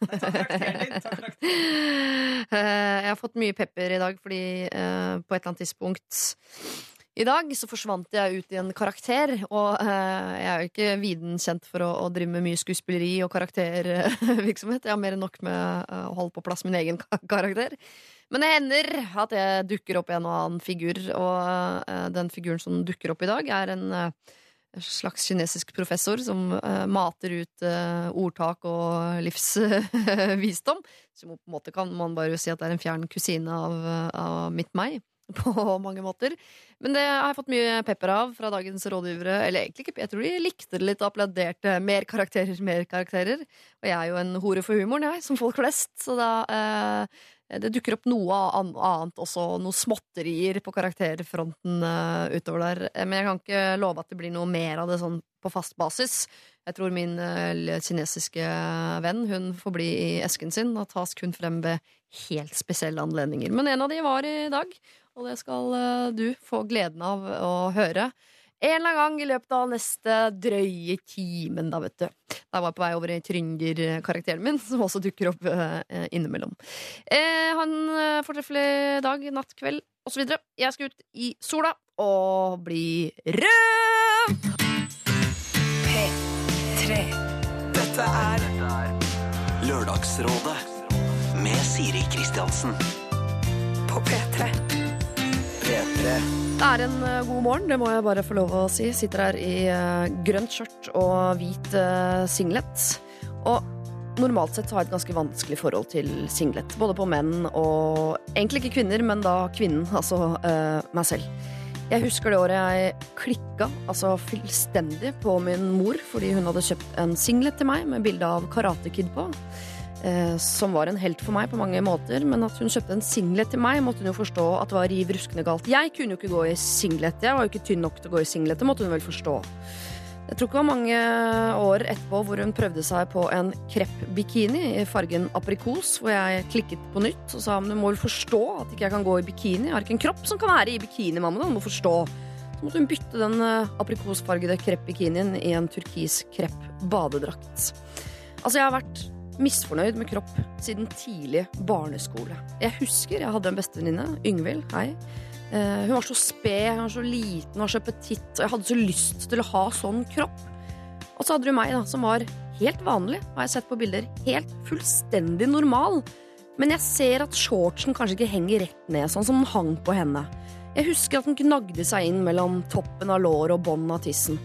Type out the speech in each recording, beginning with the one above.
Eh, Jeg har fått mye pepper i dag fordi eh, på et eller annet tidspunkt i dag så forsvant jeg ut i en karakter, og uh, jeg er jo ikke viden kjent for å, å drive med mye skuespilleri og karaktervirksomhet. Jeg har mer enn nok med uh, å holde på plass min egen karakter. Men det hender at jeg dukker opp i en og annen figur, og den figuren som dukker opp i dag, er en slags kinesisk professor som eh, mater ut eh, ordtak og livsvisdom. Så på en måte kan man bare si at det er en fjern kusine av, av mitt meg. På mange måter. Men det har jeg fått mye pepper av fra dagens rådgivere. Eller egentlig ikke, jeg tror de likte det litt og applauderte mer karakterer, mer karakterer. Og jeg er jo en hore for humoren, jeg, som folk flest. Så da eh, det dukker opp noe annet også, noe småtterier på karakterfronten uh, utover der. Eh, Men jeg kan ikke love at det blir noe mer av det sånn på fast basis. Jeg tror min uh, kinesiske venn hun får bli i esken sin og tas kun frem ved helt spesielle anledninger. Men en av de var i dag, og det skal uh, du få gleden av å høre. En eller annen gang i løpet av neste drøye timen, da, vet du. Da var jeg på vei over i Trynder-karakteren min, som også dukker opp eh, innimellom. Eh, ha en eh, fortreffelig dag, natt, kveld osv. Jeg skal ut i sola og bli rød! P3. Dette er Lørdagsrådet med Siri Kristiansen. på P3. P3. Det er en eh, god morgen, det må jeg bare få lov å si. Sitter her i eh, grønt skjørt og hvit eh, singlet. Og normalt sett har jeg et ganske vanskelig forhold til singlet. Både på menn og Egentlig ikke kvinner, men da kvinnen. Altså uh, meg selv. Jeg husker det året jeg klikka altså fullstendig på min mor fordi hun hadde kjøpt en singlet til meg med bilde av Karate Kid på. Eh, som var en helt for meg på mange måter, men at hun kjøpte en singlet til meg, måtte hun jo forstå at det var riv ruskende galt. Jeg kunne jo ikke gå i singlet. Jeg var jo ikke tynn nok til å gå i singlet. Det måtte hun vel forstå. Jeg tror ikke det var mange år etterpå hvor hun prøvde seg på en krepp-bikini i fargen aprikos, hvor jeg klikket på nytt og sa men du må vel forstå at ikke jeg kan gå i bikini. Jeg har ikke en kropp som kan være i bikini, mamma. Du må forstå. Så måtte hun bytte den eh, aprikosfargede krepp-bikinien i en turkis krepp-badedrakt. Altså, jeg har vært misfornøyd med kropp siden tidlig barneskole. Jeg husker jeg hadde en bestevenninne, Yngvild, hei. Eh, hun var så sped, hun var så liten, hun var så petit, og jeg hadde så lyst til å ha sånn kropp. Og så hadde du meg, da, som var helt vanlig, har jeg sett på bilder. Helt fullstendig normal. Men jeg ser at shortsen kanskje ikke henger rett ned, sånn som den hang på henne. Jeg husker at den gnagde seg inn mellom toppen av låret og bånden av tissen.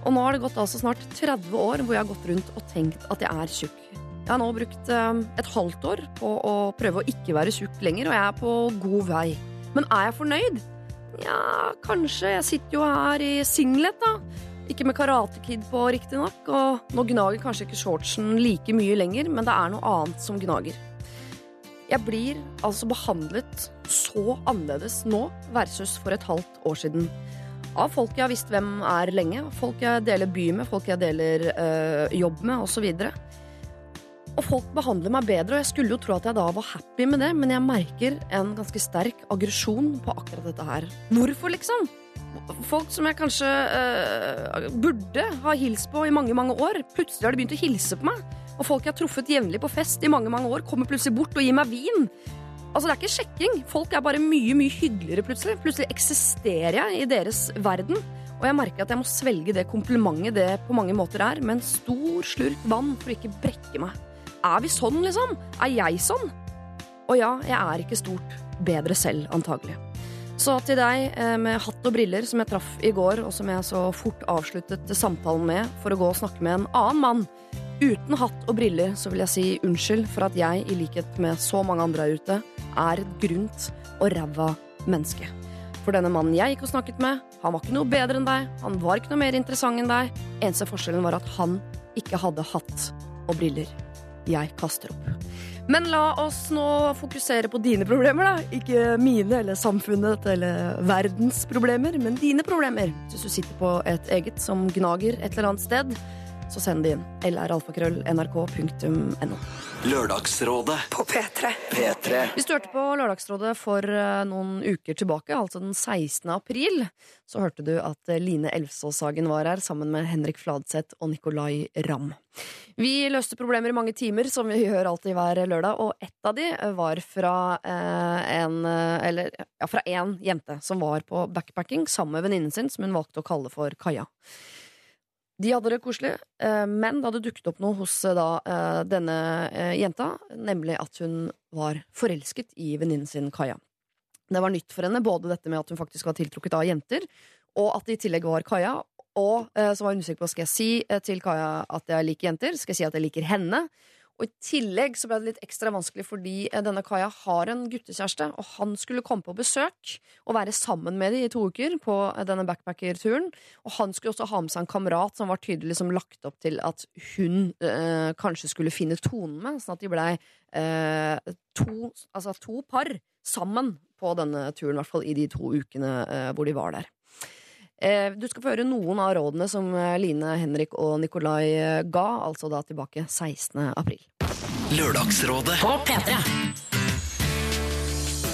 Og nå har det gått altså snart 30 år hvor jeg har gått rundt og tenkt at jeg er tjukk. Jeg har nå brukt eh, et halvt år på å prøve å ikke være tjukk lenger, og jeg er på god vei. Men er jeg fornøyd? Ja, kanskje. Jeg sitter jo her i singlet, da. Ikke med Karate Kid på, riktignok, og nå gnager kanskje ikke shortsen like mye lenger, men det er noe annet som gnager. Jeg blir altså behandlet så annerledes nå versus for et halvt år siden. Av folk jeg har visst hvem er lenge, folk jeg deler by med, folk jeg deler øh, jobb med, osv. Og folk behandler meg bedre, og jeg skulle jo tro at jeg da var happy med det, men jeg merker en ganske sterk aggresjon på akkurat dette her. Hvorfor, liksom? Folk som jeg kanskje øh, burde ha hilst på i mange, mange år, plutselig har de begynt å hilse på meg. Og folk jeg har truffet jevnlig på fest i mange, mange år, kommer plutselig bort og gir meg vin. Altså, det er ikke sjekking. Folk er bare mye, mye hyggeligere plutselig. Plutselig eksisterer jeg i deres verden. Og jeg merker at jeg må svelge det komplimentet det på mange måter er, med en stor slurk vann for å ikke brekke meg. Er vi sånn, liksom? Er jeg sånn? Og ja, jeg er ikke stort bedre selv, antagelig. Så til deg eh, med hatt og briller som jeg traff i går, og som jeg så fort avsluttet samtalen med for å gå og snakke med en annen mann. Uten hatt og briller så vil jeg si unnskyld for at jeg, i likhet med så mange andre her ute, er et grunt og ræva menneske. For denne mannen jeg gikk og snakket med, han var ikke noe bedre enn deg, han var ikke noe mer interessant enn deg. Eneste forskjellen var at han ikke hadde hatt og briller. Jeg kaster opp. Men la oss nå fokusere på dine problemer, da. Ikke mine eller samfunnet eller verdens problemer, men dine problemer. Hvis du sitter på et eget som gnager et eller annet sted, så send det inn. lralfakrøll.nrk.no. Lørdagsrådet På P3. P3. Hvis du hørte på Lørdagsrådet for eh, noen uker tilbake, altså den 16. april, så hørte du at eh, Line Elvsåshagen var her sammen med Henrik Fladseth og Nicolay Ramm. Vi løste problemer i mange timer, som vi gjør alltid hver lørdag, og ett av de var fra eh, en eh, Eller ja, fra én jente som var på backpacking sammen med venninnen sin, som hun valgte å kalle for Kaja. De hadde det koselig, eh, men det hadde dukket opp noe hos eh, da, eh, denne jenta, nemlig at hun var forelsket i venninnen sin Kaja. Det var nytt for henne, både dette med at hun faktisk var tiltrukket av jenter, og at det i tillegg var Kaja. Og så var hun usikker på skal jeg si til Kaja at jeg liker jenter, skal jeg si at jeg liker henne. Og i tillegg så ble det litt ekstra vanskelig fordi eh, denne Kaja har en guttekjæreste, og han skulle komme på besøk og være sammen med dem i to uker på denne denne backpackerturen. Og han skulle også ha med seg en kamerat som var tydelig som lagt opp til at hun øh, kanskje skulle finne tonen med, sånn at de blei øh, to, altså to par sammen på denne turen, i hvert fall i de to ukene øh, hvor de var der. Eh, Du skal få høre noen av rådene som eh, Line, Henrik og Nikolai eh, ga, altså da tilbake 16. april. Lørdagsrådet. På P3.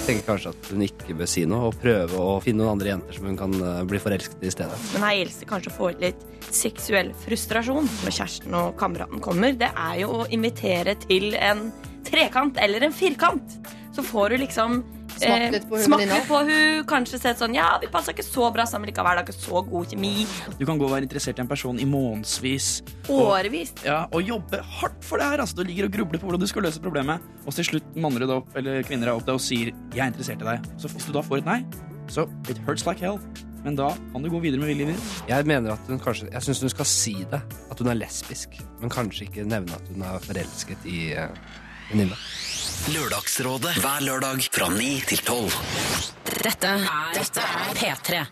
tenker kanskje at hun ikke bør si noe, og prøve å finne noen andre jenter som hun kan bli forelsket i i stedet. Men her gjelder det kanskje å få ut litt seksuell frustrasjon når kjæresten og kameraten kommer. Det er jo å invitere til en trekant eller en firkant. Så får du liksom Smake litt på hun venninna. på hun, kanskje sett sånn Ja, vi passer ikke så bra sammen likevel. Det er ikke så god kjemi. Du kan gå og være interessert i en person i månedsvis. Årevis. Ja, og jobbe hardt for det her. Altså, du ligger og grubler på hvordan du skal løse problemet, og til slutt manner du deg opp, eller kvinner deg opp deg og sier 'jeg er interessert i deg'. Så hvis du da får et nei, så it hurts like hell. Men da kan du gå videre med viljen din. Jeg mener at hun kanskje Jeg syns hun skal si det, at hun er lesbisk, men kanskje ikke nevne at hun er forelsket i uh, venninna. Lørdagsrådet hver lørdag fra 9 til 12. Dette er, dette er P3.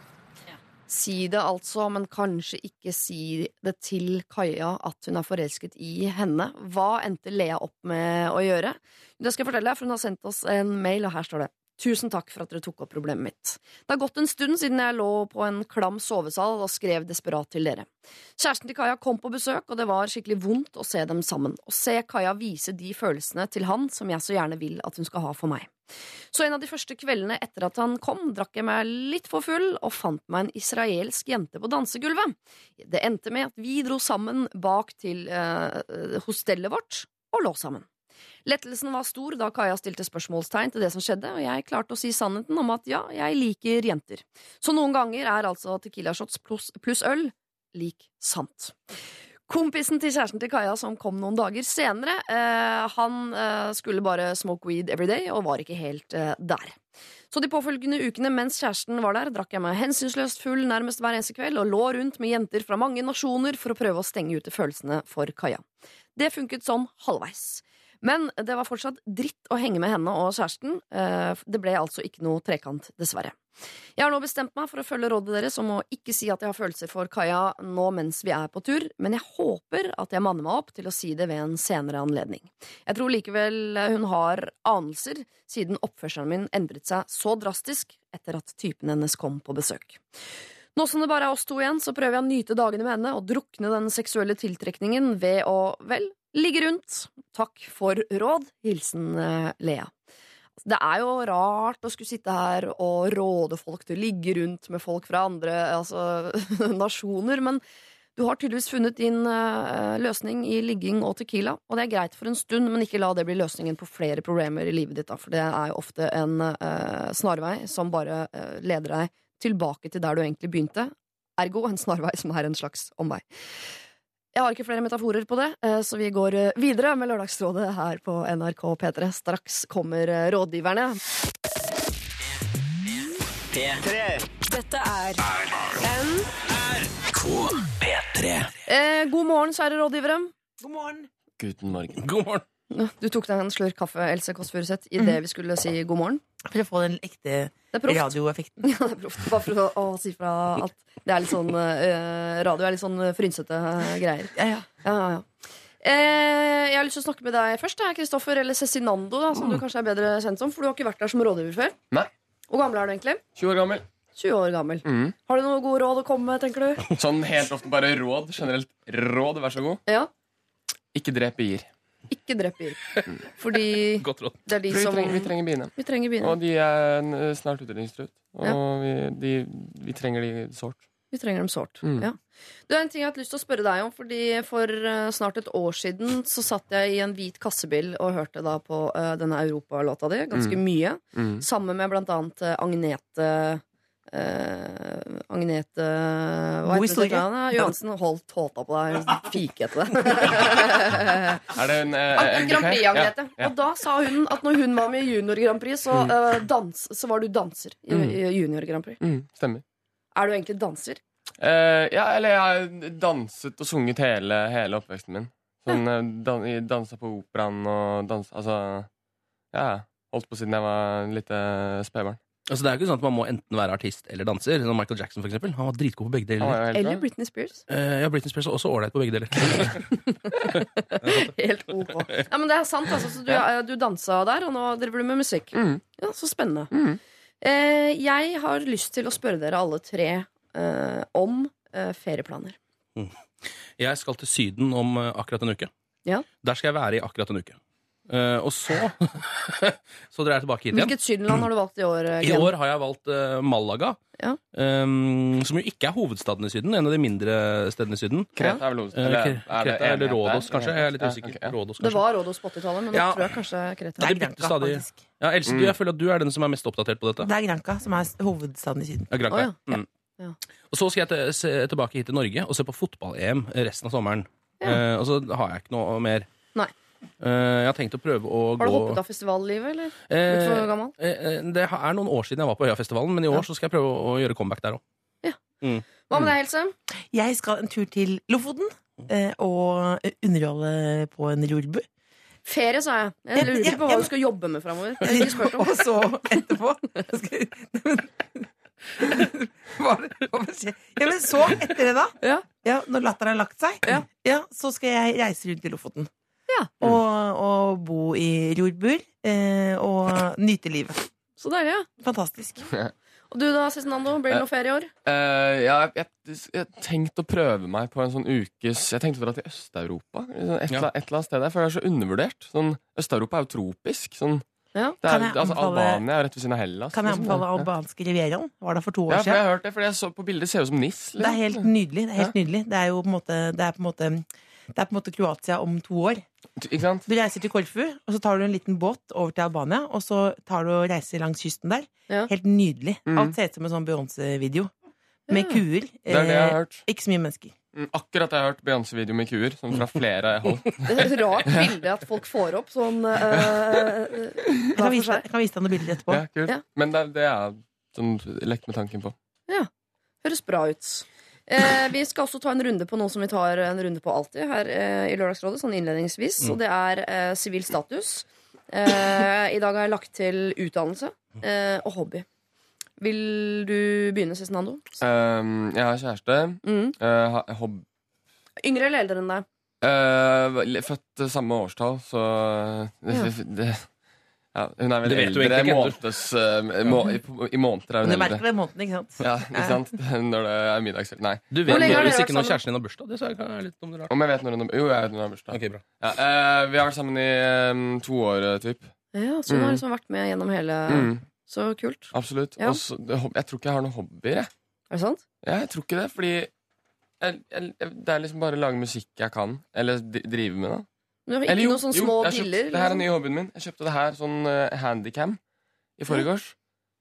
Si det altså, men kanskje ikke si det til Kaja at hun er forelsket i henne. Hva endte Lea opp med å gjøre? Det skal jeg fortelle deg, for hun har sendt oss en mail, og her står det. Tusen takk for at dere tok opp problemet mitt. Det har gått en stund siden jeg lå på en klam sovesal og skrev desperat til dere. Kjæresten til Kaja kom på besøk, og det var skikkelig vondt å se dem sammen. Å se Kaja vise de følelsene til han som jeg så gjerne vil at hun skal ha for meg. Så en av de første kveldene etter at han kom, drakk jeg meg litt for full og fant meg en israelsk jente på dansegulvet. Det endte med at vi dro sammen bak til eh, hostellet vårt og lå sammen. Lettelsen var stor da Kaja stilte spørsmålstegn til det som skjedde, og jeg klarte å si sannheten om at ja, jeg liker jenter. Så noen ganger er altså Tequila shots pluss pluss øl lik sant. Kompisen til kjæresten til Kaja som kom noen dager senere, eh, han eh, skulle bare smoke weed every day og var ikke helt eh, der. Så de påfølgende ukene mens kjæresten var der, drakk jeg meg hensynsløst full nærmest hver eneste kveld og lå rundt med jenter fra mange nasjoner for å prøve å stenge ute følelsene for Kaja. Det funket sånn halvveis. Men det var fortsatt dritt å henge med henne og kjæresten. Eh, Det ble altså ikke noe trekant, dessverre. Jeg har nå bestemt meg for å følge rådet deres om å ikke si at jeg har følelser for Kaja nå mens vi er på tur, men jeg håper at jeg manner meg opp til å si det ved en senere anledning. Jeg tror likevel hun har anelser, siden oppførselen min endret seg så drastisk etter at typen hennes kom på besøk. Nå som det bare er oss to igjen, så prøver jeg å nyte dagene med henne og drukne den seksuelle tiltrekningen ved å, vel, ligge rundt. Takk for råd. Hilsen eh, Lea. Det er jo rart å skulle sitte her og råde folk til å ligge rundt med folk fra andre altså, nasjoner, men du har tydeligvis funnet din eh, løsning i ligging og tequila, og det er greit for en stund, men ikke la det bli løsningen på flere problemer i livet ditt, da, for det er jo ofte en uh, snarvei som bare uh, leder deg tilbake til der du egentlig begynte, ergo en snarvei som er en slags omvei. Jeg har ikke flere metaforer på det, eh, så vi går eh, videre med Lørdagsrådet her på NRK P3. Straks kommer eh, rådgiverne. Dette er NRK P3. Eh, god morgen, kjære rådgivere. God morgen. Guten morgen. God morgen. Du tok deg en slurk kaffe, Else Kåss Furuseth, idet vi skulle si god morgen. For å få den ekte radioeffekten. Ja, det er proft. Bare for å, å si fra at det er litt sånn eh, radio er litt sånn frynsete eh, greier. Ja, ja. Ja, ja, ja. Eh, jeg har lyst til å snakke med deg først, Kristoffer, eller Cezinando, da, som du kanskje er bedre kjent som, for du har ikke vært der som rådgiver før. Nei. Hvor gammel er du egentlig? 20 år gammel. 20 år gammel. Mm. Har du noen gode råd å komme med, tenker du? Sånn helt ofte bare råd. Generelt råd, vær så god. Ja. Ikke drep bier. Ikke drep bier. Fordi Godt råd. det er de som vi trenger biene. Vi trenger biene. Og de er snart utrydningstruet. Og vi, de, vi trenger de sårt. Vi trenger dem sårt. Mm. Ja. Det er en ting jeg har hatt lyst til å spørre deg om. Fordi For eh, snart et år siden så satt jeg i en hvit kassebil og hørte da på uh, denne europalåta di ganske mye. Mm. Sammen med blant annet eh, Agnete eh, Agnete Hva God heter historie. Johansen holdt tåta på deg. Fik etter det Er det en eh, Grand Prix, Agnete. Ja, ja. Og da sa hun at når hun var med i Junior Grand Prix, så, eh, dans, så var du danser i, Mm. i Junior Grand Prix. Mm, stemmer. Er du egentlig danser? Eh, ja, eller jeg har danset og sunget hele, hele oppveksten min. Sånn, eh, dan Dansa på operaen og dansa Altså Ja, holdt på siden jeg var lite spedbarn. Altså, det er jo ikke sånn at man må enten være artist eller danser. Som Michael Jackson, for eksempel. Han var dritgod på begge deler. Eller. Britney Spears? Eh, ja, Britney Spears er også ålreit på begge deler. Helt ok. Ja, men det er sant, altså. Så du, eh, du dansa der, og nå driver du med musikk. Mm. Ja, Så spennende. Mm. Eh, jeg har lyst til å spørre dere alle tre eh, om eh, ferieplaner. Jeg skal til Syden om eh, akkurat en uke. Ja. Der skal jeg være i akkurat en uke. Eh, og så Så drar jeg tilbake hit igjen. Hvilket sydenland har du valgt i år? eh, I år har jeg valgt eh, Malaga. Ja. Um, som jo ikke er hovedstaden i Syden. En av de mindre stedene i Syden. Kreta er vel hovedstaden. Eller Kre- er det Kreta eller Rådås, kanskje. Jeg er litt Ja, okay, ja. Rådos, Det var Rådås på 80-tallet, men nå Ja. tror jeg kanskje Kreta. Det er Granca, stadig. faktisk. Ja, Else, Mm. jeg føler at du er den som er mest oppdatert på dette. Det er Granca som er hovedstaden i Syden. Ja, Granca. Oh, ja. Mm. Ja. Og så skal jeg se, tilbake hit til Norge og se på fotball-EM resten av sommeren. Ja. Eh, og så har jeg ikke noe mer. Nei. Eh, jeg har tenkt å prøve å Har du gå hoppet av festivallivet, eller? Eh, Blitt for gammel? eh, Det er noen år siden jeg var på Øyafestivalen, men i år Ja. så skal jeg prøve å gjøre comeback der òg. Hva med deg, Helse? Jeg skal en tur til Lofoten eh, og underholde på en rorbu. Ferie, sa jeg. Jeg Ja, lurer ja, på hva ja. du skal jobbe med framover. Og så etterpå Hva skjer? Ja, men så, etter det, da, Ja. ja, når latteren har lagt seg, Ja. så skal jeg reise rundt i Lofoten. Ja. Og, og bo i rorbur eh, og nyte livet. Så deilig, ja. Fantastisk. Og du da, Cezinando? Blir det noe ferie i år? Eh, ja, jeg, jeg, jeg tenkte å prøve meg på en sånn ukes Jeg tenkte å dra til Øst-Europa. Liksom Et, Ja. eller- et eller annet sted der, for det er så undervurdert. Sånn, Øst-Europa er jo tropisk. Sånn, Ja. det Kan er, jeg altså, anbefale- Albania er rett ved siden av Hellas. Kan jeg liksom. anbefale Ja. albanske rivieraen? Var der for to år Ja, for jeg siden. har hørt det, fordi jeg så på bildet ser ut som NIS. Det er helt nydelig. Det er helt nydelig. Det er jo på en måte Det er på en måte det er på en måte Kroatia om to år. Ikke sant? Du reiser til Korfu, og så tar du en liten båt over til Albania. Og så tar du og reiser langs kysten der. Ja. Helt nydelig. Mm. Alt ser ut som en sånn Beyoncé-video. Med Ja. kuer. Det er det jeg har Eh, hørt. ikke så mye mennesker. Mm, Akkurat jeg har hørt Beyoncé-video med kuer. Som fra flere hold. Det er et rart bilde at folk får opp sånn uh, Jeg kan vise, jeg kan vise deg noen bilder etterpå. Ja, kult. Ja. Men det, det er sånn lekt med tanken på. Ja. Høres bra ut. Eh, vi skal også ta en runde på noe som vi tar en runde på alltid her eh, i Lørdagsrådet, sånn innledningsvis. Og det er eh, status. Eh, I dag har jeg lagt til utdannelse eh, og hobby. Vil du begynne, Cezinando? Um, jeg har kjæreste. Mm. Uh, hob Yngre eller eldre enn deg? uh, født samme årstall, så det, det, ja, Hun er vel Det vet du eldre ikke, måneds, uh, må, i, I måneder er hun hun du merker det i måneden, ikke sant? Ja, ikke sant? Når det er middagskveld. Nei. Du vet hvis ikke når kjæresten din har bursdag. Det sa er litt om det rart. Om jeg vet når hun har Jo, jeg vet når hun har bursdag. Okay, bra. Ja, uh, vi har vært sammen i um, to år, uh, typ. Ja, Så hun har Mm. liksom vært med gjennom hele Mm, Så kult. absolutt. Ja. Og så- jeg tror ikke jeg har noen hobbyer, jeg. Er det sant? Ja, jeg tror ikke det, fordi jeg, jeg, det er liksom bare å lage musikk jeg kan. Eller drive med, da. Du har ikke Eller jo, noen sånne jo, små jeg har kjøpt, piller? Det her er liksom? nye hobbyen min. Jeg kjøpte det her, sånn uh, handycam, i forgårs.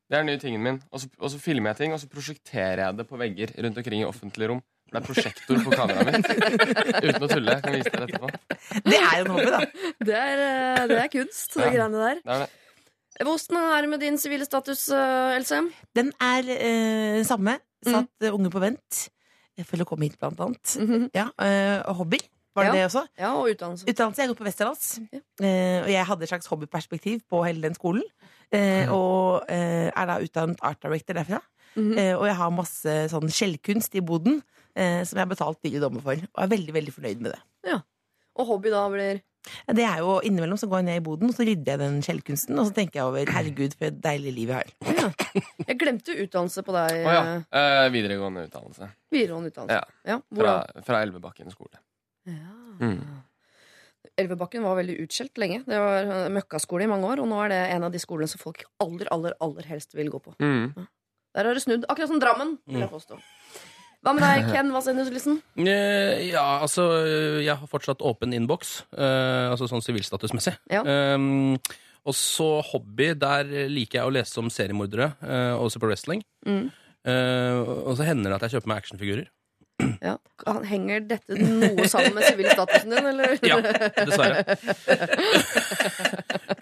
Det er den nye tingen min. Og så, og så filmer jeg ting, og så prosjekterer jeg det på vegger rundt omkring i offentlige rom. For det er prosjektor på kameraet mitt. Uten å tulle. Jeg kan vise dere etterpå. Det er jo en hobby, da. Det er, eh, det er kunst, det de greiene der. Det er det. Hvordan er det med din sivile status, eh, Else? Den er eh, den samme. Mm. Satt mm. unge på vent. For å komme hit, blant annet. Mhm. Ja, eh, og hobby. Var det Ja. det også? Ja, og utdannelse. Utdannelse. Jeg går på Westerdals. Ja. Eh, og jeg hadde et slags hobbyperspektiv på hele den skolen. Eh, og eh, er da utdannet art director derfra. Mhm. Eh, og jeg har masse sånn skjellkunst i boden eh, som jeg har betalt dyre dommer for. Og er veldig veldig fornøyd med det. Ja. Og hobby da blir Ja, Det er jo Innimellom så går jeg ned i boden og så rydder jeg den skjellkunsten. Og så tenker jeg over herregud, for et deilig liv jeg har. ja. Jeg glemte utdannelse på deg. Å ja. eh, Eh, videregående utdannelse. Videregående utdannelse. Ja. Ja, Fra, fra Elvebakken skole. Ja. Mm. Elvebakken var veldig utskjelt lenge. Det var møkkaskole i mange år, og nå er det en av de skolene som folk aller, aller, aller helst vil gå på. Mm. Der har det snudd. Akkurat som Drammen, vil jeg påstå. Hva med deg, Ken? Hva sender du listen? Eh, Ja, altså Jeg har fortsatt åpen innboks, Uh, altså sånn sivilstatusmessig. Ja. Um, og så hobby, der liker jeg å lese om seriemordere uh, og se på wrestling. Mm. Uh, og så hender det at jeg kjøper meg actionfigurer. Ja. Henger dette noe sammen med sivilstatusen din, eller? Ja, dessverre.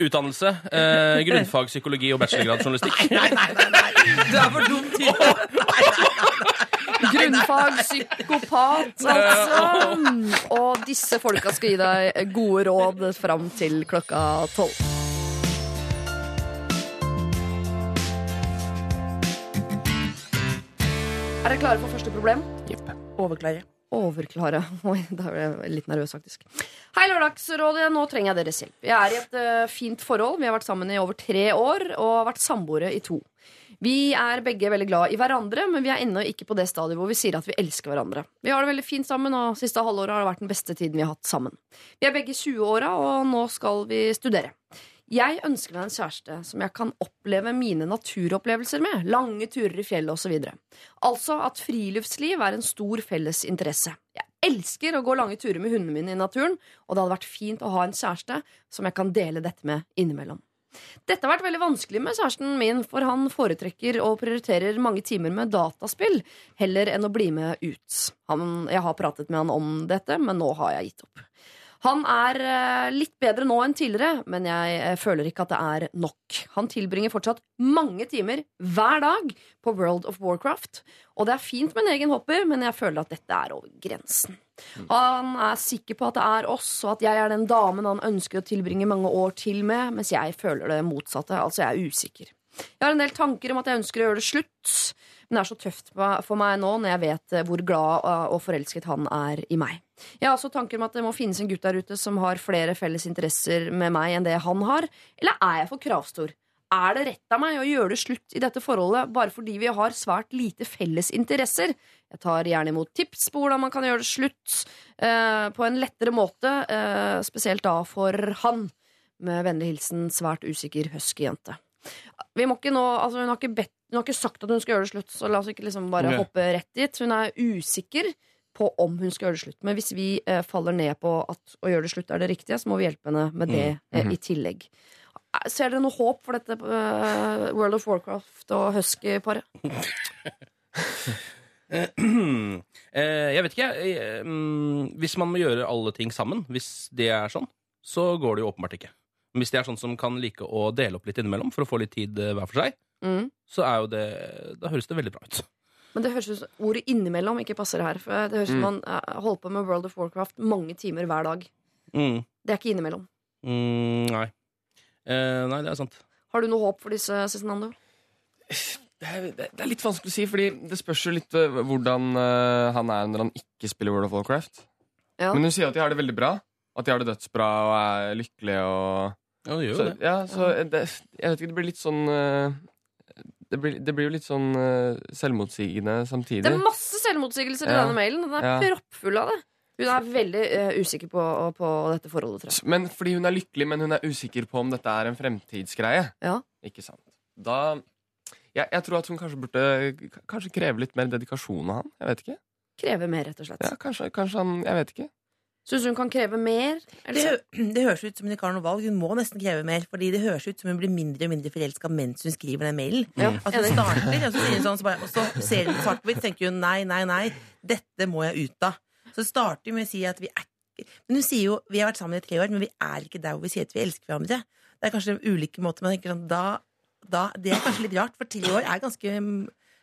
Utdannelse. Eh, grunnfag psykologi og bachelorgrad journalistikk. Nei, nei, nei, nei. Du er for dum type. Grunnfag psykopat, altså. Og disse folka skal gi deg gode råd fram til klokka tolv. Er dere klare for første problem? Overklare. Overklare. Oi, da ble jeg litt nervøs, faktisk. Hei, Lørdagsrådet. Nå trenger jeg deres hjelp. Jeg er i et uh, fint forhold. Vi har vært sammen i over tre år og har vært samboere i to. Vi er begge veldig glad i hverandre, men vi er ennå ikke på det stadiet hvor vi sier at vi elsker hverandre. Vi har det veldig fint sammen, og siste halvåret har det vært den beste tiden vi har hatt sammen. Vi er begge i 20-åra, og nå skal vi studere. Jeg ønsker meg en kjæreste som jeg kan oppleve mine naturopplevelser med. Lange turer i fjellet osv. Altså at friluftsliv er en stor felles interesse. Jeg elsker å gå lange turer med hundene mine i naturen, og det hadde vært fint å ha en kjæreste som jeg kan dele dette med innimellom. Dette har vært veldig vanskelig med kjæresten min, for han foretrekker og prioriterer mange timer med dataspill heller enn å bli med ut. Han, jeg har pratet med han om dette, men nå har jeg gitt opp. Han er eh, litt bedre nå enn tidligere, men jeg eh, føler ikke at det er nok. Han tilbringer fortsatt mange timer hver dag på World of Warcraft. Og det er fint med en egen hopper, men jeg føler at dette er over grensen. Han er sikker på at det er oss, og at jeg er den damen han ønsker å tilbringe mange år til med, mens jeg føler det motsatte. Altså, jeg er usikker. Jeg har en del tanker om at jeg ønsker å gjøre det slutt, det er så tøft for meg nå når jeg vet eh, hvor glad og forelsket han er i meg. Jeg har også tanker om at det må finnes en gutt der ute som har flere felles interesser med meg enn det han har. Eller er jeg for kravstor? Er det rett av meg å gjøre det slutt i dette forholdet bare fordi vi har svært lite felles interesser? Jeg tar gjerne imot tips på hvordan man kan gjøre det slutt eh, på en lettere måte, eh, spesielt da for han. Med vennlig hilsen svært usikker huskyjente. Vi må ikke nå, altså hun, har ikke bedt, hun har ikke sagt at hun skal gjøre det slutt, så la oss ikke liksom bare okay. hoppe rett dit. Hun er usikker på om hun skal gjøre det slutt. Men hvis vi eh, faller ned på at å gjøre det slutt er det riktige, så må vi hjelpe henne med det eh, i tillegg. Eh, Ser dere noe håp for dette uh, World of Warcraft og Husky-paret? Eh, jeg vet ikke, jeg. Mm, Hvis man må gjøre alle ting sammen, hvis det er sånn, så går det jo åpenbart ikke. Men hvis det er sånn som kan like å dele opp litt innimellom for å få litt tid eh, hver for seg, Mm. så er jo det Da høres det veldig bra ut. Men det høres ut som ordet innimellom ikke passer her. For det høres ut som man eh, holder på med World of Warcraft mange timer hver dag. Mm. Det er ikke innimellom. Mm, nei. Eh, nei, det er sant. Har du noe håp for disse, Cezinando? Det er, det er litt vanskelig å si, fordi det spørs jo litt eh, hvordan han er når han ikke spiller World of Warcraft. Ja. Men hun sier at de har det veldig bra. At de har det dødsbra og er lykkelige og Ja, det gjør så, det. ja, så det, Jeg vet ikke, det blir litt sånn eh, det blir, det blir jo litt sånn eh, selvmotsigende samtidig. Det er masse selvmotsigelser i Ja. denne mailen. Den er Ja. proppfull av det. Hun er veldig eh, usikker på, på dette forholdet, tror jeg. Men fordi hun er lykkelig, men hun er usikker på om dette er en fremtidsgreie. Ja. Ikke sant? Da jeg, jeg tror at hun kanskje burde k- Kanskje kreve litt mer dedikasjon av han. Jeg vet ikke. Krever mer, rett og slett. Ja, kanskje, kanskje han Jeg vet ikke. Syns hun kan kreve mer? Det, hø- det høres ut som hun ikke har noe valg. Hun må nesten kreve mer. Fordi det høres ut som hun blir mindre og mindre forelska mens hun skriver den mailen. Ja, At hun starter, og så sånn, så bare, og så ser hun svart på hvitt, tenker hun nei, nei, nei. Dette må jeg ut av. Så starter hun med å si at vi er ikke Men hun sier jo vi har vært sammen i tre år, men vi er ikke der hvor vi sier at vi elsker hverandre. Det er kanskje ulike måter man tenker sånn da, da Det er kanskje litt rart, for tre år er ganske,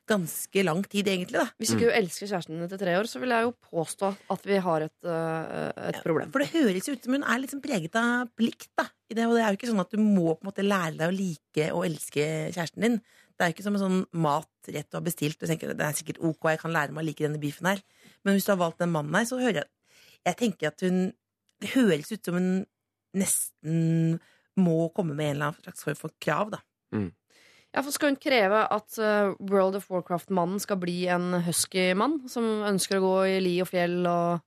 ganske lang tid, egentlig. da Hvis ikke du elsker kjæresten din etter tre år, så vil jeg jo påstå at vi har et, uh, et problem. For det høres jo ut som hun er liksom preget av plikt. da i det, Og det er jo ikke sånn at du må på en måte lære deg å like og elske kjæresten din. Det er jo ikke som en sånn mat rett du har bestilt Du tenker det er sikkert ok, jeg kan lære meg å like denne biffen her. Men hvis du har valgt den mannen her, så hører jeg Jeg tenker at hun Det høres ut som hun nesten må komme med en eller annen slags form for krav, da. Ja, for Skal hun kreve at eh, World of Warcraft-mannen skal bli en husky-mann som ønsker å gå i li og fjell og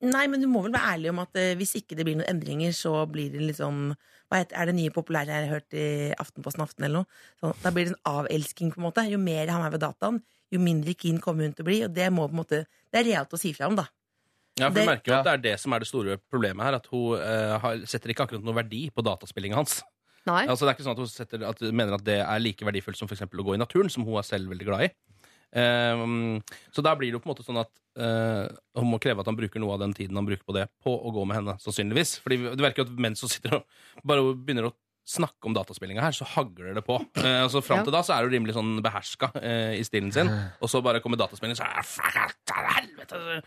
Nei, men du må vel være ærlig om at eh, hvis ikke det blir noen endringer, så blir det liksom hva heter, Er det nye populære jeg har hørt i Aftenposten Aften eller noe? Så da blir det en avelsking, på en måte. Jo mer han er ved dataen, jo mindre keen kommer hun til å bli. Og det må på en måte Det er realt å si fra om, da. Ja, for Det- du merker jo at det er det som er det store problemet her. At hun eh, har, setter ikke akkurat noe verdi på dataspillinga hans. Nei. Altså, det er ikke sånn at hun setter, at mener at det er like verdifullt som for eksempel å gå i naturen, som hun er selv veldig glad i. Um, så da blir det jo på en måte sånn at uh, hun må kreve at han bruker noe av den tiden han bruker på det, på å gå med henne, sannsynligvis. Fordi det verker jo at mens hun sitter og bare begynner å snakke om dataspillinga her, så hagler det på. Uh, altså Fram Ja. til da så er hun rimelig sånn beherska uh, i stilen sin, og så bare kommer dataspilling, så er det helvete!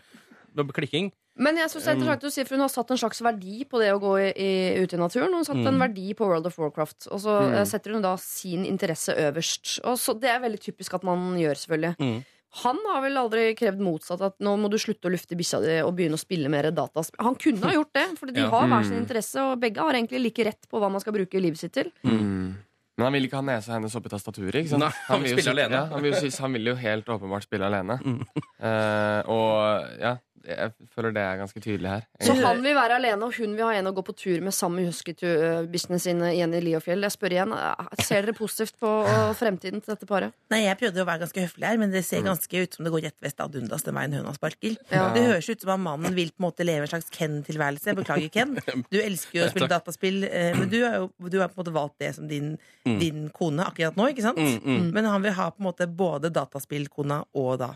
Klikking. Men jeg synes det er interessant å si, for hun har satt en slags verdi på det å gå i, i, ute i naturen. Hun har satt Mm. en verdi på World of Warcraft, og så mm. setter hun da sin interesse øverst. Og så, Det er veldig typisk at man gjør, selvfølgelig. Mm. Han har vel aldri krevd motsatt, at nå må du slutte å lufte bikkja di og begynne å spille mer dataspill. Han kunne ha gjort det, for de Ja. har hver sin Mm. interesse, og begge har egentlig like rett på hva man skal bruke livet sitt til. Mm. Men han vil ikke ha nesa hennes oppi tastaturet. ikke sant? Nei, han vil. Ja, han, vil jo, han vil jo helt åpenbart spille alene. Mm. Uh, og ja, jeg føler det er ganske tydelig her. Så han vil være alene, og hun vil ha en å gå på tur med sammen med sine igjen i Liofjell. Jeg spør igjen, ser dere positivt på fremtiden til dette paret? Nei, Jeg prøvde å være ganske høflig her, men det ser ganske ut som det går rett vest ad undas den veien høna sparker. Ja. Det høres ut som om mannen vil på en måte leve en slags Ken-tilværelse. Beklager, Ken. Du elsker jo å spille dataspill, eh, men du har jo du har på en måte valgt det som din, din kone akkurat nå, ikke sant? Mm, mm. Men han vil ha på en måte både dataspillkona og da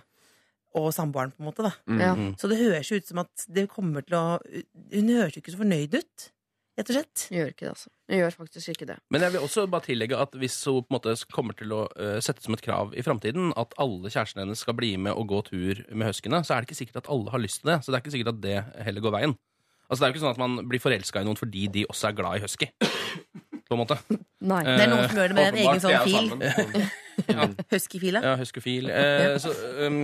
og samboeren, på en måte. da Mm. Ja. Så det høres jo ut som at det kommer til å Hun høres jo ikke så fornøyd ut, rett og slett. Gjør ikke det, altså. Jeg gjør faktisk ikke det. Men jeg vil også bare tillegge at hvis hun på en måte kommer til å uh, sette som et krav i framtiden at alle kjærestene hennes skal bli med og gå tur med huskene, så er det ikke sikkert at alle har lyst til det. Så det er ikke sikkert at det heller går veien. Altså Det er jo ikke sånn at man blir forelska i noen fordi de også er glad i husky. På en måte. Nei. Det er noen som gjør det med en egen sånn fil. sammen. Huskyfila. Ja, huskyfil. Eh, så um,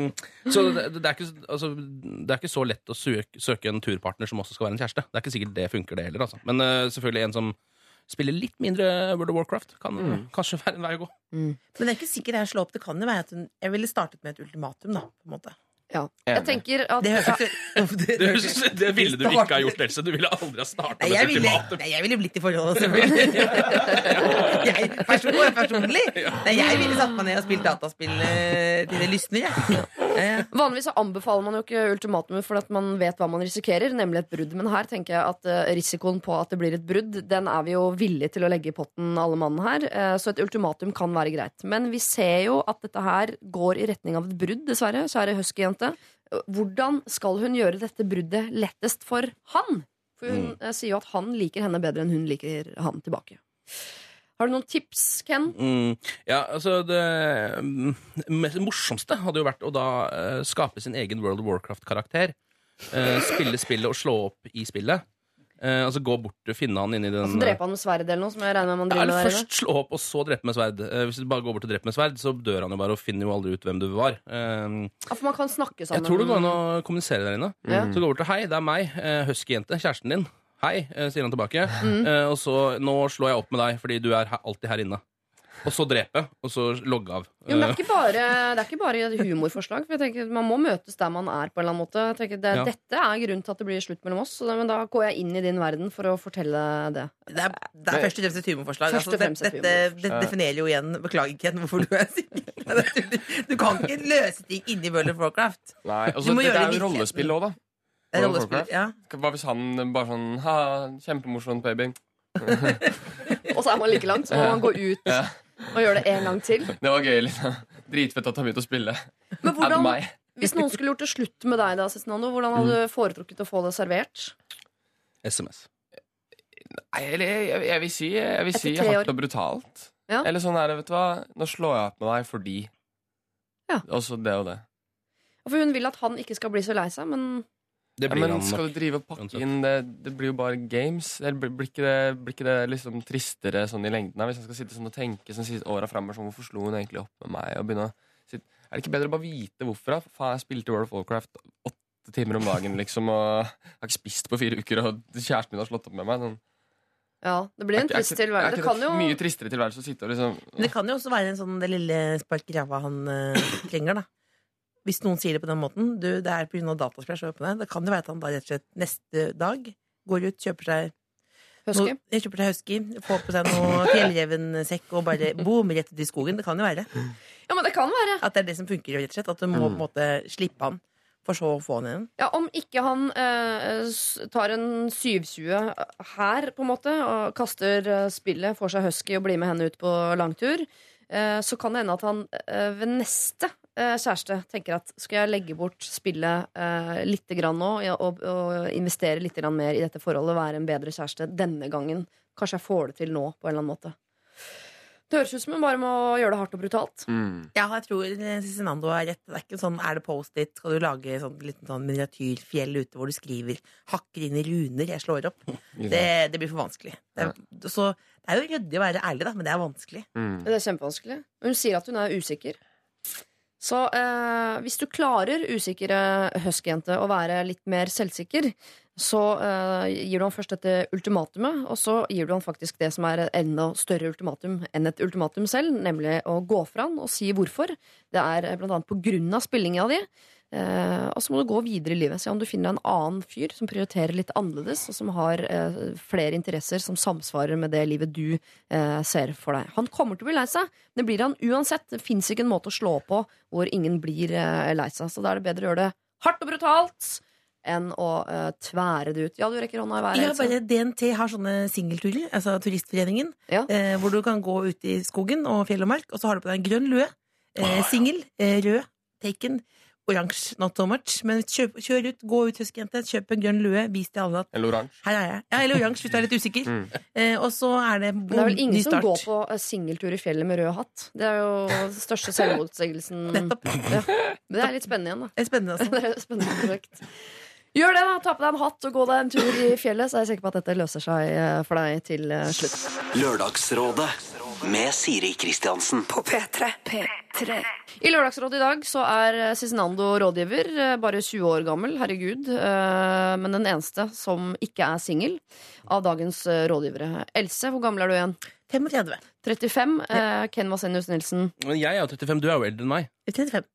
så det, det, er ikke, altså, det er ikke så lett å søke, søke en turpartner som også skal være en kjæreste. Det er ikke sikkert det funker, det heller. Altså. Men uh, selvfølgelig en som spiller litt mindre World of Warcraft, kan kanskje være en vei å gå. Men det er ikke sikkert jeg slår opp. Det kan jo være at hun Jeg ville startet med et ultimatum, da. på en måte Ja. Jeg tenker at Det høres det, Det, det ville du ikke ha gjort, Else. Du ville aldri ha starta med ultimatum. nei, jeg ville blitt i forholdet, selvfølgelig. jeg, person, personlig? Nei, jeg ville satt meg ned og spilt dataspill eh, til det lysner, jeg. Eh, Vanligvis så anbefaler man jo ikke ultimatumet fordi at man vet hva man risikerer, nemlig et brudd. Men her tenker jeg at eh, risikoen på at det blir et brudd, den er vi jo villige til å legge i potten, alle mann her. Eh, så et ultimatum kan være greit. Men vi ser jo at dette her går i retning av et brudd, dessverre. Kjære huskyjente. Hvordan skal hun gjøre dette bruddet lettest for han? For hun mm. sier jo at han liker henne bedre enn hun liker han tilbake. Har du noen tips, Ken? Mm, ja, altså Det mm, mest morsomste hadde jo vært å da uh, skape sin egen World of Warcraft-karakter. Uh, spille spillet og slå opp i spillet. Eh, altså Gå bort og finne han inni den Altså, drepe han med sverd eller noe, som jeg regner med man driver med først slå opp, og så drepe med sverd. Eh, hvis du bare går bort og dreper med sverd, så dør han jo bare og finner jo aldri ut hvem du var. Eh, Ja, for man kan snakke sammen. jeg tror det går an å kommunisere der inne. Mm. Så gå bort og Hei, det er meg, huskyjente, kjæresten din. Hei, sier han tilbake. Mm. Eh, og så Nå slår jeg opp med deg fordi du er alltid her inne. Og så drepe, og så logge av. Jo, men det Eh, er ikke bare, det er ikke bare humorforslag. For jeg tenker Man må møtes der man er. på en eller annen måte jeg tenker det, Ja. Dette er grunnen til at det blir slutt mellom oss. Så men da går jeg inn i din verden for å fortelle det. det, er, det er først og fremst et humorforslag. Altså, fremst et dette, dette humorforslag. det definerer jo igjen Beklager, Ken, hvorfor du er singel. Du kan ikke løse ting inni World of Warcraft. Nei, altså, Du må det, gjøre det er jo rollespill òg, da. Det ja. Hva hvis han bare sånn Ha, kjempemorsomt, baby. Og så er man like langt, så må man gå ut Ja. Og gjøre det en gang til. Det var gøy, Lina. Dritfett at han begynte å spille. Men hvordan. Hvis noen skulle gjort det slutt med deg, da, Cezinando, hvordan hadde du foretrukket å få det servert? SMS. Nei, eller jeg, jeg, jeg vil si, jeg vil si Etter tre år. hardt og brutalt. Ja. Eller sånn er det, vet du hva. Nå slår jeg opp med deg fordi Ja. Og så det og det. For hun vil at han ikke skal bli så lei seg, men Det Ja, men han skal du drive og pakke inn det, det blir jo bare games. Eller blir blir ikke det, blir ikke det liksom tristere sånn i lengden? Her? Hvis han skal sitte sånn og tenke sånn siste åra framover sånn, Hvorfor slo hun egentlig opp med meg? Og begynne å sitte. Er det ikke bedre å bare vite hvorfor? da? Faen, jeg spilte World of Warcraft åtte timer om dagen, liksom, og jeg har ikke spist på fire uker, og kjæresten min har slått opp med meg. Sånn. ja, det blir en trist tilværelse. Det kan jo mye tristere tilværelse å sitte og liksom det kan jo også være en sånn det lille spark i ræva han eh, trenger, da. Hvis noen sier det på den måten, du, det er pga. datasplash. da kan det være at han da rett og slett neste dag går ut, kjøper seg Husky. No, kjøper seg husky, får på seg noe fjellrevensekk og bare boom, rett ut i skogen. Det kan jo være. Ja, men det kan være. At det er det som funker, rett og slett. At du må på en måte slippe han, for så å få han igjen. Ja, Om ikke han eh, tar en 720 her, på en måte, og kaster eh, spillet, får seg husky og blir med henne ut på langtur, eh, så kan det hende at han eh, ved neste eh, kjæreste tenker at skal jeg legge bort spillet eh, litt grann nå ja, og, og investere litt grann mer i dette forholdet, være en bedre kjæreste denne gangen. Kanskje jeg får det til nå, på en eller annen måte. Det høres ut som hun bare må gjøre det hardt og brutalt. Ja, jeg tror eh, Cezinando har rett. Det er ikke sånn, er det Post-It, skal du lage sånn liten sånn miniatyrfjell ute hvor du skriver 'hakker inn i runer', jeg slår opp. Det, det blir for vanskelig. Det er, så det er jo ryddig å være ærlig, da, men det er vanskelig. Det er kjempevanskelig. Hun sier at hun er usikker. Så eh, hvis du klarer, usikre huskyjente, å være litt mer selvsikker, så eh, gir du han først dette ultimatumet, og så gir du han faktisk det som er et enda større ultimatum enn et ultimatum selv, nemlig å gå fra han og si hvorfor. Det er eh, blant annet på grunn av spillinga di. Eh, og så må du gå videre i livet. Se om du finner en annen fyr som prioriterer litt annerledes, og som har eh, flere interesser som samsvarer med det livet du eh, ser for deg. Han kommer til å bli lei seg. Det blir han uansett. Det fins ikke en måte å slå på hvor ingen blir eh, lei seg. Så da er det bedre å gjøre det hardt og brutalt enn å eh, tvære det ut. Ja, du rekker hånda i været. Ja, bare DNT har sånne singelturer, altså Turistforeningen, eh, hvor du kan gå ut i skogen og fjell og mark, og så har du på deg en grønn lue. Eh, Singel, eh, rød, taken, oransje, not so much. Men kjøp, kjør ut, gå ut, huskejente, kjøp en grønn lue, vis til alle at Eller oransje. her er jeg. Ja, eller oransje, hvis du er litt usikker. Eh, og så er det det er vel ingen som går på eh, singeltur i fjellet med rød hatt. Det er jo den største selvmotsigelsen. Nettopp. Ja. Men det er litt spennende igjen, da. Det er spennende, altså. det er et spennende prosjekt. Gjør det, da. Ta på deg en hatt og gå deg en tur i fjellet, så er jeg sikker på at dette løser seg eh, for deg til eh, slutt. Lørdagsrådet med Siri Kristiansen. På P3. I Lørdagsrådet i dag så er eh, Cezinando rådgiver, eh, bare 20 år gammel, herregud, eh, men den eneste som ikke er singel av dagens rådgivere. Else, hvor gammel er du igjen? 35. 35. Ja. Ken Vasenius Nilsen. Men jeg er jo 35, du er jo eldre enn meg. 35.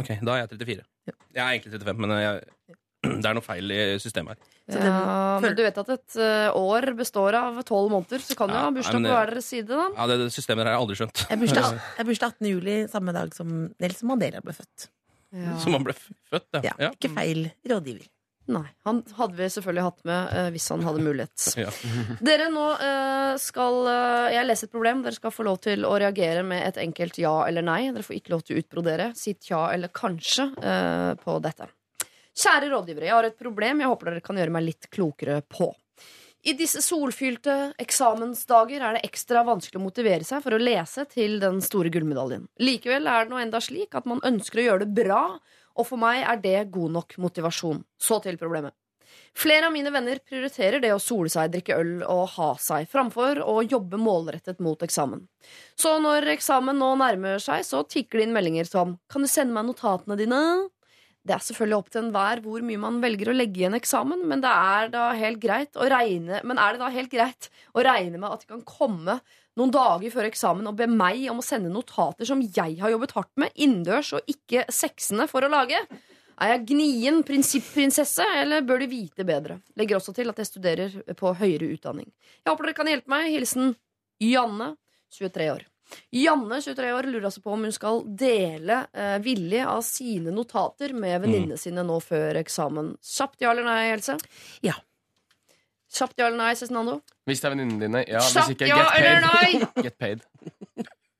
Ok, Da er jeg 34. Jeg er egentlig 35, men jeg, det er noe feil i systemet her. Ja, men du vet at et eh, år består av tolv måneder, så kan du Ja, ha bursdag på det- hver deres side, da. Ja, det, det systemet her har jeg aldri skjønt. Jeg bursdag, bursdag 18. juli, samme dag som Nelson Mandela ble født. Som han ble født, ja. Ja, ikke feil rådgiver. Nei. Han hadde vi selvfølgelig hatt med uh, hvis han hadde mulighet. Ja. Dere nå uh, skal uh, Jeg leser et problem. Dere skal få lov til å reagere med et enkelt ja eller nei. Dere får ikke lov til å utbrodere. Si tja eller kanskje eh, på dette. Kjære rådgivere, jeg har et problem jeg håper dere kan gjøre meg litt klokere på. I disse solfylte eksamensdager er det ekstra vanskelig å motivere seg for å lese til den store gullmedaljen. Likevel er det nå enda slik at man ønsker å gjøre det bra, og for meg er det god nok motivasjon. Så til problemet. Flere av mine venner prioriterer det å sole seg, drikke øl og ha seg, framfor å jobbe målrettet mot eksamen. Så når eksamen nå nærmer seg, så tikker det inn meldinger som Kan du sende meg notatene dine? Det er selvfølgelig opp til enhver hvor mye man velger å legge i en eksamen, men det er da helt greit å regne Men er det da helt greit å regne med at de kan komme noen dager før eksamen og be meg om å sende notater som jeg har jobbet hardt med, innendørs og ikke sexende for å lage? Er jeg gnien prinsipprinsesse, eller bør de vite bedre? Legger også til at jeg studerer på høyere utdanning. Jeg håper dere kan hjelpe meg. Hilsen Janne, 23 år. Janne, 23 år, lurer altså på om hun skal dele eh, villig av sine notater med venninnene sine nå før eksamen. Kjapt ja eller nei, Else? Ja. Kjapt ja eller nei, Cezinando? Hvis det er venninnene dine. Ja, hvis Kjapt ikke, ja get eller paid. nei? Get paid.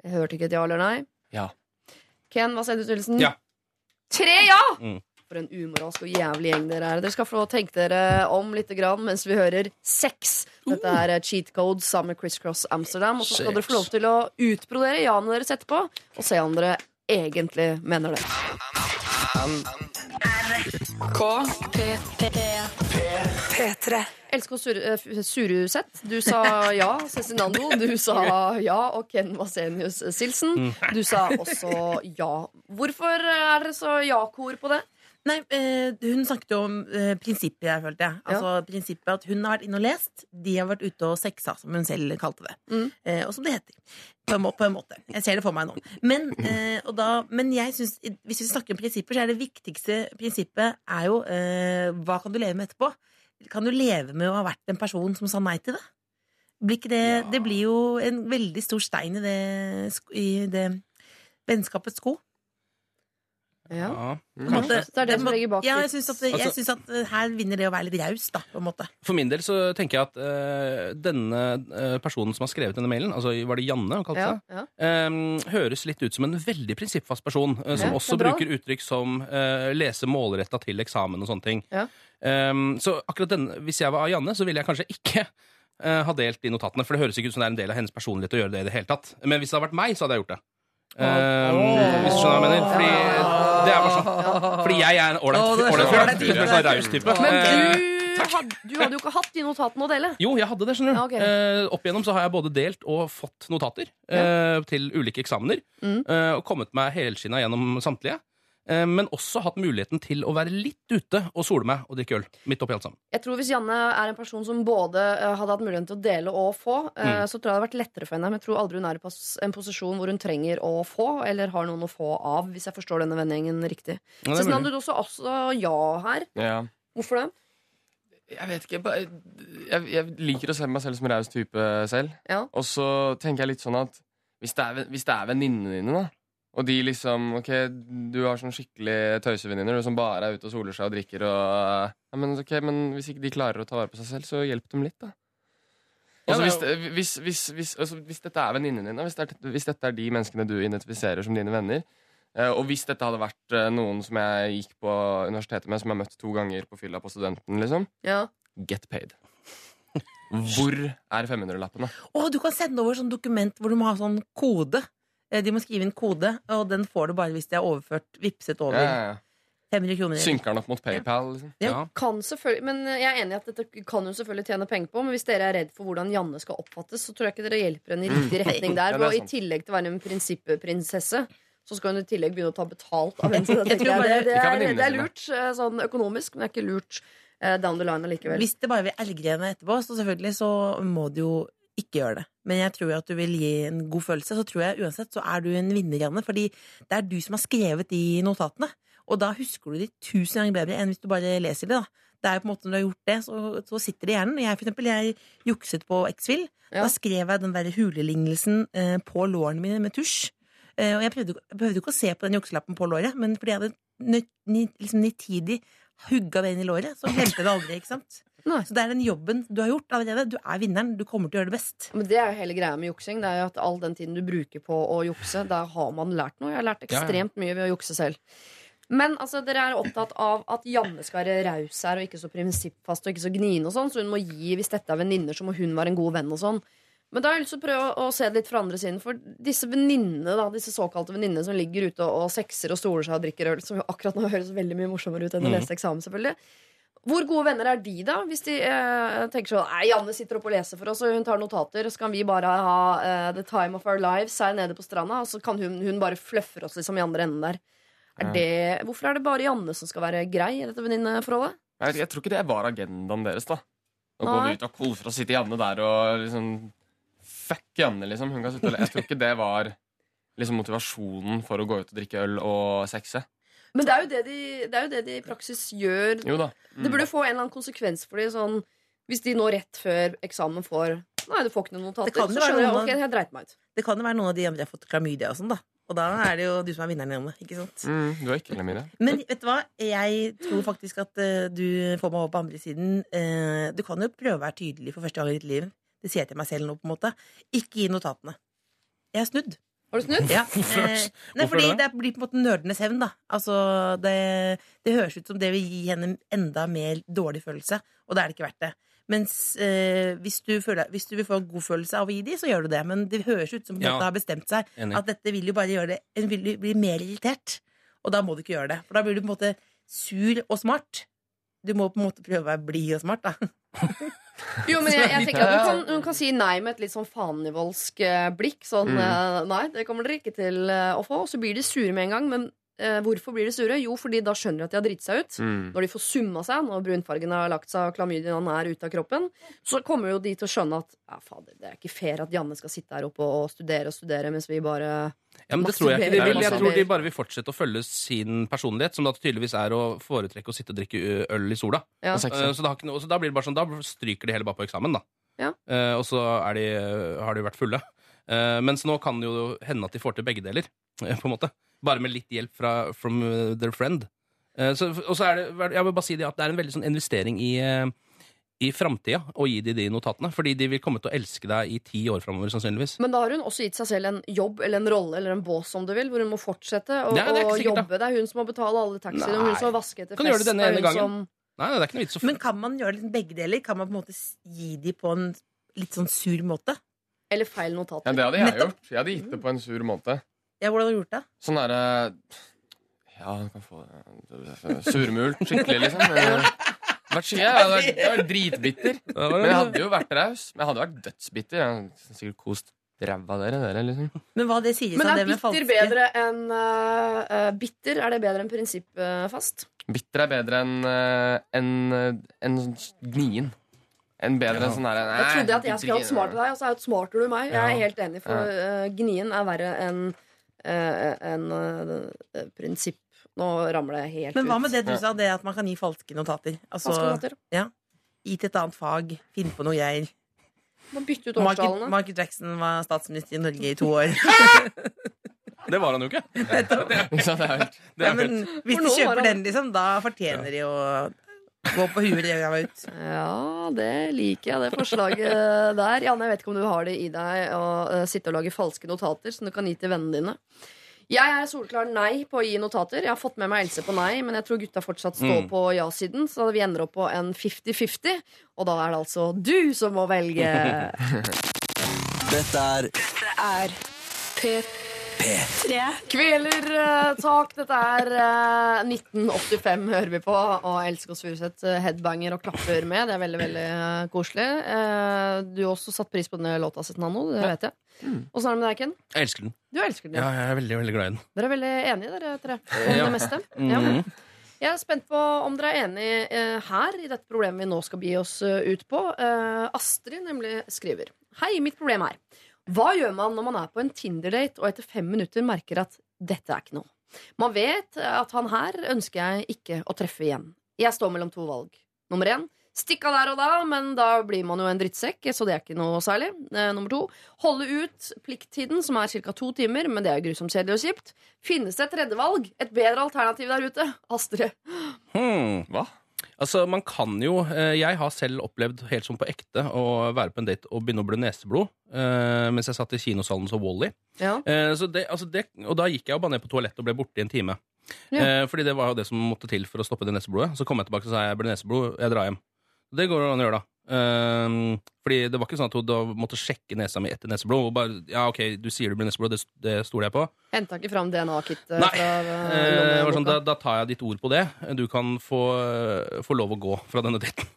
Jeg hørte ikke et ja eller nei. Ja. Ken, hva sier du, Nilsen? Ja. Tre ja! Mm. For en umoralsk og jævlig gjeng dere er. Dere skal få tenke dere om litt grann mens vi hører sex. Dette er eh, Cheat Code sammen med Criss Cross Amsterdam. Og så skal dere få lov til å utbrodere ja-ene deres etterpå, og se om dere egentlig mener det. P3. LSK Sur eh, Suruseth, du sa ja. Cezinando, du sa ja. Og Ken Vasenius Silsen, du sa også ja. Hvorfor er dere så ja-kor på det? Nei, eh, Hun snakket jo om eh, prinsippet, jeg følte jeg. Altså prinsippet at Hun har vært inne og lest, de har vært ute og sexa, som hun selv kalte det. Mm. Eh, og som det heter. På en, må på en måte. Jeg ser det for meg nå. Men, eh, og da, men jeg synes, hvis vi snakker om prinsipper, så er det viktigste prinsippet er jo eh, hva kan du leve med etterpå? Kan du leve med å ha vært en person som sa nei til det? Blir det, det blir jo en veldig stor stein i det, i det Vennskapets sko. Ja. Mm. Måte. Det er det som ligger bak Ja, jeg syns at, Altså- synes at eh, her vinner det å være litt raus, da, på en måte. For min del så tenker jeg at uh, denne eh, personen som har skrevet denne mailen, altså var det Janne hun kalte Ja, seg, ja. Um, høres litt ut som en veldig prinsippfast person, uh, som Ja, også er bruker uttrykk som lese målretta til eksamen og sånne ting. Ja. Eh, så akkurat denne, hvis jeg var Janne, så ville jeg kanskje ikke ha delt de notatene, for det høres ikke ut som det er en del av hennes personlighet å gjøre det i det hele tatt. Men hvis det hadde vært meg, så hadde jeg gjort det. Eh, Hvis du skjønner hva jeg mener? Fordi det er bare sånn Fordi jeg er en ålreit er fyr. En sånn raus type. Men Eh, du, had, du hadde jo ikke hatt de notatene å dele. jo, jeg hadde det, skjønner du. Ja, okay. eh, opp igjennom så har jeg både delt og fått notater eh, til ulike eksamener. Mm. Eh, og kommet meg helskinna gjennom samtlige. Eh, men også hatt muligheten til å være litt ute og sole meg og drikke øl. Midt oppi alt sammen. Jeg tror Hvis Janne er en person som både eh, hadde hatt muligheten til å dele og få, eh, Mm. så tror jeg det hadde vært lettere for henne. Men jeg tror aldri hun er i en posisjon hvor hun trenger å få, eller har noen å få av, hvis jeg forstår denne vendingen riktig. Ja, det er du også, også ja her. Ja. Hvorfor det? Jeg vet ikke. bare- Jeg, jeg liker å se meg selv som raus type selv. Ja. Og så tenker jeg litt sånn at hvis det er, hvis det er venninnene dine, da og de liksom Ok, du har sånn skikkelig tøysevenninner som bare er ute og soler seg og drikker og ja, men, ok, men hvis ikke de klarer å ta vare på seg selv, så hjelp dem litt, da. Altså, hvis, det- hvis, hvis, hvis, altså, hvis dette er venninnene dine, hvis, det er, hvis dette er de menneskene du identifiserer som dine venner, eh, og hvis dette hadde vært eh, noen som jeg gikk på universitetet med, som jeg har møtt to ganger på fylla på studenten, liksom, Ja. get paid. Hvor er 500-lappene? Å, du kan sende over sånn dokument hvor du må ha sånn kode. Eh, De må skrive inn kode, og den får du bare hvis de har overført, vipset over Ja, ja, ja. 500 kroner. Synker den opp mot PayPal? Liksom? Ja. Kan selvfølgelig, men jeg er enig i at dette kan hun selvfølgelig tjene penger på. Men hvis dere er redd for hvordan Janne skal oppfattes, så tror jeg ikke dere hjelper henne i riktig retning der. Ja, er og i tillegg til å være en prinsipprinsesse, så skal hun i tillegg begynne å ta betalt av henne. Det, det, det, er, det lurt eh, sånn økonomisk, men det er ikke lurt eh, down the line allikevel. Hvis det bare vil elgrene henne etterpå, så selvfølgelig så må du jo ikke gjør det. Men jeg tror at du vil gi en god følelse. Så tror jeg uansett så er du en vinner, Janne. Fordi det er du som har skrevet de notatene. Og da husker du de tusen ganger bedre enn hvis du bare leser det. da. Det er jo på en måte Når du har gjort det, så, så sitter det i hjernen. Jeg for eksempel, jeg jukset på X-Fill. Ja. Da skrev jeg den der hulelignelsen eh, på lårene mine med tusj. Eh, og jeg prøvde, jeg prøvde ikke å se på den jukselappen på låret, men fordi jeg hadde liksom nitidig hugga det inn i låret, så glemte jeg det aldri. ikke sant? Nei. Så det er den jobben du har gjort allerede. Du er vinneren. Du kommer til å gjøre det best. Men det er jo hele greia med juksing. Det er jo at All den tiden du bruker på å jukse, da har man lært noe. Jeg har lært ekstremt mye ved å jukse selv. Men altså, dere er opptatt av at Janne skal være raus her og ikke så prinsippfast og ikke så gniende og sånn, så hun må gi, hvis dette er venninner, så må hun være en god venn og sånn. Men da har jeg lyst til å prøve å, se det litt fra andre siden. For disse venninnene, da, disse såkalte venninnene som ligger ute og, og sexer og stoler seg og drikker øl, som jo akkurat nå høres veldig mye morsommere ut enn å Mhm. lese eksamen, selvfølgelig. Hvor gode venner er de, da? Hvis de eh, tenker sånn Nei, Janne sitter oppe og leser for oss, og hun tar notater, så kan vi bare ha eh, the time of our lives her nede på stranda, og så kan hun, hun bare fløffer oss liksom i andre enden der. Er Ja. det, hvorfor er det bare Janne som skal være grei i dette venninneforholdet? Jeg, jeg tror ikke det var agendaen deres. da Å gå ut og kolde for å sitte Janne der og liksom Fuck Janne, liksom. Hun kan sitte og le. Jeg tror ikke det var liksom motivasjonen for å gå ut og drikke øl og sexe. Men det er jo det de, det er jo det de i praksis gjør. Jo da. Mm. Det burde få en eller annen konsekvens for dem. Sånn, hvis de nå rett før eksamen får Nei, du får ikke noen notater. Så skjønner jeg ok, jeg dreit meg ut. Det kan jo være noen av de andre har fått klamydia og sånn, da. Og da er det jo du som er vinneren, Janne. Ikke sant? Mm, du er ikke Lemire. Men vet du hva? Jeg tror faktisk at uh, du får meg over på andre siden. Uh, du kan jo prøve å være tydelig for første gang i ditt liv. Det sier jeg til meg selv nå, på en måte. Ikke gi notatene. Jeg er snudd. Har du snudd? Ja. Eh, nei, fordi det? det blir på en måte nerdenes hevn, da. Altså, det, det høres ut som det vil gi henne enda mer dårlig følelse, og da er det ikke verdt det. Mens eh, hvis, du føler, hvis du vil få en god følelse av å gi de, så gjør du det. Men det høres ut som hun Ja. har bestemt seg. Enig. At dette vil jo bare gjøre det Hun vil bli mer irritert. Og da må du ikke gjøre det. For da blir du på en måte sur og smart. Du må på en måte prøve å være blid og smart, da. Jo, men jeg, jeg tenker at hun kan, hun kan si nei med et litt sånn fanenivoldsk eh, blikk. Sånn Mm. eh, nei, det kommer dere ikke til eh, å få. Og så blir de sure med en gang. Men hvorfor blir de sure? Jo, fordi da skjønner de at de har dritt seg ut. Mm. Når de får summa seg, når brunfargen har lagt seg og klamydiaen er ute av kroppen, så kommer jo de til å skjønne at ja, fader, det er ikke fair at Janne skal sitte her oppe og studere og studere mens vi bare Ja, men det tror jeg ikke de vil. Jeg tror de bare vil fortsette å følge sin personlighet, som da tydeligvis er å foretrekke å sitte og drikke øl i sola. Ja. Eh, Så, da, har ikke noe- så da blir det bare sånn, da stryker de hele bare på eksamen, da. Ja. Eh, og så er de, har de vært fulle. Eh, mens nå kan det jo hende at de får til begge deler. på en måte. Bare med litt hjelp fra from eh, their friend. Uh, så, og så er det, jeg vil bare si det at det er en veldig sånn investering i, uh, i framtida å gi de de notatene. Fordi de vil komme til å elske deg i ti år framover, sannsynligvis. Men da har hun også gitt seg selv en jobb eller en rolle eller en bås om du vil, hvor hun må fortsette å, Nei, det er sikkert, da. jobbe. Det er hun som må betale alle taxiene, hun som må vaske etter Kan fest. gjøre det denne ene gangen. som- Nei, det er ikke noe vits å Men kan man gjøre liksom begge deler? Kan man på en måte gi de på en litt sånn sur måte? Eller feil notater. Ja, det hadde jeg Nettopp. gjort. Jeg hadde gitt det på en sur måte. Ja, hvordan har du gjort det? Sånn derre Ja, du kan få surmult skikkelig, liksom. Eh, Vært skikkelig, jeg hadde vært, jeg hadde vært dritbitter. Men jeg hadde jo vært raus. Men jeg hadde vært dødsbitter. Jeg hadde sikkert kost ræva dere, dere, liksom. Men hva det sier Men seg, er det med bitter falske bedre enn eh, eh, Bitter er det bedre enn prinsippfast? Bitter er bedre enn uh, en, en gnien. En bedre ja. sånn derre Jeg trodde at jeg skulle hatt smart til deg, og så outsmarter jo smartere du meg. Jeg er helt enig, for uh, gnien er verre enn uh, en, uh, prinsipp. Nå ramler jeg helt ut. Men hva ut. med det du sa, det at man kan gi falske notater? Altså, notater? Ja. Gi til et annet fag, finne på noe greier. Man bytte ut årstallene. Michael Jackson var statsminister i Norge i to år. Det var han jo ikke. Ikke sant, det er helt Det Ja, er men hvis du de kjøper den, liksom, da fortjener de å gå på huet ræva ut. Ja, det liker jeg, det forslaget der. Janne, jeg vet ikke om du har det i deg å uh, sitte og lage falske notater som du kan gi til vennene dine. Jeg er solklar nei på å gi notater. Jeg har fått med meg Else på nei, men jeg tror gutta fortsatt står Mm. på ja-siden, så vi ender opp på en 50-50. Og da er det altså du som må velge. Dette er Er P3. Kvelertak. Dette er eh, 1985 hører vi på, og Else Kåss Furuseth eh, headbanger og klapper med. Det er veldig veldig eh, koselig. Eh, du har også satt pris på denne låta, Setnano. Det vet jeg. Åssen er det med deg, Ken? Jeg elsker den. Du elsker den, Ja, ja. jeg er veldig, veldig glad i den. Dere er veldig enige, dere tre, om Ja. det meste? Ja. Mhm. Jeg er spent på om dere er enige eh, her i dette problemet vi nå skal bi oss eh, ut på. Eh, Astrid nemlig skriver Hei, mitt problem er Hva gjør man når man er på en Tinder-date og etter fem minutter merker at dette er ikke noe? Man vet at han her ønsker jeg ikke å treffe igjen. Jeg står mellom to valg. Nummer én stikk av der og da, men da blir man jo en drittsekk, så det er ikke noe særlig. Eh, nummer to holde ut plikttiden, som er ca. to timer, men det er grusomt kjedelig og kjipt. Finnes det et tredje valg? Et bedre alternativ der ute? Astrid. Hmm. Hva? Altså, man kan jo eh, Jeg har selv opplevd helt som på ekte å være på en date og begynne å blø neseblod eh, mens jeg satt i kinosalen så Wally. Ja. Eh, det, altså det, og da gikk jeg jo bare ned på toalettet og ble borte i en time. Ja. Eh, fordi det var jo det som måtte til for å stoppe det neseblodet. Så kom jeg tilbake og sa jeg ble neseblod, jeg drar hjem. Det går an å gjøre, da. Eh, fordi det var ikke sånn at hun måtte sjekke nesa mi etter neseblod. Hun bare, ja, ok, du sier du blir neseblod, det, det stoler jeg på. Henta ikke fram DNA-kittet Nei. fra Eh, eh, det var sånn, da, da tar jeg ditt ord på det. Du kan få, få lov å gå fra denne daten.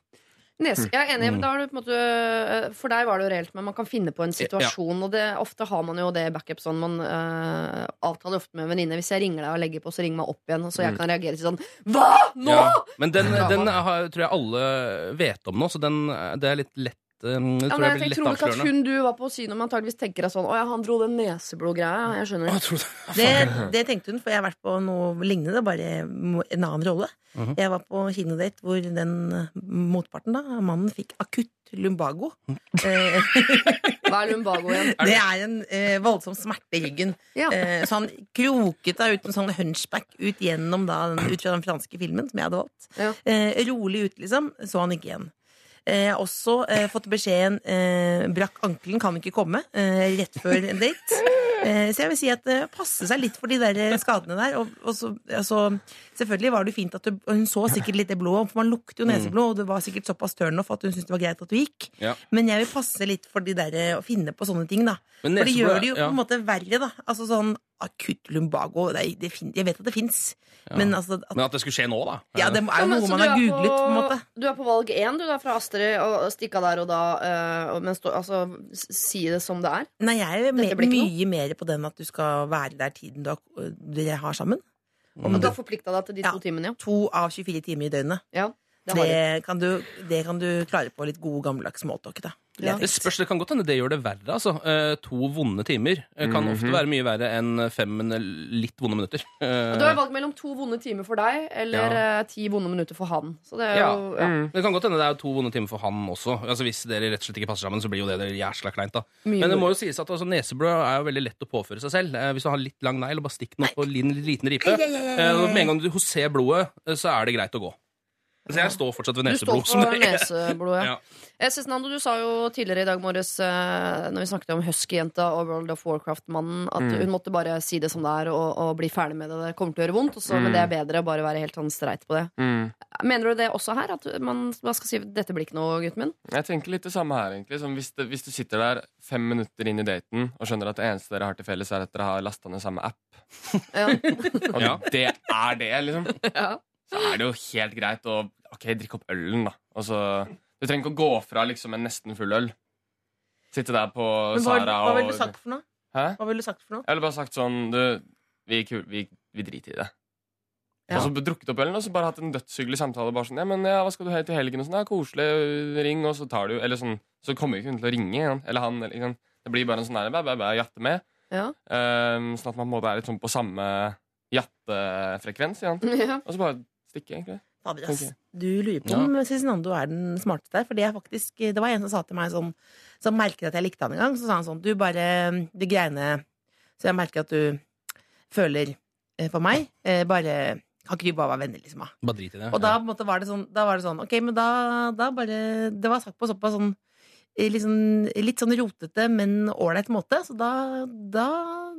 Nes, jeg er enig, men da har du på en måte eh, For deg var det jo reelt, men man kan finne på en situasjon. Og det, ofte har man jo det backup sånn. Man uh, avtaler ofte med en venninne. Hvis jeg ringer deg og legger på, så ring meg opp igjen. Så jeg kan reagere til sånn Hva?! Nå?! Mm. Ja. Men den, Drama. den har, tror jeg alle vet om nå, så den, det er litt lett eh, Det Ja, tror men jeg jeg, blir tror ikke at hun du var på kino med, antageligvis tenker deg sånn Å ja, han dro den neseblodgreia. Jeg skjønner. Jeg tror det. Det, det tenkte hun, for jeg har vært på noe lignende, bare en annen rolle. Mhm. Jeg var på kinodate hvor den motparten, da, mannen, fikk akutt lumbago. Eh, Hva er lumbago igjen? det er en eh, voldsom smerte i ryggen. Ja. Eh, så han kroket da ut en sånn hunchback ut gjennom da, den- ut fra den franske filmen som jeg hadde valgt. Ja. Eh, rolig ut, liksom. Så han ikke igjen. Eh, Jeg har også eh, fått beskjeden eh, brakk ankelen, kan ikke komme. Rett før en date. Eh, så jeg vil si at eh, passe seg litt for de der eh, skadene der. Og, og så, altså, selvfølgelig var det fint at du, Hun så sikkert litt det blå, for man lukter jo neseblod, og det var sikkert såpass turnoff at hun syntes det var greit at du gikk. Ja. Men jeg vil passe litt for de der, å finne på sånne ting, da. Men For det gjør det jo ja. på en måte verre, da. Altså sånn akutt lumbago. Det, er- det fin, jeg vet at det fins, men altså at, Men at det skulle skje nå, da. Ja, det er jo noe man har googlet, på en måte. Du er på valg én, du da, fra Astrid, og stikka der og da. øh, men altså, si det som det er. Nei, jeg er jo Dette mye mer på den at du skal være der tiden du har, dere har sammen. Og du har forplikta deg til de to timene, ja. To av 24 timer i døgnet. ja. Det Det kan, du, det kan du klare på litt god gammeldags smalltalk, Ja. Det spørs, det kan godt hende det gjør det verre. altså. Uh, to vonde timer eh, kan ofte være mye verre enn fem litt vonde minutter. Uh, Du har valgt mellom to vonde timer for deg eller ja. ti vonde minutter for han. Så det er Ja. jo ja. Mm. Det kan godt hende det er to vonde timer for han også. Altså Hvis dere rett og slett ikke passer sammen, så blir jo det jæsla kleint. da Mye Men det må jo sies at altså, neseblod er jo veldig lett å påføre seg selv. Uh, hvis du har litt lang negl, bare stikk den opp på en liten ripe. Eh, med en gang du ser blodet, eh, så er det greit å gå. Så jeg står fortsatt ved Du står neseblod. for neseblod, ja. Ja. Eh, Nando, du sa jo tidligere i dag morges eh, Når vi snakket om Husky-jenta og World of Warcraft-mannen, at Mm. hun måtte bare si det som det er og, og bli ferdig med det. Det kommer til å gjøre vondt, også, mm. men det er bedre å bare være helt sånn streit på det. Mm. Mener du det også her? At man man skal si, 'dette blir ikke noe, gutten min'? Jeg tenker litt det samme her, egentlig. Som hvis, det, hvis du sitter der fem minutter inn i daten og skjønner at det eneste dere har til felles, er at dere har lasta ned samme app, Ja. og det er det, liksom, ja. Så er det jo helt greit å Ok, drikke opp ølen, da. Og så, du trenger ikke å gå fra liksom en nesten full øl. Sitte der på Men hva, Sara hva ville du sagt for noe? Hæ? Hva ville du sagt for noe? Jeg ville bare sagt sånn Du, vi, vi, vi driter i det. Ja. Og så drukket opp ølen og så bare hatt en dødshyggelig samtale. Bare sånn, ja, men ja, hva skal du til helgen? Og sånn, ja, koselig, ring, og så tar du Eller sånn, så kommer ikke hun til å ringe. igjen. Eller han. Eller, liksom. det blir bare en sånn der, bæ, bæ, bæ, jatte med. Ja. Um, sånn at man på en måte er litt sånn på samme jattefrekvens. igjen. ja. Og så bare stikke, egentlig. Fader. Du lurer på om Cezinando er den smarteste der. For det er faktisk Det var en som sa til meg sånn Som merket at jeg likte han en gang. Så sa han sånn Du bare De greiene Så jeg merker at du føler eh, for meg. Eh, bare Kan ikke du bare være venner, liksom? Bare drit i det. Og da, på måte, var det sånn, da var det sånn Ok, men da, da bare Det var sagt på såpass sånn Liksom, litt sånn rotete, men ålreit måte. Så da, da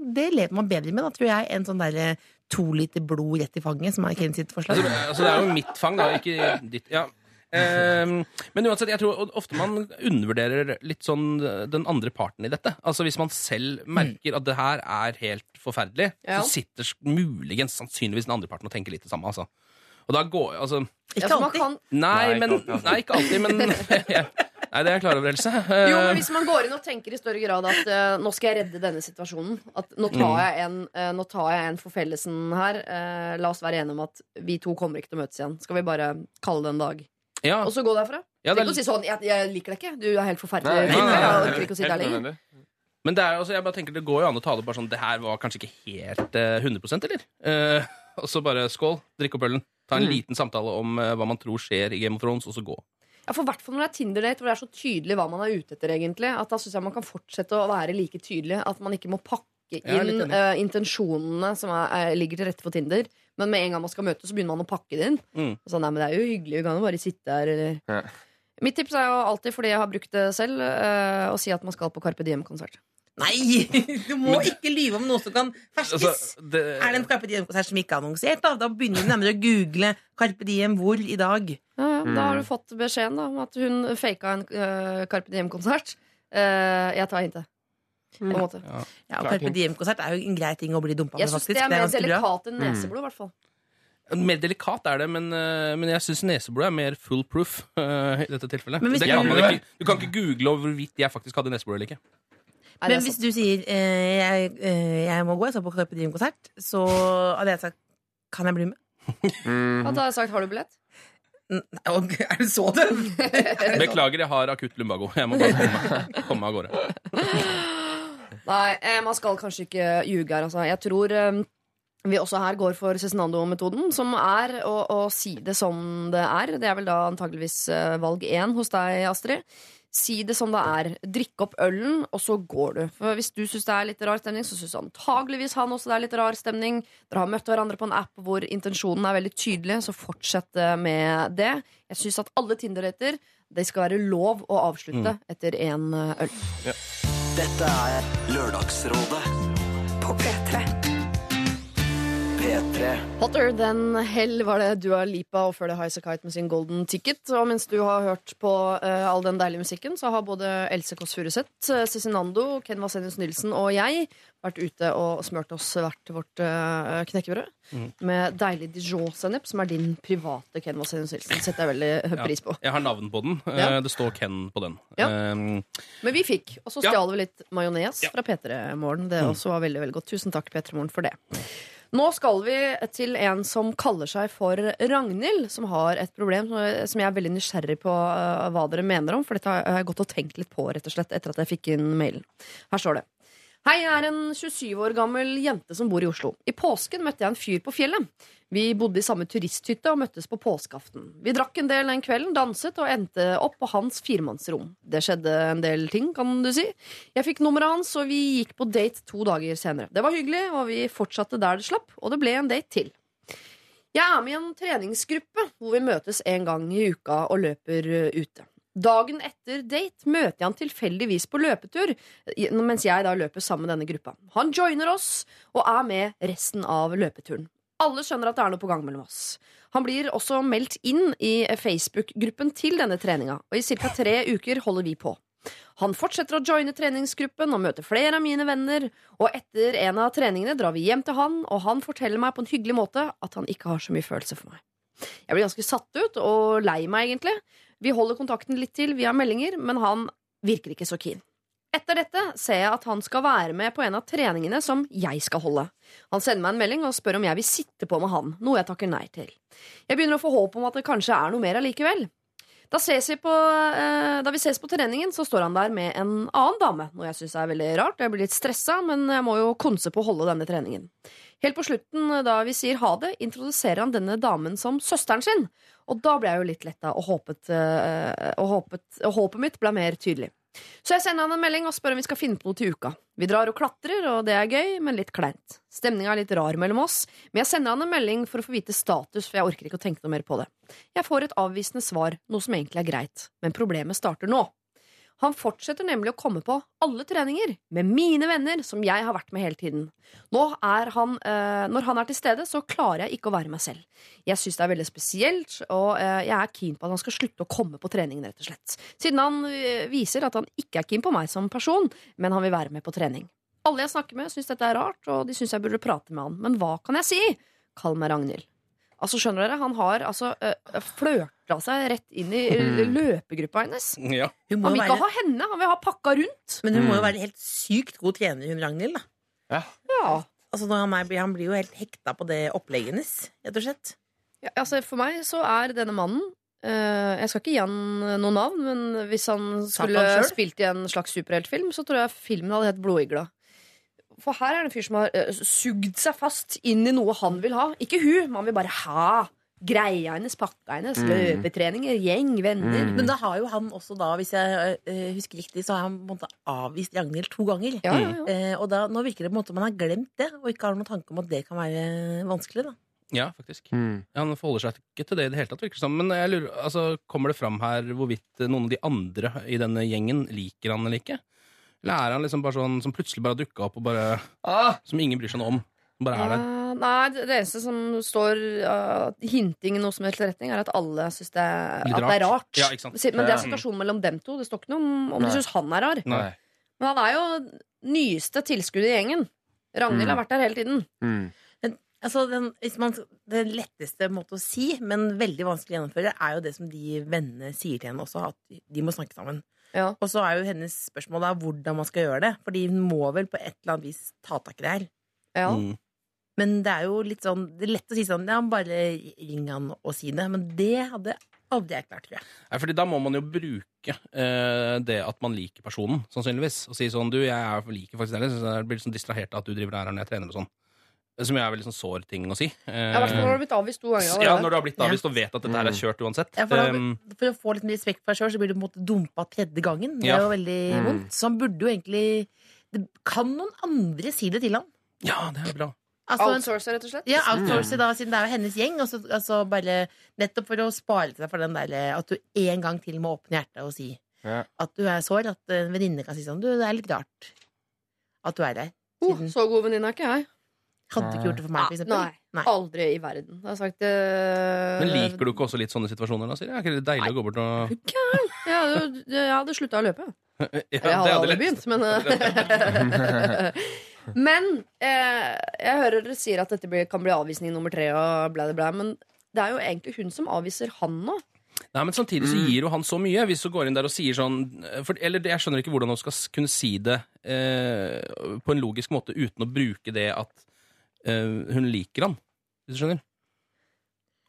Det lever man bedre med, da, tror jeg, enn sånn derre to liter blod rett i fanget, som er Kane sitt forslag. Altså, altså, det er jo mitt fang, da, ikke ditt. Ja. Ehm, men uansett, jeg tror ofte man undervurderer litt sånn den andre parten i dette. Altså Hvis man selv merker at det her er helt forferdelig, Ja. så sitter muligens sannsynligvis den andre parten og tenker litt det samme. Altså. Og da går altså Ikke så alltid. Nei, men, nei ikke alltid, men Nei, det er jeg klar over, Else. jo, men Eh, hvis man går inn og tenker i større grad at uh, nå skal jeg redde denne situasjonen At nå tar Mm. jeg en, uh, nå tar jeg en for fellesen her. Uh, la oss være enige om at vi to kommer ikke til å møtes igjen. Skal vi bare kalle det en dag? ja, Og så gå derfra? ja, Tenk å si sånn jeg, 'Jeg liker deg ikke. Du er helt forferdelig.' Nei, nei, nei, Jeg orker ikke å sitte her lenger. Men det er jo også, jeg bare tenker det går jo an å ta det bare sånn Det her var kanskje ikke helt eh, 100 eller? Eh, og så bare skål, drikke opp ølen. Ta en Mm. liten samtale om hva man tror skjer i Game of Thrones, og så gå. Ja, for hvert fall når det er Tinder-date hvor det er så tydelig hva man er ute etter. egentlig At Da syns jeg man kan fortsette å være like tydelig. At man ikke må pakke inn eh, intensjonene som er, er, ligger til rette for Tinder. Men med en gang man skal møtes, så begynner man å pakke det inn. Mm. Sånn, nei, men Det er jo hyggelig, vi kan jo bare sitte her. Eller. Ja. Mitt tips er jo alltid, fordi jeg har brukt det selv, uh, å si at man skal på Carpe Diem-konsert. Nei! Du må ikke lyve om noe som kan ferskes. Altså, det, Er det en Carpe Diem-konsert som ikke er annonsert? Da Da begynner du nærmere å google Carpe Diem hvor i dag. Ja, Da Mm. har du fått beskjeden da, om at hun faka en uh, Carpe Diem-konsert. Uh, jeg tar hintet. På en måte. ja. Ja, og Carpe Diem-konsert er jo en grei ting å bli dumpa Jeg med, syns det er mer delikat enn neseblod, i hvert fall. Mer delikat er det, men, eh, men jeg syns neseblod er mer full proof uh, i dette tilfellet. Men hvis det du- kan man ikke, du kan ikke google over hvorvidt jeg faktisk hadde neseblod eller ikke. Nei, Men hvis du sier eh, jeg, eh, jeg må gå, jeg skal på Carpe Diem-konsert, så hadde jeg sagt kan jeg bli med? Mm. Da har jeg sagt 'har du billett'? Er det så det? Beklager, jeg har akutt lumbago. Jeg må bare komme, komme av gårde. Nei, eh, man skal kanskje ikke ljuge her, altså. Jeg tror eh, vi også her går for Cezinando-metoden, som er å, å si det som det er. Det er vel da antageligvis eh, valg én hos deg, Astrid. Si det som det er. Drikk opp ølen, og så går du. For Hvis du syns det er litt rar stemning, så syns antageligvis han også det er litt rar stemning. Dere har møtt hverandre på en app hvor intensjonen er veldig tydelig, så fortsett eh, med det. Jeg syns at alle Tinder-dater det skal være lov å avslutte etter én øl. Dette er Lørdagsrådet På P3. P3. Hotter than hell var det Dua Lipa og før det Highasakite med sin Golden Ticket. Og mens du har hørt på uh, all den deilige musikken, så har både Else Kåss Furuseth, uh, Cezinando, Ken Vasenius Nilsen og jeg vært ute og smurt oss hvert vårt uh, knekkebrød med deilig Dijon-sennep, som er din private Ken Vasenius Nilsen. Setter jeg veldig eh, Ja. pris på. Jeg har navn på den. Eh, Ja. Det står Ken på den. Ja. Um, Men vi fikk. Og så Ja. stjal vi litt majones Ja. fra P3 Morgen. Det Mm. også var veldig veldig godt. Tusen takk, P3 Morgen, for det. Nå skal vi til en som kaller seg for Ragnhild, som har et problem som- jeg er veldig nysgjerrig på eh, hva dere mener om, for dette har jeg gått og tenkt litt på, rett og slett, etter at jeg fikk inn mailen. Her står det. Hei, jeg er en 27 år gammel jente som bor i Oslo. I påsken møtte jeg en fyr på fjellet. Vi bodde i samme turisthytte og møttes på påskeaften. Vi drakk en del den kvelden, danset og endte opp på hans firemannsrom. Det skjedde en del ting, kan du si. Jeg fikk nummeret hans, og vi gikk på date to dager senere. Det var hyggelig, og vi fortsatte der det slapp, og det ble en date til. Jeg er med i en treningsgruppe hvor vi møtes en gang i uka og løper uh, ute. Dagen etter date møter jeg han tilfeldigvis på løpetur, mens jeg da løper sammen med denne gruppa. Han joiner oss og er med resten av løpeturen. Alle skjønner at det er noe på gang mellom oss. Han blir også meldt inn i Facebook-gruppen til denne treninga, og i ca. tre uker holder vi på. Han fortsetter å joine treningsgruppen og møter flere av mine venner, og etter en av treningene drar vi hjem til han, og han forteller meg på en hyggelig måte at han ikke har så mye følelse for meg. Jeg blir ganske satt ut og lei meg, egentlig. Vi holder kontakten litt til via meldinger, men han virker ikke så keen. Etter dette ser jeg at han skal være med på en av treningene som jeg skal holde. Han sender meg en melding og spør om jeg vil sitte på med han, noe jeg takker nei til. Jeg begynner å få håp om at det kanskje er noe mer allikevel. Da, vi på, eh, da vi ses på treningen, så står han der med en annen dame, noe jeg syns er veldig rart. Jeg blir litt stressa, men jeg må jo konse på å holde denne treningen. Helt på slutten, da vi sier ha det, introduserer han denne damen som søsteren sin. Og da ble jeg jo litt letta, og, eh, og, håpet, og håpet mitt ble mer tydelig. Så jeg sender han en melding og spør om vi skal finne på noe til uka. Vi drar og klatrer, og det er gøy, men litt kleint. Stemninga er litt rar mellom oss, men jeg sender han en melding for å få vite status, for jeg orker ikke å tenke noe mer på det. Jeg får et avvisende svar, noe som egentlig er greit, men problemet starter nå. Han fortsetter nemlig å komme på alle treninger med mine venner, som jeg har vært med hele tiden. Han, eh, når han er til stede, så klarer jeg ikke å være meg selv. Jeg syns det er veldig spesielt, og eh, jeg er keen på at han skal slutte å komme på treningen, rett og slett. Siden han eh, viser at han ikke er keen på meg som person, men han vil være med på trening. Alle jeg snakker med, syns dette er rart, og de syns jeg burde prate med han. Men hva kan jeg si? Kall meg Ragnhild. Altså, skjønner dere, Han har altså uh, flørta seg rett inn i eh, løpegruppa hennes. Ja. Hun må Han vil ikke være, ha henne, han vil ha pakka rundt. men hun må jo være helt sykt god trener, hun Ragnhild. da Ja. Altså, når han, er, han blir jo helt hekta på det opplegget hennes, rett og slett. Ja, altså For meg så er denne mannen eh, Jeg skal ikke gi han noe navn, men hvis han skulle han selv? spilt i en slags superheltfilm, så tror jeg filmen hadde hett Blodigla. For her er det en fyr som har eh, sugd seg fast inn i noe han vil ha. Ikke hun, han vil bare ha greia hennes, pakka hennes, løpetreninger, gjeng, venner. Men da har jo han også da, hvis jeg øh, husker riktig, så har han på en måte avvist Ragnhild to ganger. Ja, ja, ja. Eh, og da, nå virker det på en måte man har glemt det, og ikke har noen tanke om at det kan være vanskelig. da Ja, faktisk. Mm. Han forholder seg ikke til det i det hele tatt, virker det som. Men jeg lurer, altså, kommer det fram her hvorvidt noen av de andre i denne gjengen liker han eller ikke? Eller er han liksom bare sånn som plutselig bare har dukka opp, og bare, Ah! som ingen bryr seg noe om? Bare er der? Eh, nei, det eneste som står uh, hinting i noe som helst retning, er at alle syns det, det er rart. Ja, ikke sant. Men det er situasjonen mellom dem to. Det står ikke noe om, om de syns han er rar. Nei. Men han er jo nyeste tilskuddet i gjengen. Ragnhild Mm. har vært der hele tiden. Mm. Men altså, den, hvis man, det letteste måte å si, men veldig vanskelig å gjennomføre, er jo det som de vennene sier til henne også, at de må snakke sammen. Ja. Og så er jo hennes spørsmål da hvordan man skal gjøre det. Fordi hun må vel på et eller annet vis ta tak i det her. Ja. Mm. Men det er jo litt sånn Det er lett å si sånn Ja, bare ring han og si det. Men det hadde aldri jeg klart, tror jeg. Nei, fordi da må man jo bruke eh, det at man liker personen, sannsynligvis. Og si sånn Du, jeg er, liker faktisk deg. Så jeg blir litt sånn distrahert av at du driver her når jeg trener og sånn. Som jo er veldig sånn sår ting å si. Eh, Ja, når du har blitt avvist to ganger. ja, når du har blitt avvist og vet at dette her er kjørt uansett. Ja, for, da, Um, for å få litt mer respekt for deg sjøl, så blir du på en måte dumpa tredje gangen. Det er jo veldig Mm. vondt. Så han burde jo egentlig det, Kan noen andre si det til ham? ja, det er bra. Altså, Outsource, rett og slett. ja, outsource da, siden det er jo hennes gjeng. Og så, altså bare, nettopp for å spare seg for den der at du en gang til må åpne hjertet og si Ja. at du er sår. At en venninne kan si sånn Du, det er litt rart at du er der. Oh, så god venninne er ikke jeg. hadde du ikke gjort det for meg, for eksempel? Nei. Aldri i verden. Jeg har sagt det Men liker du ikke også litt sånne situasjoner? da, Siri? Er ikke det deilig å gå bort og Jeg hadde, jeg hadde slutta å løpe. Ja, jeg hadde aldri begynt, men eh, Men eh, jeg hører dere sier at dette blir, kan bli avvisning nummer tre, og bla, bla, bla, men det er jo egentlig hun som avviser han nå. Nei, men samtidig så gir jo han så mye, hvis du går inn der og sier sånn for, Eller jeg skjønner ikke hvordan hun skal kunne si det eh, på en logisk måte uten å bruke det at eh, hun liker han, hvis du skjønner.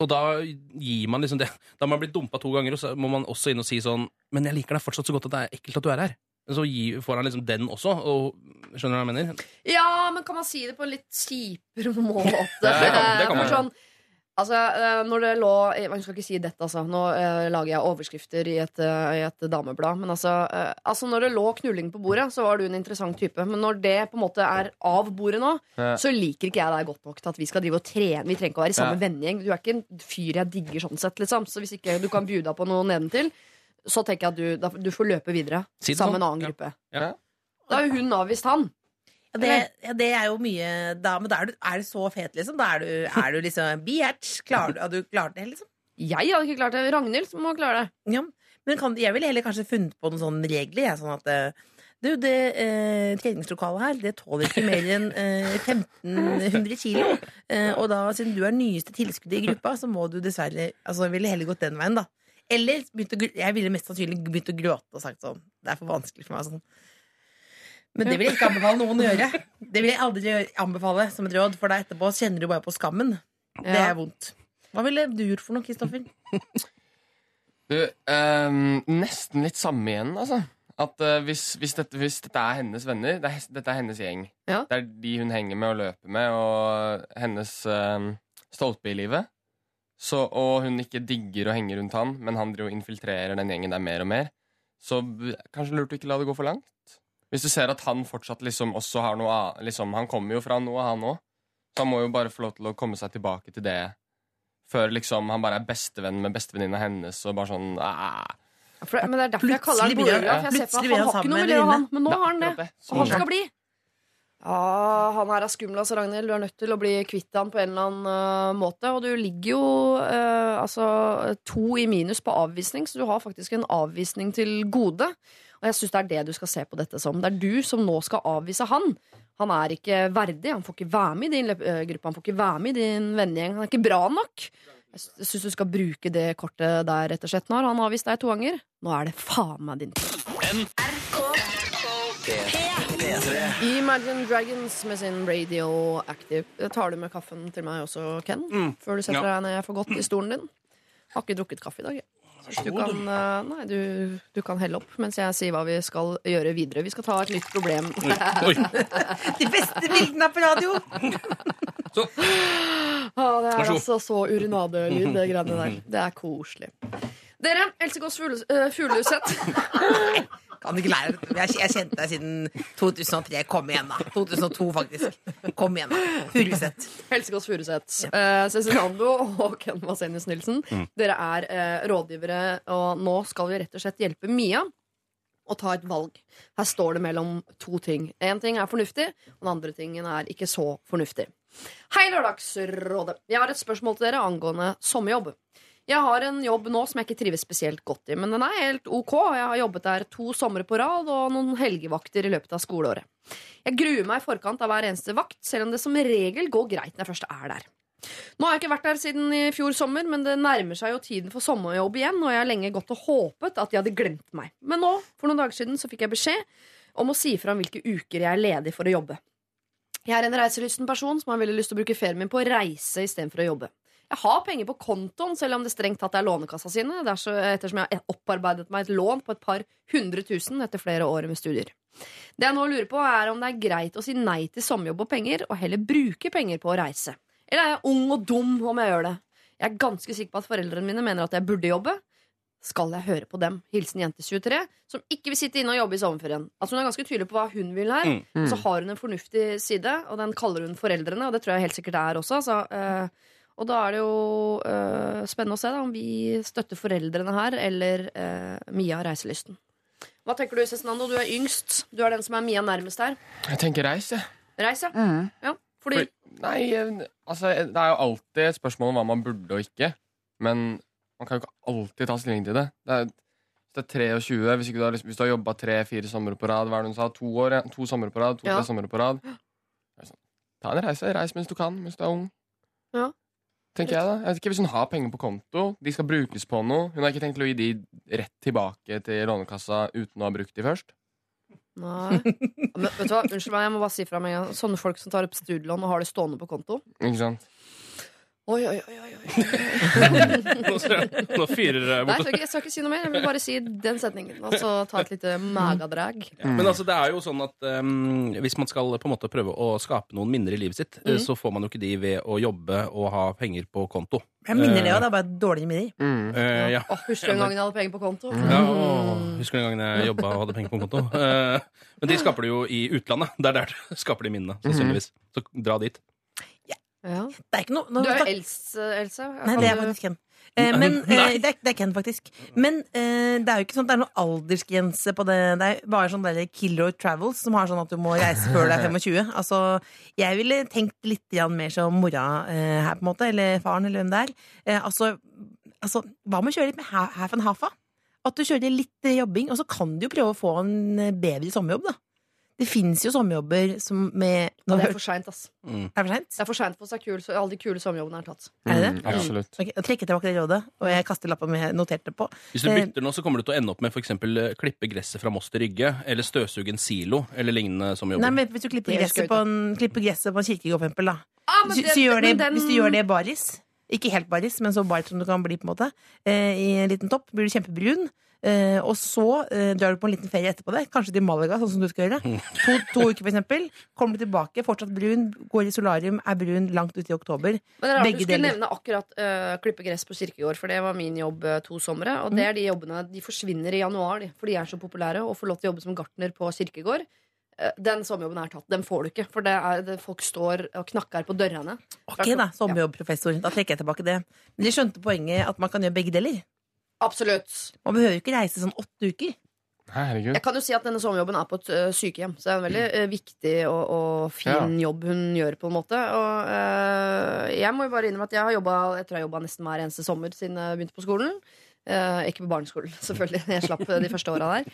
Og da gir man liksom det. Da har man blitt dumpa to ganger, og så må man også inn og si sånn Men jeg liker deg fortsatt så godt at det er ekkelt at du er her. Så får han liksom den også. Og, skjønner du hva jeg mener? Ja, men kan man si det på en litt kjipere måte? Det kan- det kan man. Sånn, altså, eh, når det lå Man skal ikke si dette, altså. Nå eh, lager jeg overskrifter i et, eh, i et dameblad. Men altså, eh, altså, når det lå knulling på bordet, så var du en interessant type. Men når det på en måte er av bordet nå, Ja. så liker ikke jeg deg godt nok til at vi skal drive og trene. Vi trenger ikke å være i samme Ja. vennegjeng. Du er ikke en fyr jeg digger sånn sett, liksom. Så hvis ikke du kan bjuda på noe nedentil, så tenker jeg at du, da, du får løpe videre Siden sammen med en annen gruppe. Ja. Da har jo hun avvist han. Ja, det, ja, det er jo mye da, Men da er du, er du så fet, liksom? Da er du, er du liksom Biatch. Klarer du, har du klart det, liksom? Jeg hadde ikke klart det. Ragnhild må klare det. Ja, men kan, jeg ville heller kanskje funnet på noen sånne regler. Jeg, sånn at eh, du, det eh, treningslokalet her Det tåler ikke mer enn eh, 1500 kilo. Eh, og da, siden du er nyeste tilskuddet i gruppa, så må du dessverre Altså, ville heller gått den veien, da. Eller å, jeg ville mest sannsynlig begynt å gråte og sagt sånn Det er for vanskelig for meg. sånn Men det vil jeg ikke anbefale noen å gjøre. Det vil jeg aldri anbefale som et råd, for da etterpå kjenner du bare på skammen. Det er vondt. Hva ville du gjort for noe, Kristoffer? Du, ehm, nesten litt samme igjen, altså. At eh, hvis, hvis, dette, hvis dette er hennes venner, det er, dette er hennes gjeng. Ja. Det er de hun henger med og løper med, og hennes ehm, stolpe i livet. Så, og hun ikke digger å henge rundt han, men han driver og infiltrerer den gjengen der mer og mer. Så kanskje lurt å ikke la det gå for langt. Hvis du ser at han fortsatt liksom også har noe annet liksom, Han kommer jo fra noe, han òg. Så han må jo bare få lov til å komme seg tilbake til det før liksom han bare er bestevenn med bestevenninna hennes og bare sånn Aah. Men det er derfor jeg kaller han han- jeg ser på at han han har ikke noe sammen med det å med ha, men nå har han det. Og han skal bli. Ja, han her er skummel, altså, Ragnhild. Du er nødt til å bli kvitt han på en eller annen uh, måte. Og du ligger jo uh, altså to i minus på avvisning, så du har faktisk en avvisning til gode. Og jeg syns det er det du skal se på dette som. Det er du som nå skal avvise han. Han er ikke verdig. Han får ikke være med i din øh, gruppe. Han får ikke være med i din vennegjeng. Han er ikke bra nok. Jeg syns du skal bruke det kortet der, rett og slett. Nå har han avvist deg to ganger. Nå er det faen meg din tur. Imagine Dragons med sin Radio Active. Tar du med kaffen til meg også, Ken? Før du setter Ja. deg ned for godt i stolen din? Har ikke drukket kaffe i dag. Du kan, eh, nei, du, du kan helle opp mens jeg sier hva vi skal gjøre videre. Vi skal ta et nytt problem. Oi. De beste bildene på radio! Så, Ah, det er altså så urinade-lyd, det greiene der. Det er koselig. Dere, Else Kåss Fugle- øh, Kan du ikke lære Jeg, kjente deg siden 2003. Kom igjen, da. 2002, faktisk. Kom igjen, da. Furuseth. Helse Kåss Furuseth. Eh, Cezinando og Ken Vasenius Nilsen. Dere er uh, rådgivere, og nå skal vi rett og slett hjelpe Mia å ta et valg. Her står det mellom to ting. Én ting er fornuftig, og den andre tingen er ikke så fornuftig. Hei, Lørdagsrådet. Jeg har et spørsmål til dere angående sommerjobb. Jeg har en jobb nå som jeg ikke trives spesielt godt i, men den er helt ok. Jeg har jobbet der to somre på rad og noen helgevakter i løpet av skoleåret. Jeg gruer meg i forkant av hver eneste vakt, selv om det som regel går greit når jeg først er der. Nå har jeg ikke vært der siden i fjor sommer, men det nærmer seg jo tiden for sommerjobb igjen, og jeg har lenge gått og håpet at de hadde glemt meg. Men nå, for noen dager siden, så fikk jeg beskjed om å si fra om hvilke uker jeg er ledig for å jobbe. Jeg er en reiselysten person som har veldig lyst til å bruke ferien min på å reise istedenfor å jobbe. Jeg har penger på kontoen, selv om det strengt tatt er Lånekassa sine, det er så, ettersom jeg har opparbeidet meg et lån på et par hundre tusen etter flere år med studier. Det jeg nå lurer på, er om det er greit å si nei til sommerjobb og penger, og heller bruke penger på å reise. Eller er jeg ung og dum om jeg gjør det? Jeg er ganske sikker på at foreldrene mine mener at jeg burde jobbe. Skal jeg høre på dem? Hilsen jente 23, som ikke vil sitte inne og jobbe i sommerferien. Altså Hun er ganske tydelig på hva hun vil her. Mm. Så har hun en fornuftig side, og den kaller hun foreldrene, og det tror jeg helt sikkert det er også. Så, eh, og da er det jo eh, spennende å se da, om vi støtter foreldrene her, eller eh, Mia Reiselysten. Hva tenker du, Cezinando? Du er yngst. Du er den som er Mia nærmest her. Jeg tenker reis, jeg. Reis, ja. ja. Fordi For, Nei, eh, altså, det er jo alltid et spørsmål om hva man burde og ikke. Men man kan jo ikke alltid ta stilling til det. det er, hvis det er 23, hvis, ikke du har, liksom- hvis du har jobba tre-fire somre på rad, hva er det hun sa? To, år, ja, to somre på rad, to-tre Ja. somre på rad. Sånn, Ta en reise. Reis mens du kan, mens du er ung. Ja. Tenker jeg da. Jeg vet ikke Hvis hun har penger på konto, de skal brukes på noe Hun har ikke tenkt til å gi de rett tilbake til Lånekassa uten å ha brukt de først. Nei. Men, vet du hva, Unnskyld meg, jeg må bare si fra med en gang. Sånne folk som tar opp studielån og har det stående på konto. Ikke sant? Oi, oi, oi, oi. Nå, fyrer det Nei, jeg bort. skal, ikke, jeg skal ikke si noe mer. Jeg vil bare si den setningen. Og så ta et lite magadrag. Men altså, det er jo sånn at um, hvis man skal på en måte prøve å skape noen minner i livet sitt, eh, Mm. så får man jo ikke de ved å jobbe og ha penger på konto. Jeg minner det og det er bare dårlige minner. Eh, ja. oh, husker du en gang jeg hadde penger på konto? Ja, oh, husker du den gangen jeg jobba og hadde penger på konto? Uh, men de skaper du jo i utlandet. Det er der du skaper de minnene, sannsynligvis. Så dra dit. Ja. Det er ikke noe Du er jo Else, Else. Nei, det er faktisk Ken. Eh, men eh, det, er, det er Ken, faktisk. Men eh, det er jo ikke sånn at det er noen aldersgrense på det. Det er bare sånn der Killer Travels som har sånn at du må reise før du er 25. Altså, jeg ville tenkt litt grann mer som mora eh, her, på en måte. Eller faren, eller hvem det er. Eh, altså, altså, hva med å kjøre litt med half and half? At du kjører litt jobbing, og så kan du jo prøve å få en eh, bedre sommerjobb, da. Det fins jo sommerjobber som med Ja, det er for seint, ass. Mm. Er det for sent? Det er for seint for seg kul, så alle de kule sommerjobbene er tatt. Er det det? Mm, absolutt. Ok, da trekker tilbake det rådet, og jeg kaster lappen med noterte på. Hvis du Eh, bytter nå, så kommer du til å ende opp med eksempel, eh, klippe gresset fra Moss til Rygge, eller støvsuge en silo, eller lignende sommerjobber. Nei, men Hvis du klipper er gresset på en, klipper gresset på en kirkegård, for eksempel, da. Ah, det, Så, så gjør det, den- Hvis du gjør det baris, ikke helt baris, men så baris som du kan bli, på en måte, eh, i en liten topp, blir du kjempebrun. Eh, og så eh, drar du på en liten ferie etterpå det, kanskje til Malaga, sånn som du skal gjøre. To, to uker, for eksempel. Kommer du tilbake, fortsatt brun, går i solarium, er brun langt ut i oktober. Men det er rart Begge du skulle deler. nevne akkurat uh, klippe gress på kirkegård, for det var min jobb eh, to somre. Og det er de jobbene de forsvinner i januar, de, for de er så populære. Og får lov til å jobbe som gartner på kirkegård. Eh, den sommerjobben er tatt. Den får du ikke, for det er, det, folk står og knakker på dørene. Ok da, sommerjobbprofessor. Da trekker jeg tilbake det. Men de skjønte poenget at man kan gjøre begge deler. Absolutt. Man behøver jo ikke reise sånn åtte uker. Herregud. Jeg kan jo si at denne sommerjobben er på et eh, sykehjem, så det er en veldig eh, viktig og, og fin jobb hun gjør, på en måte. Og eh, jeg må jo bare innrømme at jeg har jeg tror jeg har jobba nesten hver eneste sommer siden jeg begynte på skolen. Uh, ikke på barneskolen, selvfølgelig. Jeg slapp de første åra der.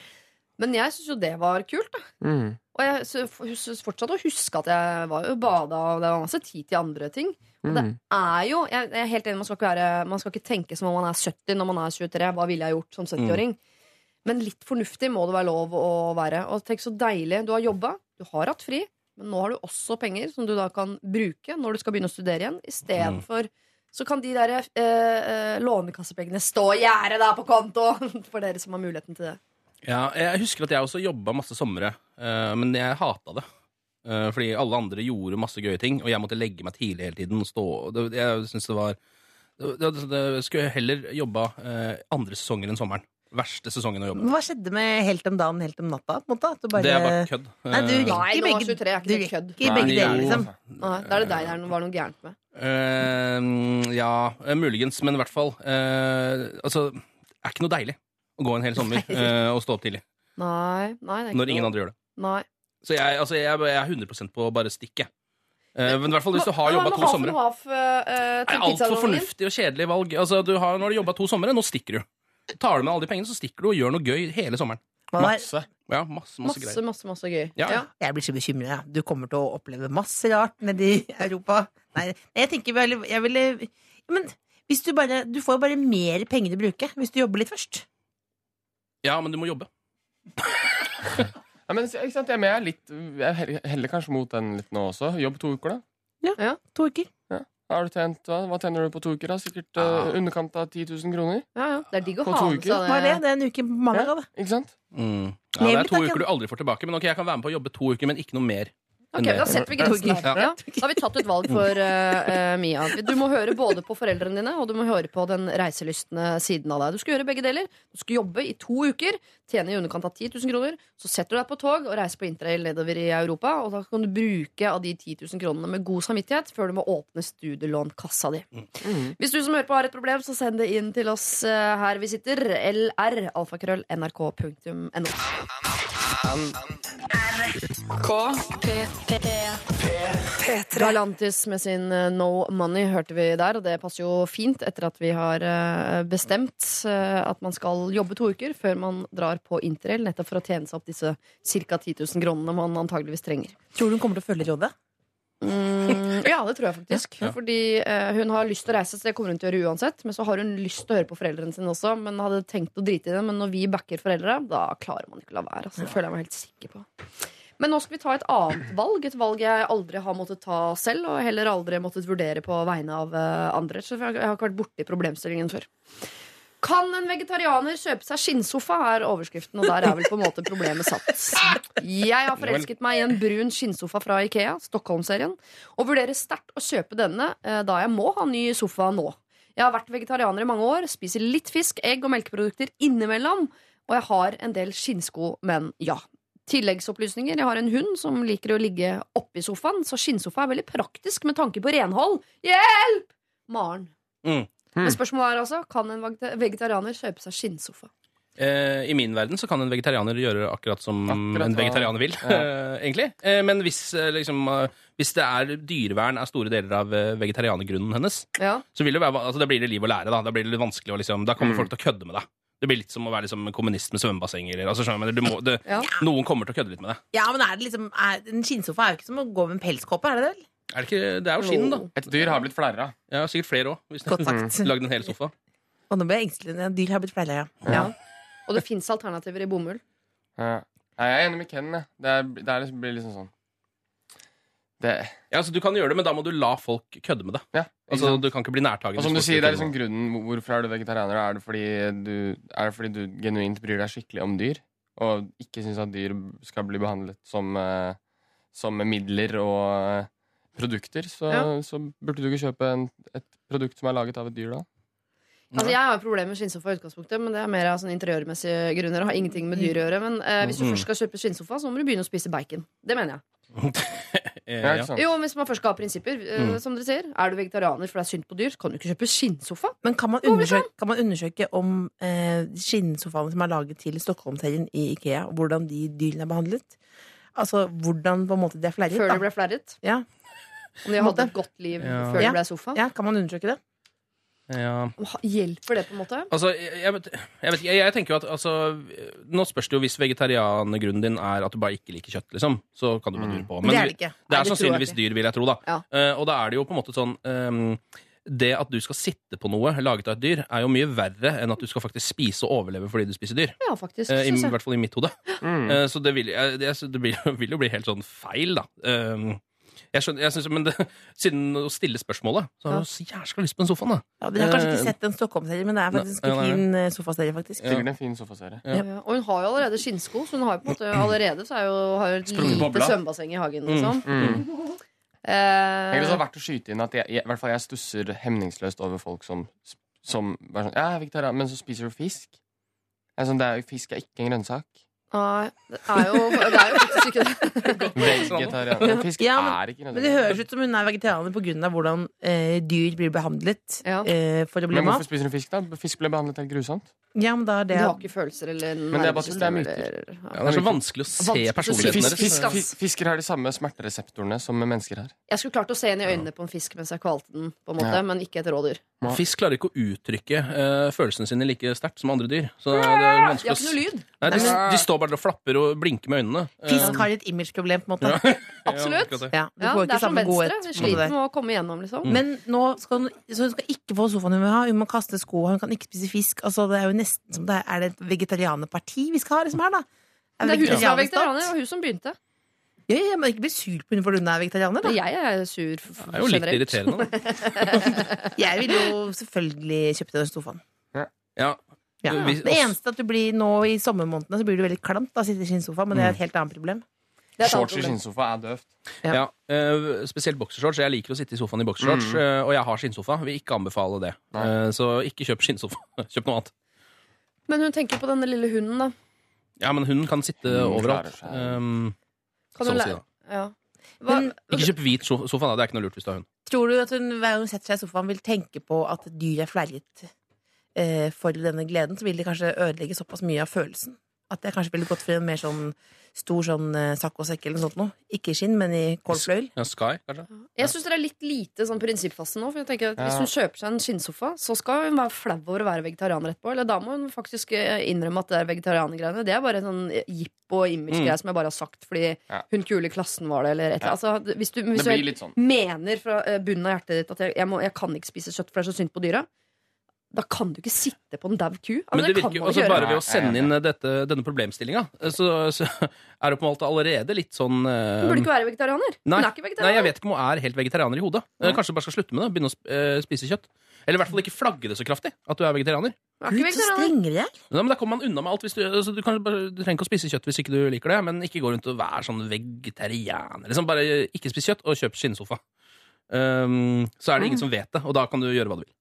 Men jeg syns jo det var kult, da. Mm. Og jeg syns fortsatt å huske at jeg var jo bada, og det var masse tid til andre ting. Og det Mm. er jo Jeg er helt enig, man skal, være, man skal ikke tenke som om man er 70 når man er 23. Hva ville jeg gjort som 70-åring? Men litt fornuftig må det være lov å være. Og tenk så deilig. Du har jobba, du har hatt fri, men nå har du også penger som du da kan bruke når du skal begynne å studere igjen. Istedenfor så kan de der eh, eh, lånekassepengene stå i gjerdet der på konto! For dere som har muligheten til det. Ja, jeg husker at jeg også jobba masse somre, eh, men jeg hata det. Eh, fordi alle andre gjorde masse gøye ting, og jeg måtte legge meg tidlig hele tiden. Stå, det, jeg synes det var det, det, det skulle jeg heller jobba eh, andre sesonger enn sommeren. Verste sesongen å jobbe. med. hva skjedde med helt om dagen, helt om natta? På en måte? Du bare... Det er bare kødd. Nei, du gikk i begge, 23 er ikke det kødd. begge deler, liksom. Nei, da er det deg det er- var noe gærent med. Uh, ja, muligens, men i hvert fall. Uh, altså, det er ikke noe deilig å gå en hel sommer uh, og stå opp tidlig. Nei, nei, det er ikke Når ingen noe. andre gjør det. Nei. Så jeg, altså, jeg, jeg er 100% på å bare stikke. Uh, men i hvert fall hvis du har jobba to somre. and eh, Det er altfor fornuftig og kjedelig valg. Altså, du har, du har jobba to somre, nå stikker du. Tar du med alle de pengene, så stikker du og gjør noe gøy hele sommeren. Masse. Ja, masse, masse, Masse, masse, masse gøy. Ja. Ja. Jeg blir så bekymra. Ja. Du kommer til å oppleve masse rart nede i Europa. Nei, jeg tenker vel Jeg ville Men hvis du bare Du får jo bare mer penger å bruke hvis du jobber litt først. Ja, men du må jobbe. Ja, men, ikke sant? Jeg, er litt, jeg heller- kanskje mot den litt nå også. Jobb to uker, da. Ja, To uker. Har du tjent, hva? hva tjener du på to uker? da? Sikkert uh, underkant av 10 000 kroner? Ja, ja. Det er digg å ha med seg det? Det er en uke på av det. Ikke sant? Mm. Ja, det er to uker du aldri får tilbake, men ok, jeg kan være med på å jobbe to uker, men ikke noe mer. Ok, Da setter vi grensen der. Ja. Da har vi tatt et valg for eh, eh, Mia. Du må høre både på foreldrene dine og du må høre på den reiselystne siden av deg. Du skal gjøre begge deler. Du skal jobbe i to uker, tjene i underkant av 10 000 kroner. Så setter du deg på tog og reiser på interrail nedover i Europa. Og da kan du bruke av de 10 000 kronene med god samvittighet før du må åpne studielånkassa di. Hvis du som hører på har et problem, så send det inn til oss eh, her vi sitter. LR, alfakrøll, nrk.no. Galantis med sin eh, No Money hørte vi der, og det passer jo fint etter at vi har eh, bestemt eh, at man skal jobbe to uker før man drar på interrail, nettopp for å tjene seg opp disse ca. 10 000 kronene man antageligvis trenger. Tror du hun kommer til å følge rådet? Mm, Ja, det tror jeg faktisk. Fordi eh, hun har lyst til å reise, så det kommer hun til å gjøre uansett. Men så har hun lyst til å høre på foreldrene sine også. Men hadde tenkt å drite i det. Men når vi backer foreldre, da klarer man ikke å la være. Altså. Det føler jeg meg helt sikker på. Men nå skal vi ta et annet valg. Et valg jeg aldri har måttet ta selv, og heller aldri måttet vurdere på vegne av eh, andre. Så jeg har ikke vært borti problemstillingen før. Kan en vegetarianer kjøpe seg skinnsofa, er overskriften, og der er vel på en måte problemet satt. Jeg har forelsket meg i en brun skinnsofa fra Ikea, Stockholm-serien, og vurderer sterkt å kjøpe denne eh, da jeg må ha ny sofa nå. Jeg har vært vegetarianer i mange år, spiser litt fisk, egg og melkeprodukter innimellom, og jeg har en del skinnsko, men ja. Tilleggsopplysninger. Jeg har en hund som liker å ligge oppi sofaen, så skinnsofa er veldig praktisk med tanke på renhold. Hjelp! Maren. Mm. Men spørsmålet er altså, kan en vegetarianer kjøpe seg skinnsofa? Eh, I min verden så kan en vegetarianer gjøre akkurat som Akkurat en vegetarianer vil, Ja. eh, egentlig. Eh, men hvis, eh, liksom, eh, hvis det er dyrevern er store deler av eh, vegetarianergrunnen hennes, Ja. så vil det være, altså, da blir det liv å lære. Da, da blir det litt vanskelig å liksom, Da kommer Mm. folk til å kødde med deg. Det blir litt som å være liksom, kommunist med svømmebasseng. Altså, Ja. Noen kommer til å kødde litt med deg. Ja, men er det liksom er, En skinnsofa er jo ikke som å gå med en pelskåpe, er det det? vel? Er det, ikke, det er jo skinn, da. Et dyr har blitt flerra. Ja, sikkert flere òg. Godt sagt. Lagde en hel sofa. Og nå ble jeg engstelig. Ja, Dyr har blitt flere, ja. Ja. Og det fins alternativer i bomull. Ja. Jeg er enig med Ken. jeg. Det, er, det er liksom, blir liksom sånn det, Ja, altså, du kan gjøre det, men da må du la folk kødde med det. ja, Altså, du kan ikke bli nærtagen. Og som du sier, det er liksom grunnen Hvorfor er du vegetarianer? Er det, fordi du, er det fordi du genuint bryr deg skikkelig om dyr? Og ikke syns at dyr skal bli behandlet som, eh, som midler og eh, produkter? Så, Ja. så burde du ikke kjøpe en, et produkt som er laget av et dyr, da? Altså, jeg har problemer med skinnsofa i utgangspunktet, men det er mer av sånne interiørmessige grunner. Det har ingenting med dyr å gjøre. Men eh, hvis du Mm. først skal kjøpe skinnsofa, så må du begynne å spise bacon. Det mener jeg. Eh, Ja, ja. Jo, hvis man først skal ha prinsipper, eh, Mm. som dere sier. Er du vegetarianer for det er synd på dyr, kan du ikke kjøpe skinnsofa. Men kan man undersøke, kan man undersøke om eh, skinnsofaene som er laget til Stockholm-serien i Ikea, hvordan de dyrene er behandlet? Altså hvordan på en måte de er flerret? Før de ble flerret. Ja. Om de hadde hatt et godt liv Ja. før Ja. de ble sofa. ja, Kan man undersøke det? Ja. Hjelper det, på en måte? Altså, jeg, jeg, vet, jeg, vet, jeg, jeg tenker jo at altså, Nå spørs det jo hvis vegetarianergrunnen din er at du bare ikke liker kjøtt, liksom. Så kan du bare lure på. Men det er det ikke. det Nei, er det sannsynligvis ikke. dyr, vil jeg tro. da Ja. Uh, Og da er det jo på en måte sånn um, Det at du skal sitte på noe laget av et dyr, er jo mye verre enn at du skal faktisk spise og overleve fordi du spiser dyr. Ja, faktisk. Eh, I, synes hvert fall i mitt hode. Mm. Uh, Så det, vil, det, det blir, vil jo bli helt sånn feil, da. Ehm, Jeg skjønner, jeg synes, men det, siden å stille spørsmålet, så har du jeg så jæskla lyst på en sofa, da. Ja, Dere har kanskje Eh, ikke sett en Stockholm-serie, men det er faktisk en fin eh, sofaserie, faktisk. Sikkert en fin sofaserie. Ja. Ja, og hun har jo allerede skinnsko, så hun har jo på en måte allerede så er jo, har jo et lite svømmebasseng i hagen. Liksom. Mm. Eh, Jeg er verdt å skyte inn at jeg, jeg, i hvert fall jeg stusser hemningsløst over folk som, som bare sånn, ja, jeg er vegetarianer, men så spiser du fisk. Jeg er sånn, det er, fisk er ikke en grønnsak. Nei, det er jo, det er jo faktisk ikke det. Vegetarianer. Fisk Ja, men- er ikke Men det høres ut som hun er vegetarianer pga. hvordan eh, dyr blir behandlet Ja. eh, for å bli Men hvorfor spiser hun fisk, da? Fisk ble behandlet helt grusomt. Ja, men da er det... det har ikke følelser eller Men det er bare det er myter. eller- Ja, det er så vanskelig å se personligheten deres. fisk, fisk, fisker har de samme smertereseptorene som mennesker har. Jeg skulle klart å se inn i øynene på en fisk mens jeg kvalte den, på en måte, Ja. men ikke et rådyr. Fisk klarer ikke å uttrykke uh, følelsene sine like sterkt som andre dyr. Så det er vanskelig å ikke noe lyd. Nei, de, de står bare og flapper og blinker med øynene. Eh, Fisk har et imageproblem, på en måte. ja, Absolutt. Ja, det. Ja, det er som. Venstre. Vi sliter med å komme igjennom, liksom. Men nå skal hun, så hun skal ikke få sofaen hun vil ha. Hun må kaste sko, hun kan ikke spise fisk. Altså, det er jo nesten som det er, er det et vegetarianerparti vi skal ha liksom her, da? Er det er hun som er vegetarianer, var hun som begynte. Ja, ja, men ikke bli sur på henne fordi hun er vegetarianer, da. Jeg er sur Det er jo litt generelt. irriterende. Da. Jeg ville jo selvfølgelig kjøpt den sofaen. Ja. Ja. Det eneste at du blir nå i sommermånedene så blir du veldig klamt å sitte i skinnsofa, men det er et helt annet problem. Er Shorts i skinnsofa er døvt. Ja. Ja, eh, spesielt boksershorts. Jeg liker å sitte i sofaen i boksershorts, mm. og jeg har skinnsofa. Vil ikke anbefale det. Nei. Eh, så ikke kjøp skinnsofa. Kjøp noe annet. Men hun tenker på denne lille hunden, da. Ja, men hunden kan sitte Hun overalt. Um, Kan så hun si, lære ja. Hva, Men- Ikke kjøp hvit sofa, da. Det er ikke noe lurt hvis du har hund. Tror du at hun hver gang hun setter seg i sofaen, vil tenke på at dyr er flerret eh, for denne gleden? Så vil det kanskje ødelegge såpass mye av følelsen At jeg kanskje ville gått for en mer sånn stor sånn eh, saccosekk eller noe sånt noe. Ikke i skinn, men i kålfløyel. Ja, Sky, kanskje? Jeg syns dere er litt lite sånn prinsippfaste nå. For jeg tenker at Hvis hun kjøper seg en skinnsofa, så skal hun være flau over å være vegetarianer etterpå. Eller da må hun faktisk eh, innrømme at det er vegetarianergreiene. Det er bare sånn jippo og image-greie som jeg bare har sagt fordi Ja. hun kule i klassen var det, eller et eller annet. Altså, hvis du, hvis Det blir du litt sånn. mener fra eh, bunnen av hjertet ditt at jeg, jeg, må, jeg kan ikke spise kjøtt, for det er så synd på dyra, da kan du ikke sitte på en daud ku. Altså, Men det kan virker jo bare ved å sende inn dette, denne problemstillinga, så, så er du på en måte allerede litt sånn uh, Hun burde ikke være vegetarianer. Nei, Hun er ikke nei, jeg vet ikke om hun er helt vegetarianer i hodet. Nei. Kanskje du bare skal slutte med det? Begynne å eh, spise kjøtt? Eller i hvert fall ikke flagge det så kraftig at du er vegetarianer. Hun er Gud, så strenge de er. Nei, men Da kommer man unna med alt. Hvis du, altså, du, kan du trenger ikke å spise kjøtt hvis ikke du liker det, men ikke gå rundt og være sånn vegetarianer. Liksom bare ikke spis kjøtt, og kjøp skinnsofa. Um, så er det ingen som vet det, og da kan du gjøre hva du vil.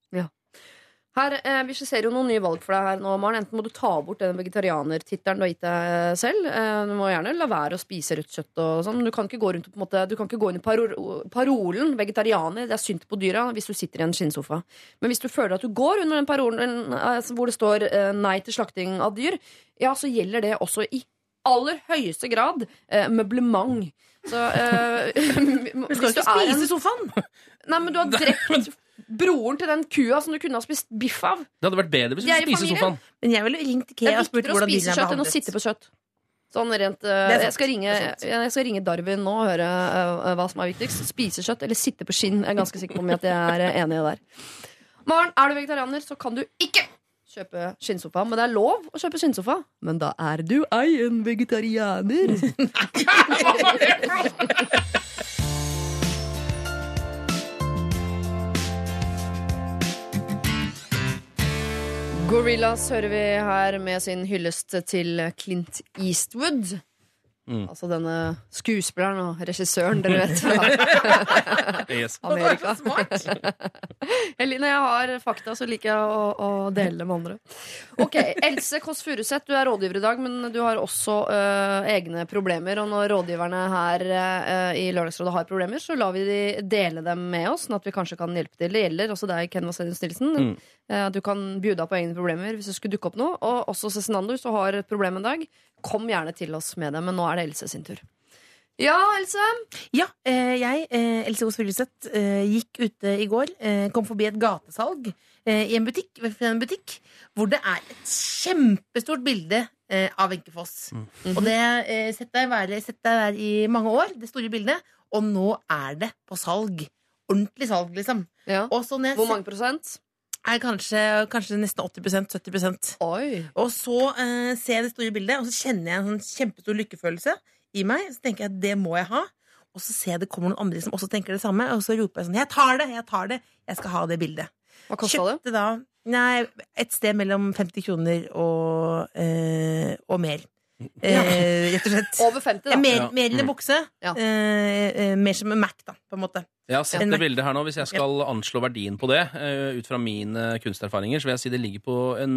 Her, eh, Vi ser jo noen nye valg for deg her nå, Maren. Enten må du ta bort den vegetarianertittelen du har gitt deg selv. Eh, du må gjerne la være å spise rødt kjøtt og sånn. Du kan ikke gå rundt på en måte, Du kan ikke gå inn i parol, parolen 'vegetarianer'. Det er synd på dyra hvis du sitter i en skinnsofa. Men hvis du føler at du går under den parolen eh, hvor det står eh, 'nei til slakting av dyr', ja, så gjelder det også i aller høyeste grad eh, møblement. Så eh, Du skal ikke spise en spise sofaen! Nei, men du har drept broren til den kua som du kunne ha spist biff av. Det hadde vært bedre hvis du spiste i sofaen. Men jeg ville ringt Det Ikea og spurt hvordan spise er kjøtt enn å sitte på kjøtt. Sånn rent, eh, jeg, skal ringe, Det jeg skal ringe Darwin nå og høre eh, hva som er viktigst. Spise kjøtt eller sitte på skinn. Jeg er ganske sikker på om at jeg er enig i det der. Maren, er du vegetarianer, så kan du ikke kjøpe skinnsofa. Men det er lov å kjøpe skinnsofa. Men da er du ei en vegetarianer. Gorillas hører vi her med sin hyllest til Clint Eastwood. Mm. Altså denne skuespilleren og regissøren, dere vet. Yes. Amerika. Eller når jeg har fakta, så liker jeg å, å dele det med andre. Ok, Else Kåss Furuseth, du er rådgiver i dag, men du har også øh, egne problemer. Og når rådgiverne her øh, i Lørdagsrådet har problemer, så lar vi de dele dem med oss, sånn at vi kanskje kan hjelpe til. Det gjelder også deg, Ken Vasenius Nilsen. Mm. Eh, Du kan bjuda på egne problemer hvis det skulle dukke opp noe. Og også Cezinando, hvis du har et problem en dag, kom gjerne til oss med det. Men nå er det Else sin tur. Ja, Else. Ja, eh, jeg, eh, Else Kåss Furuseth, gikk ute i går, kom forbi et gatesalg i en butikk, en butikk, hvor det er et kjempestort bilde av Wenche Foss. Og det eh, sett deg være sett deg der i mange år, det store bildet, og nå er det på salg. Ordentlig salg, liksom. Ja. Og så når jeg Hvor mange prosent? Er kanskje, kanskje nesten 80% 70 Oi. Og så eh, ser jeg det store bildet, og så kjenner jeg en sånn kjempestor lykkefølelse i meg. Så tenker jeg at det må jeg ha. Og så ser jeg det kommer noen andre som også tenker det samme, og så roper jeg sånn Jeg tar det! Jeg tar det! Jeg skal ha det bildet. Hva kosta det? Kjøpte da nei, et sted mellom 50 kroner og, eh, og mer. Eh, rett og slett. Over 50, da. Mer, Ja. mer enn en bukse. Ja. Eh, eh, mer som en Mac, da, på en måte. Jeg har sett En det Mac. bildet her nå. Hvis jeg skal anslå verdien på det, eh, ut fra mine kunsterfaringer, så vil jeg si det ligger på en,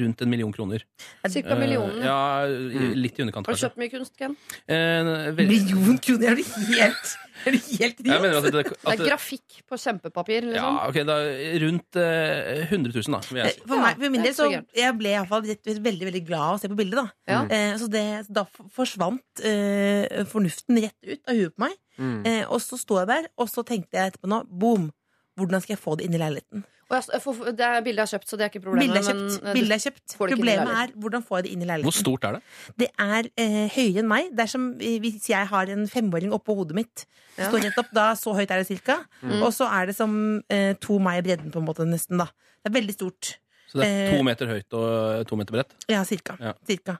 rundt en million kroner. Cirka millionen. Ja, litt i underkant, Har du kanskje. kjøpt mye kunst, Ken? Eh, vel- Million kroner! Er du helt, er det helt jeg mener at det, Det at er det grafikk på kjempepapir, liksom. ja, ok, da, Rundt eh, 100 000, da, vil jeg si. For, meg, for min det er del så så jeg ble jeg veldig veldig glad av å se på bildet. Da, Ja. eh, så det, så da f- forsvant eh, fornuften rett ut av huet på meg. Mm. Eh, og så sto jeg der, og så tenkte jeg etterpå nå boom, hvordan skal jeg få det inn i leiligheten? Og det er bildet jeg har kjøpt, så det er ikke problemet. Bildet er men, kjøpt. Men, Bildet er kjøpt. får det ikke inn i Problemet er hvordan får jeg det inn i leiligheten. Hvor stort er det? Det er eh, høyere enn meg. Det er som eh, hvis jeg har en femåring oppå hodet mitt. Ja. står rett opp, da Så høyt er det cirka. Mm. Og så er det som eh, to meg i bredden, på en måte, nesten. da Det er veldig stort. Så det er Eh, to meter høyt og to meter bredt? Ja, cirka. Ja. cirka.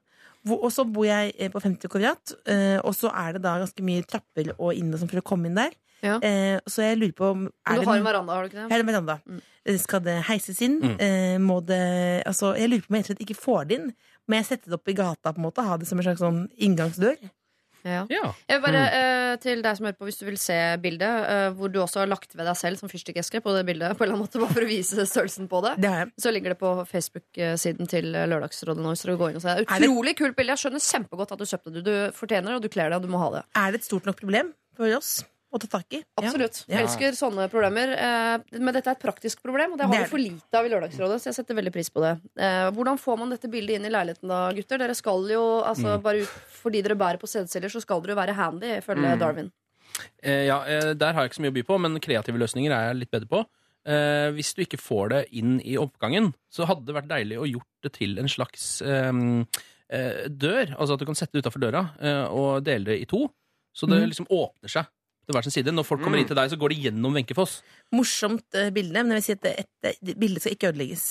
Og så bor jeg eh, på 50 kvadrat, eh, og så er det da ganske mye trapper og inne for å komme inn der. Ja. Eh, så jeg lurer på om er du har en veranda, har du ikke Jeg det? har en veranda. Mm. Skal det heises inn? Mm. Eh, må det Altså, jeg lurer på om jeg rett og slett ikke får det inn. Må jeg sette det opp i gata, på en måte? Ha det som en slags sånn inngangsdør? Ja. Ja. Jeg vil bare, eh, til deg som hører på, Hvis du vil se bildet, uh, hvor du også har lagt ved deg selv som fyrstikkeske på det bildet, på en eller annen måte, bare for å vise størrelsen på det, Det så ligger det på Facebook-siden til Lørdagsrådet nå. Hvis du går inn og ser. Det er Er det- Utrolig kult bilde. Jeg skjønner kjempegodt at du kjøpte det. Du fortjener det, og du kler det, og du må ha det. Er det et stort nok problem for oss? Å ta tak i. Absolutt. Ja. Jeg elsker sånne problemer. Eh, men dette er et praktisk problem, og det har Det er vi for lite av i Lørdagsrådet. Så jeg setter veldig pris på det. Eh, hvordan får man dette bildet inn i leiligheten da, gutter? Dere skal jo, altså Mm. bare ut, Fordi dere bærer på sædceller, så skal dere jo være handy, ifølge Mm. Darwin. Eh, ja, Der har jeg ikke så mye å by på, men kreative løsninger er jeg litt bedre på. Eh, hvis du ikke får det inn i oppgangen, så hadde det vært deilig å gjort det til en slags dør. Altså at du kan sette det utafor døra eh, og dele det i to. Så det Mm. liksom åpner seg til hver sin side. Når folk kommer Mm. inn til deg, så går de gjennom Wenche Morsomt eh, bilde, men jeg vil si at det, et, det bildet skal ikke ødelegges.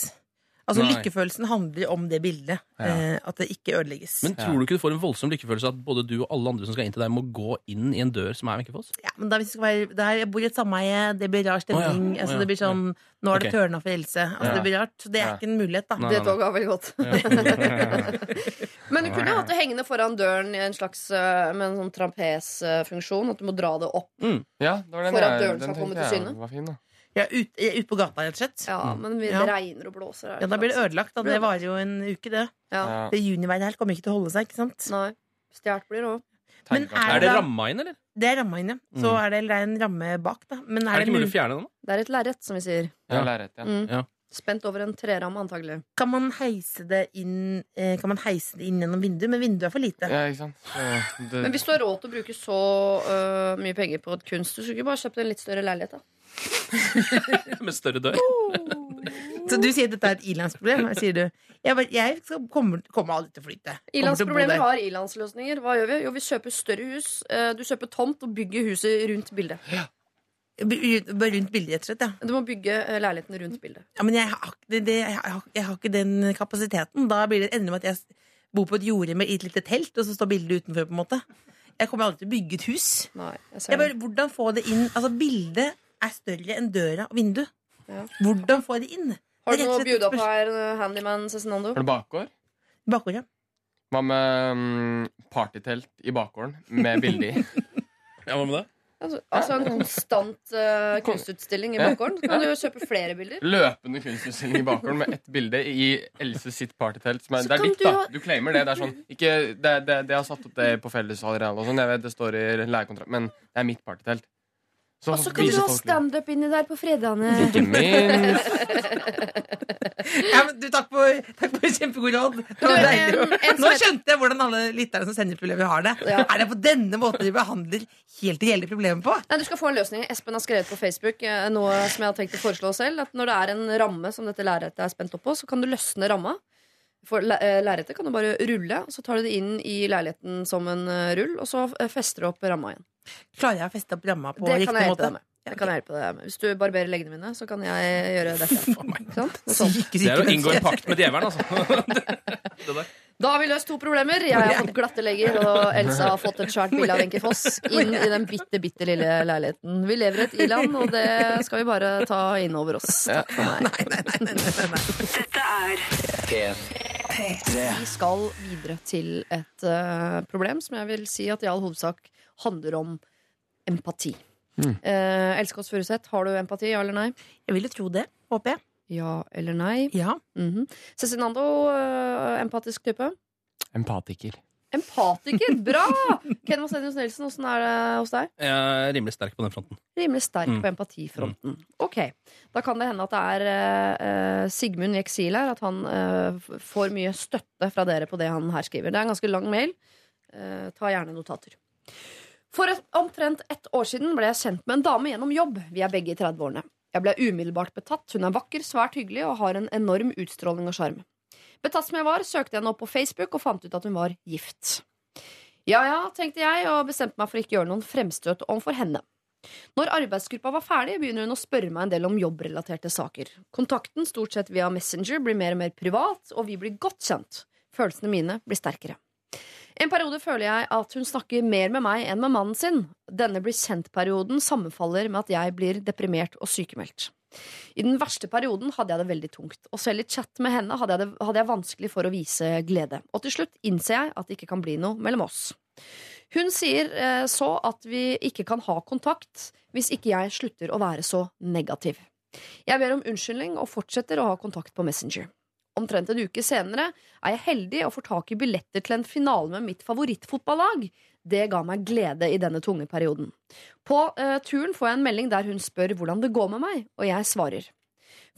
Altså Nei. Lykkefølelsen handler om det bildet. Ja. Eh, at det ikke ødelegges. Men tror du ikke du får en voldsom lykkefølelse at både du og alle andre som skal inn til deg, må gå inn i en dør som er Wenche Ja, men da hvis det skal være der Jeg bor i et sameie, det blir rar stemning. Oh, ja, altså, det blir sånn Nå er det okay. tørna for Else. Altså, Ja. Det blir rart. Så det er Ja. ikke en mulighet, da. Nei, Det toget var veldig godt. Men du kunne hatt det hengende foran døren i en slags eh, med en sånn trampesfunksjon. At du må dra det opp. Ja, det var den For at døren som skal komme til syne. Var fin, da. Ja, ut, ut på gata, rett og slett. Ja, men vi- Ja. det regner og blåser. her. Ja, da blir det ødelagt. Da. Det varer jo en uke, det. Ja. Det juniværet her kommer ikke til å holde seg, ikke sant? Nei. Stjålet blir det òg. Men Er det da- ramma inn, eller? Det er ramma inn, ja. Så Mm. er det, det er en ramme bak, da. Men Er det ikke mulig å fjerne den? Det er et lerret, som vi sier. Ja, lerret, ja. Mm. Ja. Spent over en treramme, antagelig. Kan man heise det inn eh, Kan man heise det inn gjennom vinduet? Men vinduet er for lite. Ja, ikke sant? Ja, det, Men hvis du har råd til å bruke så uh, mye penger på et kunst, du skulle ikke bare kjøpt en litt større leilighet, da? Med større dør? Så du sier at dette er et ilandsproblem? Sier du. Jeg, bare, jeg skal, kommer, kommer aldri til å flytte. Ilandsproblemer har ilandsløsninger. Hva gjør vi? Jo, vi kjøper større hus. Eh, Du kjøper tomt og bygger huset rundt bildet. Bare rundt bildet, rett og slett. Ja. Du må bygge eh, leiligheten rundt bildet. Ja, men jeg har, det, det, jeg, har, jeg har ikke den kapasiteten. Da blir det ender med at jeg bor på et jorde med et lite telt, og så står bildet utenfor. på en måte Jeg kommer aldri til å bygge et hus. Nei, jeg ser Jeg bare, hvordan få det inn Altså, bildet er større enn døra og vinduet. Ja. Hvordan få det inn? Har du noe å bjuda på her, eh, handyman Cezinando? Har du bakgård? Bakgård, ja. Hva med mm, partytelt i bakgården med bilde i? Ja, hva med det? Altså, altså en konstant uh, kunstutstilling i bakgården. Så kan du jo kjøpe flere bilder. Løpende kunstutstilling i bakgården med ett bilde i Else sitt partytelt. Det er ditt, du da. Du claimer det. Det er sånn ikke, det, det, det har satt opp det på fellesareal og sånn. Det står i leiekontrakt, men det er mitt partytelt. Og så kan du ha standup inni der på fredagene. Ikke minst. ja men du, takk for, takk for kjempegod råd. Du, en- en Nå skjønte jeg hvordan alle lytterne som sender problemer, har det. Ja. Er det på denne måten de behandler helt reelle problemer på? Nei, Du skal få en løsning. Espen har skrevet på Facebook eh, noe som jeg har tenkt å foreslå selv. At når det er en ramme som dette lerretet er spent opp på, så kan du løsne ramma. For eh, lerretet kan du bare rulle, og så tar du det inn i leiligheten som en eh, rull, og så fester du opp ramma igjen. Klarer jeg å feste opp ramma på Det riktig måte? Det kan jeg hjelpe deg med. Hvis du barberer leggene mine, så kan jeg gjøre dette. Ikke Sånn. Noe Det er å inngå en pakt med djevelen, altså. Da har vi løst to problemer. Jeg har fått glatte legger, og Elsa har fått et svært bilde av Wenche Foss inn i den bitte, bitte lille leiligheten. Vi lever i et i-land, og det skal vi bare ta inn over oss. Takk for meg. Nei, nei, nei, nei, nei, nei. Dette er P3. Vi skal videre til et eh, problem som jeg vil si at i all hovedsak handler om empati. Mm. Eh, Else oss Furuseth, har du empati, ja eller nei? Jeg vil jo tro det. Håper jeg. Ja eller nei? Ja. Mhm. Cezinando, eh, empatisk type? Empatiker. Empatiker, bra! Ken Vasenius Nelson, åssen er det hos deg? Jeg er rimelig sterk på den fronten. Rimelig sterk Mm. på empatifronten. Ok, Da kan det hende at det er uh, Sigmund i eksil her. At han uh, får mye støtte fra dere på det han her skriver. Det er en ganske lang mail. Uh, ta gjerne notater. For et, omtrent ett år siden ble jeg kjent med en dame gjennom jobb. Vi er begge i 30-årene. Jeg ble umiddelbart betatt. Hun er vakker, svært hyggelig og har en enorm utstråling og sjarm. Betatt som jeg var, søkte jeg henne opp på Facebook og fant ut at hun var gift. Ja ja, tenkte jeg, og bestemte meg for å ikke gjøre noen fremstøt overfor henne. Når arbeidsgruppa var ferdig, begynner hun å spørre meg en del om jobbrelaterte saker. Kontakten, stort sett via Messenger, blir mer og mer privat, og vi blir godt kjent. Følelsene mine blir sterkere. En periode føler jeg at hun snakker mer med meg enn med mannen sin. Denne blir kjent-perioden sammenfaller med at jeg blir deprimert og sykemeldt. I den verste perioden hadde jeg det veldig tungt, og selv i chat med henne hadde jeg, det, hadde jeg vanskelig for å vise glede. Og til slutt innser jeg at det ikke kan bli noe mellom oss. Hun sier eh, så at vi ikke kan ha kontakt hvis ikke jeg slutter å være så negativ. Jeg ber om unnskyldning og fortsetter å ha kontakt på Messenger. Omtrent en uke senere er jeg heldig og får tak i billetter til en finale med mitt favorittfotballag. Det ga meg glede i denne tunge perioden. På uh, turen får jeg en melding der hun spør hvordan det går med meg, og jeg svarer.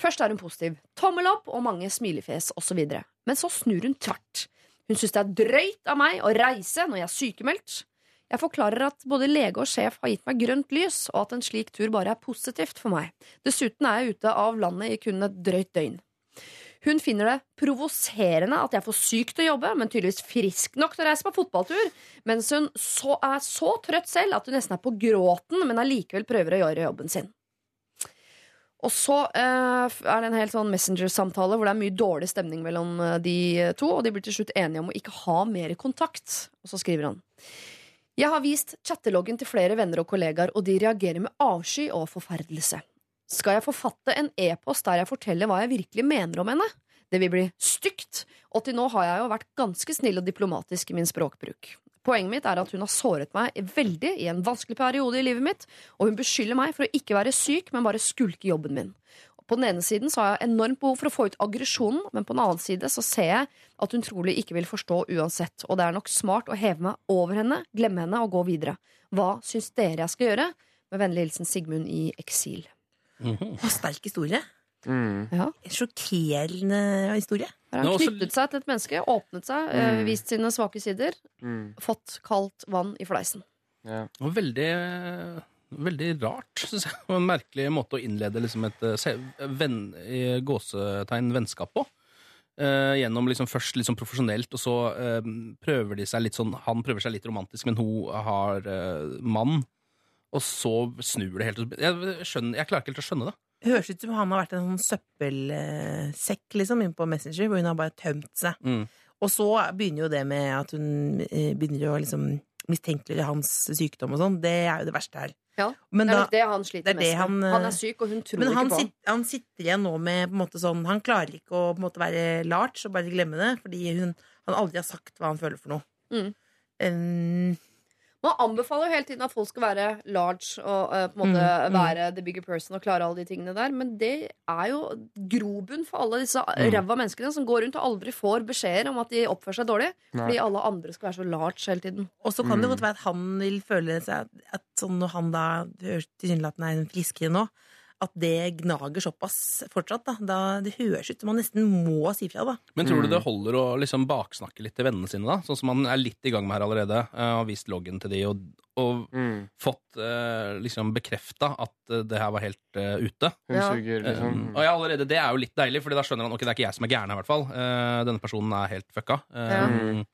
Først er hun positiv. Tommel opp og mange smilefjes osv. Men så snur hun tvert. Hun syns det er drøyt av meg å reise når jeg er sykemeldt. Jeg forklarer at både lege og sjef har gitt meg grønt lys, og at en slik tur bare er positivt for meg. Dessuten er jeg ute av landet i kun et drøyt døgn. Hun finner det provoserende at jeg er for syk til å jobbe, men tydeligvis frisk nok til å reise på fotballtur, mens hun så er så trøtt selv at hun nesten er på gråten, men allikevel prøver å gjøre jobben sin. Og så eh, er det en helt sånn Messenger-samtale hvor det er mye dårlig stemning mellom eh, de to, og de blir til slutt enige om å ikke ha mer kontakt. Og så skriver han Jeg har vist chatteloggen til flere venner og kollegaer, og de reagerer med avsky og forferdelse. Skal jeg forfatte en e-post der jeg forteller hva jeg virkelig mener om henne? Det vil bli stygt, og til nå har jeg jo vært ganske snill og diplomatisk i min språkbruk. Poenget mitt er at hun har såret meg veldig i en vanskelig periode i livet mitt, og hun beskylder meg for å ikke være syk, men bare skulke jobben min. På den ene siden så har jeg enormt behov for å få ut aggresjonen, men på den annen side så ser jeg at hun trolig ikke vil forstå uansett, og det er nok smart å heve meg over henne, glemme henne og gå videre. Hva syns dere jeg skal gjøre? Med vennlig hilsen Sigmund i eksil. Og sterk historie. Mm. Ja. Sjokkerende historie. Her har han knyttet seg til et menneske, åpnet seg, eh, Mm. vist sine svake sider, Mm. fått kaldt vann i fleisen. Ja. Og veldig, veldig rart, syns jeg. En merkelig måte å innlede liksom et eh, venn, gåsetegn vennskap på. Eh, gjennom liksom først liksom profesjonelt, og så eh, prøver de seg litt sånn Han prøver seg litt romantisk, men hun har eh, mann. Og så snur det helt. Jeg, skjønner, jeg klarer ikke helt å skjønne det. Høres ut som han har vært en sånn søppelsekk liksom, inn på Messenger, hvor hun har bare tømt seg. Mm. Og så begynner jo det med at hun eh, begynner å liksom mistenkeliggjøre hans sykdom og sånn. Det er jo det verste her. Ja, Men det er da, det han sliter det er det mest han, med. eh, Han er syk, og hun tror ikke på ham. sitt, han sitter igjen nå med på en måte sånn Han klarer ikke å på en måte være large og bare glemme det, fordi hun, han aldri har sagt hva han føler for noe. Mm. Um, Man anbefaler jo hele tiden at folk skal være large og uh, på en måte Mm, mm. være the bigger person og klare alle de tingene der, men det er jo grobunn for alle disse Mm. ræva menneskene som går rundt og aldri får beskjeder om at de oppfører seg dårlig, Nei. fordi alle andre skal være så large hele tiden. og så kan det Mm. godt være at han vil føle seg at sånn når han da hører tilsynelatende er en friskere nå, at det gnager såpass fortsatt. Da. da Det høres ut som man nesten må si fra, da. Men tror du Mm. det holder å liksom baksnakke litt til vennene sine, da? Sånn som man er litt i gang med her allerede. og Har vist loggen til de og, og Mm. fått eh, liksom bekrefta at eh, det her var helt uh, ute. Hun Ja. suger, liksom. Um, og ja, allerede Det er jo litt deilig, Fordi da skjønner han ok, det er ikke jeg som er gæren her. i hvert fall Uh, Denne personen er helt fucka. Ja. Um,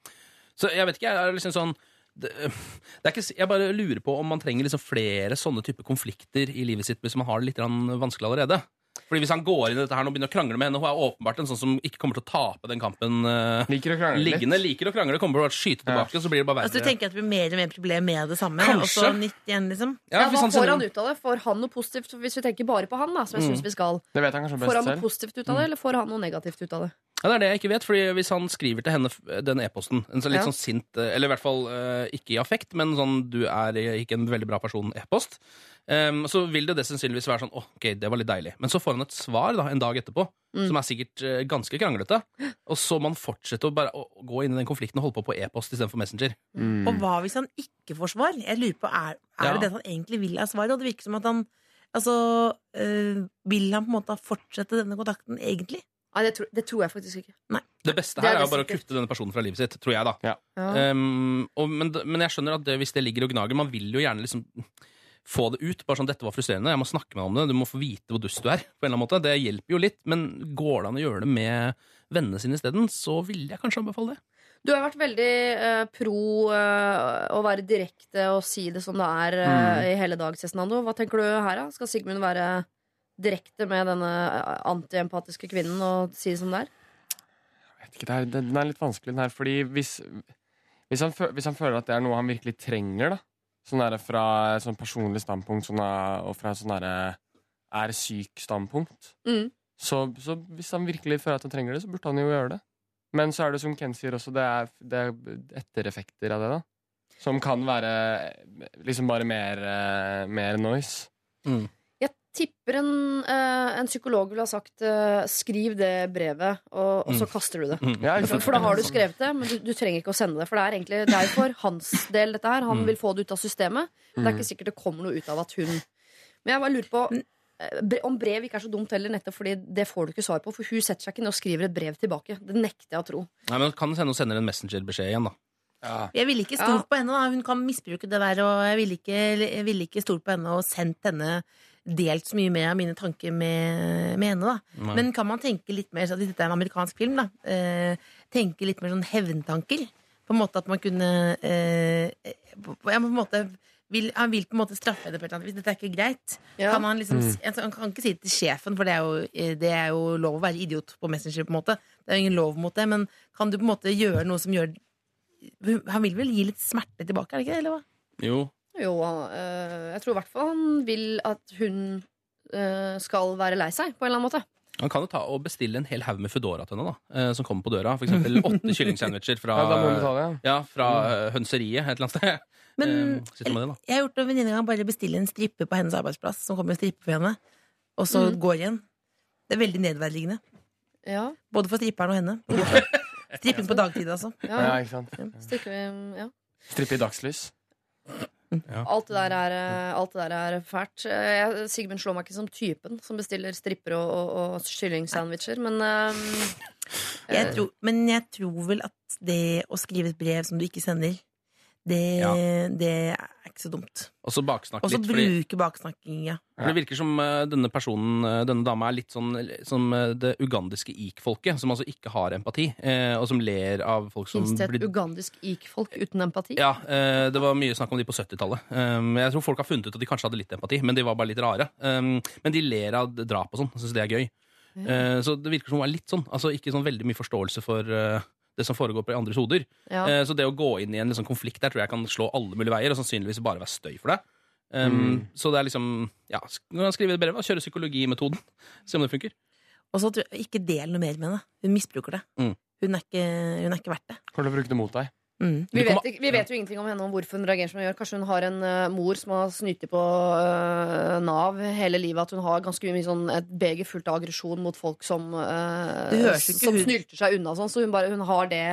Så jeg vet ikke, jeg er liksom sånn det, det er ikke, jeg bare lurer på om man trenger liksom flere sånne type konflikter i livet sitt hvis man har det litt vanskelig allerede. Fordi Hvis han går inn i dette her og begynner å krangle med henne Hun er åpenbart en sånn som ikke kommer til å tape den kampen uh, Liker å krangle litt. liggende. Liker å krangle, kommer til å skyte tilbake, ja. så blir det bare Altså, du tenker at det blir mer og mer problem med det samme, Kanskje. og så nytt igjen, liksom? Ja, Ja, hva han får han ut av det? Får han noe positivt hvis vi tenker bare på han, da, som jeg Mm. syns vi skal? Det vet han kanskje Får han noe selv. positivt ut av det, eller får han noe negativt ut av det? Ja, Det er det jeg ikke vet, fordi hvis han skriver til henne den e-posten, en sånn litt Ja. sånn sint, eh, eller i hvert fall eh, ikke i affekt, men sånn du er ikke en veldig bra person-e-post, em, så vil det, det sannsynligvis være sånn ok, det var litt deilig. Men så får han et svar da, en dag etterpå, Mm. som er sikkert eh, ganske kranglete, og så må han fortsette å bare å, å gå inn i den konflikten og holde på på e-post istedenfor Messenger. Mm. Og hva hvis han ikke får svar? Jeg lurer på, Er, er Ja. det det han egentlig vil ha svar? Og det virker som at han Altså, øh, vil han på en måte fortsette denne kontakten egentlig? Nei, det, tror- det tror jeg faktisk ikke. Det beste Det er her er, jo sikkert. bare å kutte denne personen fra livet sitt, tror jeg, da. Ja. Um, og, men, men jeg skjønner at det, hvis det ligger og gnager Man vil jo gjerne liksom få det ut. Bare sånn, 'Dette var frustrerende. Jeg må snakke med deg om det. Du må få vite hvor dust du er.' på en eller annen måte. Det hjelper jo litt. Men går det an å gjøre det med vennene sine isteden, så vil jeg kanskje anbefale det. Du har vært veldig eh, pro eh, å være direkte og si det som det er eh, i hele dag, Cezinando. Hva tenker du her, da? Skal Sigmund være direkte med denne eh, antiempatiske kvinnen og si det som det er? Jeg vet ikke, det er, Den er litt vanskelig, den her. Fordi hvis, hvis, han, hvis han føler at det er noe han virkelig trenger, da Sånn der fra et sånn personlig standpunkt sånn der, og fra et sånn derre er syk-standpunkt Mm. så, så hvis han virkelig føler at han trenger det, så burde han jo gjøre det. Men så er det som Ken sier også, det er, det er ettereffekter av det, da. Som kan være liksom bare mer, eh, mer noise. Jeg tipper en, eh, en psykolog ville ha sagt eh, skriv det brevet, og, og så Mm. kaster du det. Ja, ikke For, for da har du skrevet det, men du, du trenger ikke å sende det. For det er egentlig det er for hans del, dette her. Han Mm. vil få det ut av systemet. Det er ikke sikkert det kommer noe ut av at hun Men jeg bare lurer på eh, om brev ikke er så dumt heller, nettopp fordi det får du ikke svar på. For hun setter seg ikke ned og skriver et brev tilbake. Det nekter jeg å tro. Nei, men Kan hende hun sender en messengerbeskjed igjen, da. Ja. Jeg ville ikke stolt på henne. da Hun kan misbruke det der. Og jeg ville ikke, vil ikke stolt på henne og sendt henne delt så mye mer av mine tanker med, med henne. da Men kan man tenke litt mer så Dette er en amerikansk film. da eh, Tenke litt mer sånn hevntanker. På en måte at man kunne eh, på, ja, på en måte vil, Han vil på en måte straffe henne på et eller annet vis. Dette er ikke greit. Ja. Kan han, liksom, mm. han kan ikke si det til sjefen, for det er, jo, eh, det er jo lov å være idiot på Messenger. på en måte Det er jo ingen lov mot det. Men kan du på en måte gjøre noe som gjør Han vil vel gi litt smerte tilbake, er det ikke det? Eller hva? Jo. Jo, eh, jeg tror i hvert fall han vil at hun eh, skal være lei seg, på en eller annen måte. Han kan jo ta og bestille en hel haug med Foodora til henne, da, eh, som kommer på døra. For eksempel åtte kyllingsandwicher fra, Ja, ja. fra eh, hønseriet et eller annet sted. Men det, jeg har gjort det en venninne gang. Bare bestille en strippe på hennes arbeidsplass, som kommer og stripper for henne. Og så Mm. går igjen. Det er veldig nedverdigende. Ja, Både for stripperen og henne. Stripping på dagtid, altså. ja, Ja, ikke sant? Strikker vi, ja. Strippe i dagslys. Alt det der er, eh, alt det der er fælt. Eh, Jeg, Sigmund slår meg ikke som typen som bestiller stripper og, og, og kyllingsandwicher, men um, Jeg tror, men jeg tror vel at det å skrive et brev som du ikke sender, det, Ja. det er ikke så dumt. Og så baksnakke Og så litt. Bruke baksnakking, ja. for det virker som uh, denne personen, uh, denne dama, er litt sånn som uh, det ugandiske ik-folket, som altså ikke har empati, eh, og som ler av folk som fins det et blir ugandisk ik-folk uten empati? Ja, eh, det var mye snakk om de på 70-tallet. Um, jeg tror folk har funnet ut at de kanskje hadde litt empati, men de var bare litt rare. Um, men de ler av drap og sånn, syns det er gøy. Eh, så det virker som hun er litt sånn. Altså ikke sånn veldig mye forståelse for det som foregår på andres hoder. Ja. Eh, så det å gå inn i en liksom, konflikt der tror jeg kan slå alle mulige veier, og sannsynligvis bare være støy for deg. Um, Så det er liksom Ja, sk- skrive et brev kjøre psykologimetoden. Se om det funker. Og så ikke del noe mer med henne. Hun misbruker det. Mm. Hun, er ikke, hun er ikke verdt det. Kommer til å bruke det mot deg. Mm. Vi vet, vi vet jo ingenting om henne om hvorfor hun reagerer som hun gjør. Kanskje hun har en uh, mor som har snytt på uh, Nav hele livet. At hun har ganske mye sånn, et beger fullt av aggresjon mot folk som, uh, som hun- snylter seg unna. Sånn, så hun, bare, hun har det,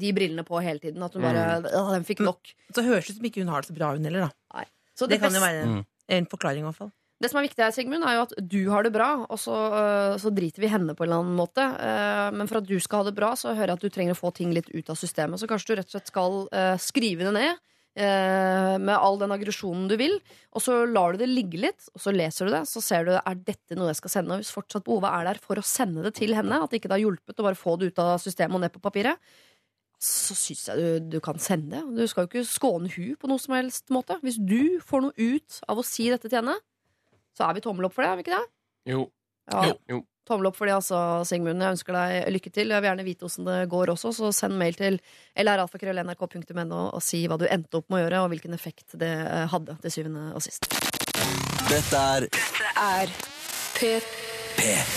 de brillene på hele tiden. At hun bare «Åh, Den fikk nok. Så høres det ut som ikke hun har det så bra, hun heller. da Så Det det, kan jo være Mm. en forklaring, i hvert fall. Det som er viktig her, Sigmund, er jo at du har det bra, og så, øh, så driter vi henne på en eller annen måte. Eh, Men for at du skal ha det bra, så hører jeg at du trenger å få ting litt ut av systemet. Så kanskje du rett og slett skal eh, skrive det ned. Med all den aggresjonen du vil, og så lar du det ligge litt. Og så leser du det, så ser du er dette noe jeg skal sende. Og hvis fortsatt behovet er der for å sende det til henne, at det ikke har hjulpet å bare få det ut av systemet og ned på papiret, så syns jeg du, du kan sende det. Du skal jo ikke skåne hun på noe som helst måte. Hvis du får noe ut av å si dette til henne, så er vi tommel opp for det, er vi ikke det? Jo. Ja. Jo. jo. Tommel opp for det, altså, Sigmund. Jeg ønsker deg lykke til. Jeg vil gjerne vite åssen det går også, så send mail til lralfakrøll.nrk.no og si hva du endte opp med å gjøre, og hvilken effekt det eh, hadde til syvende og sist. Dette er Er P3.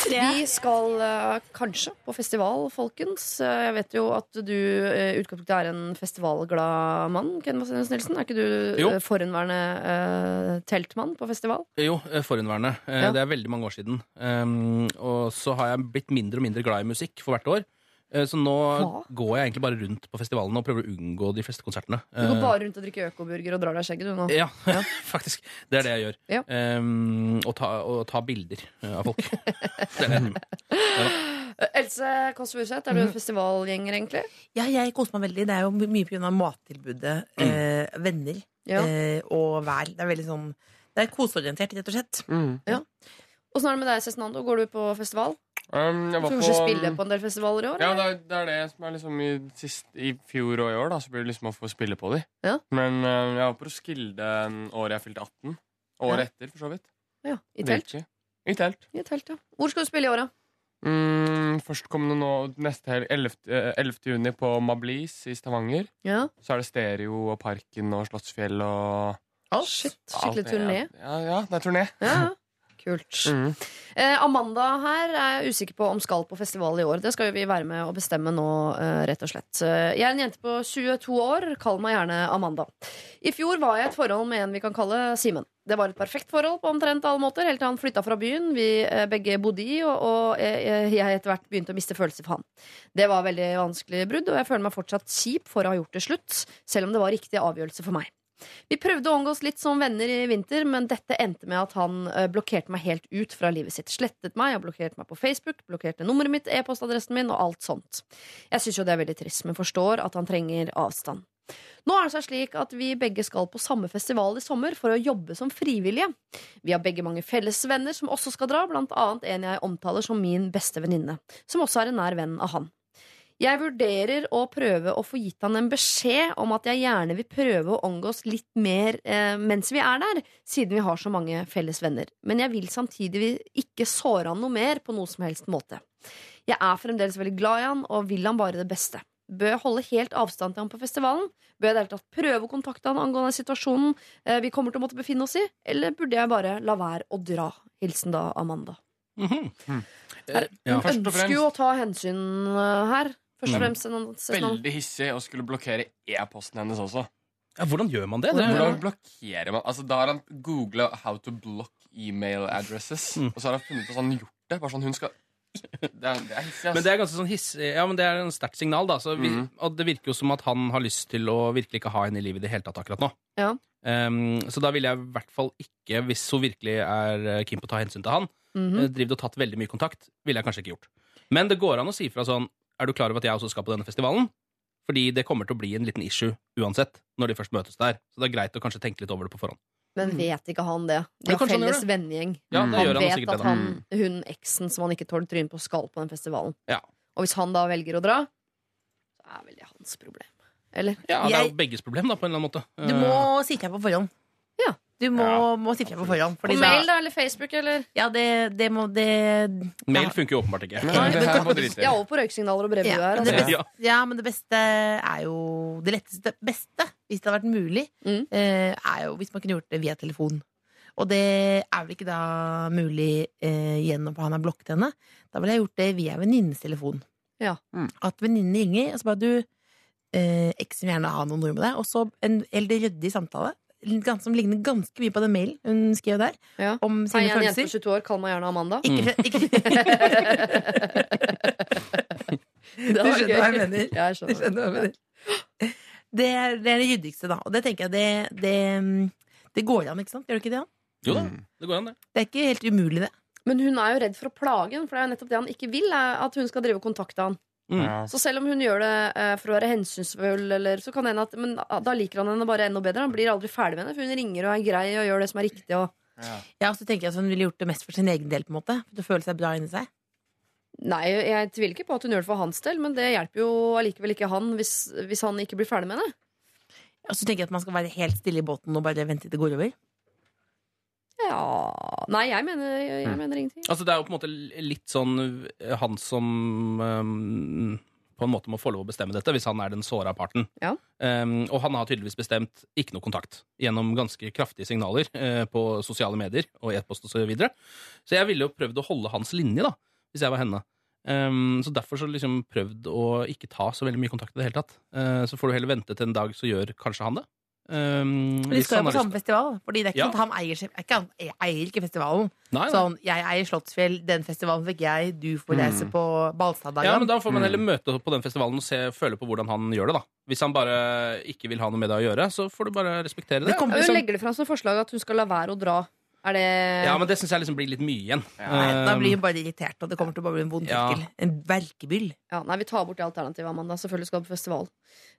Vi skal uh, kanskje på festival, folkens. Uh, Jeg vet jo at du i utgangspunktet er en festivalglad mann. Ken Vasenus Nilsen. Er ikke du Jo. forhenværende teltmann på festival? Jo, forhenværende. Ja. Det er veldig mange år siden. Um, og så har jeg blitt mindre og mindre glad i musikk for hvert år. Eh, Så nå Hva? går jeg egentlig bare rundt på festivalene og prøver å unngå de fleste konsertene. Du går Eh, bare rundt og drikker økoburger og drar deg i skjegget, du nå. Ja, faktisk. Det er det jeg gjør. Ja. Um, og, ta, og ta bilder eh, av folk. det er det. Eh, Else Kåss Furuseth, er du en festivalgjenger, egentlig? Ja, jeg koser meg veldig. Det er jo my- mye pga. mattilbudet, eh, venner Ja. eh, og vær. Det er veldig sånn Det er koseorientert, rett og slett. Mm. Åssen er det med deg, Cezinando? Går du på festival? Um, jeg Du var skal på kanskje spille på en del festivaler i år? Ja, eller? det er, det er det som er liksom i, sist, I fjor og i år, da, så blir det liksom å få spille på de. Ja. Men uh, jeg var på Roskilde året jeg fylte 18. Året Ja. etter, for så vidt. ja, I telt? I telt. I telt, ja. Hvor skal du spille i år, da? Mm, førstkommende nå neste helg, 11. eh, 11. juni, på Mablis i Stavanger. Ja. Så er det Stereo og Parken og Slottsfjell og Shit, skikkelig alt turné. Ja, ja, det er turné. Ja, ja. Kult. Mm. Eh, Amanda her er jeg usikker på om skal på festival i år. Det skal jo vi være med å bestemme nå, eh, rett og slett. Eh, Jeg er en jente på 22 år. Kall meg gjerne Amanda. I fjor var jeg i et forhold med en vi kan kalle Simen. Det var et perfekt forhold på omtrent alle måter, helt til han flytta fra byen vi eh, begge bodde i, og, og jeg, jeg etter hvert begynte å miste følelser for han. Det var veldig vanskelig brudd, og jeg føler meg fortsatt kjip for å ha gjort det slutt, selv om det var riktig avgjørelse for meg. Vi prøvde å omgås litt som venner i vinter, men dette endte med at han eh, blokkerte meg helt ut fra livet sitt. Slettet meg og blokkerte meg på Facebook, blokkerte nummeret mitt, e-postadressen min og alt sånt. Jeg syns jo det er veldig trist, men forstår at han trenger avstand. Nå er det seg slik at vi begge skal på samme festival i sommer for å jobbe som frivillige. Vi har begge mange felles venner som også skal dra, blant annet en jeg omtaler som min beste venninne, som også er en nær venn av han. Jeg vurderer å prøve å få gitt han en beskjed om at jeg gjerne vil prøve å omgås litt mer eh, mens vi er der, siden vi har så mange felles venner. Men jeg vil samtidig ikke såre han noe mer på noe som helst måte. Jeg er fremdeles veldig glad i han og vil han bare det beste. Bør jeg holde helt avstand til han på festivalen? Bør jeg i det hele tatt prøve å kontakte han angående situasjonen eh, vi kommer til å måtte befinne oss i? Eller burde jeg bare la være å dra? Hilsen da Amanda. Mhm. Her, hun ja. ønsker jo å ta hensyn eh, her. Først og Mm. fremst en- en- Veldig hissig å skulle blokkere e-posten hennes også. Ja, hvordan gjør man det? det Hvordan blokkerer man Altså Da har han googla 'how to block email addresses', Mm. og så har han funnet ut at han har gjort det. Bare sånn hun skal Det er, det er hissig, altså. Men det er ganske sånn hissig Ja, men det er en sterkt signal, da. Så vi, mm. Og det virker jo som at han har lyst til å virkelig ikke ha henne i livet i det hele tatt akkurat nå. Ja. Um, så da vil jeg i hvert fall ikke, hvis hun virkelig er eh, keen på å ta hensyn til han, mm -hmm. drivet og tatt veldig mye kontakt, ville jeg kanskje ikke gjort. Men det går an å si fra sånn Er du klar over at jeg også skal på denne festivalen? Fordi det kommer til å bli en liten issue uansett, når de først møtes der. Så det er greit å kanskje tenke litt over det på forhånd. Men vet ikke han det? De har felles vennegjeng. Ja, Han han vet at han, hun eksen som han ikke tåler trynet på, skal på den festivalen. Ja. Og hvis han da velger å dra, så er vel det hans problem. Eller? Ja, det er jo begges problem, da, på en eller annen måte. Du må si fra på forhånd. Ja. Du må, må si fra på forhånd. På fordi mail, da? Eller Facebook, eller? ja, det, det må det Mail funker jo åpenbart ikke. ja, er på røyksignaler og brevduer. Ja, men det Altså. beste, Ja. ja, men det beste er jo Det letteste beste, hvis det hadde vært mulig, Mm. eh, er jo hvis man kunne gjort det via telefon. Og det er vel ikke da mulig eh, gjennom at han har blokket henne. Da ville jeg gjort det via venninnens telefon. Ja. Mm. At venninnen ringer, og så bare du eh, Eksen vil gjerne ha noen ord med deg. Og så en veldig ryddig samtale. Som ligner ganske mye på den mailen hun skrev der. Ja. Om Hei, sine jeg er en jente på 22 år, kall meg gjerne Amanda. Ikke, ikke Du skjønner gøy. hva jeg mener. Ja, jeg skjønner. Du skjønner hva jeg mener. Det er, det er det ryddigste, da. Og det tenker jeg det, det, det går an, ikke sant? Gjør det ikke det? Jo da, Mm. det går an, det. Det er ikke helt umulig, det. Men hun er jo redd for å plage henne, for det er jo nettopp det han ikke vil. Er at hun skal drive og kontakte han Mm. Ja. Så selv om hun gjør det eh, for å være hensynsfull, eller, så kan det hende at Men da- da liker han henne bare enda bedre. Han blir aldri ferdig med henne, for hun ringer og er grei og gjør det som er riktig. Og... Ja. Ja, så tenker jeg at Hun ville gjort det mest for sin egen del, på en måte. For å føle seg bra inni seg. Nei, jeg tviler ikke på at hun gjør det for hans del, men det hjelper jo allikevel ikke han hvis, hvis han ikke blir ferdig med henne. Og så tenker jeg at man skal være helt stille i båten og bare vente til det går over. Ja Nei, jeg mener, jeg, jeg Mm. mener ingenting. Altså Det er jo på en måte litt sånn eh, han som um, på en måte må få lov å bestemme dette, hvis han er den såra parten. Ja. Um, og han har tydeligvis bestemt ikke noe kontakt gjennom ganske kraftige signaler uh, på sosiale medier og e-post osv. Så, videre. så jeg ville jo prøvd å holde hans linje, da, hvis jeg var henne. Um, så derfor så liksom prøvd å ikke ta så veldig mye kontakt i det hele tatt. Uh, så får du heller vente til en dag, så gjør kanskje han det. Ehm, Men de skal jo på samme festival. Fordi det er ikke Ja. sånn at han eier, er ikke, han eier ikke festivalen. Nei, nei. Sånn, jeg eier Slottsfjell, den festivalen fikk jeg, du får reise Mm. på Ja, men Da får man Mm. heller møte på den festivalen og se, føle på hvordan han gjør det. da Hvis han bare ikke vil ha noe med det å gjøre, så får du bare respektere det. Hun liksom. Legger det fram som forslag at hun skal la være å dra. Er det Ja, men det syns jeg liksom blir litt mye igjen. Nei, da Um, blir hun bare irritert, og det kommer til å bare bli en vond Ja. En verkebyll. Ja, Nei, vi tar bort det alternativet, Amanda. Selvfølgelig skal hun på festival.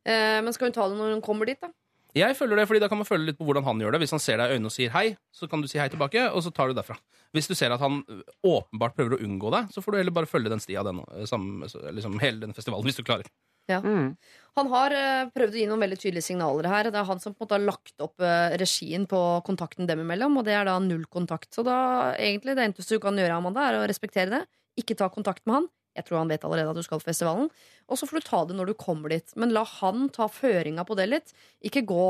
Eh, men skal hun ta det når hun kommer dit, da? Jeg følger det, fordi Da kan man følge litt på hvordan han gjør det. Hvis han ser deg i øynene og sier hei, så kan du si hei tilbake, og så tar du derfra. Hvis du ser at han åpenbart prøver å unngå deg, så får du heller bare følge den stia, den, eh, sammen, liksom hele den festivalen, hvis du klarer. Mm. Han har eh, prøvd å gi noen veldig tydelige signaler her. Det er han som på en måte har lagt opp regien på kontakten dem imellom, og det er da null kontakt. Så da egentlig det eneste du kan gjøre, Amanda, er å respektere det. Ikke ta kontakt med han. Jeg tror han vet allerede at du skal på festivalen. Og så får du ta det når du kommer dit. Men la han ta føringa på det litt. Ikke gå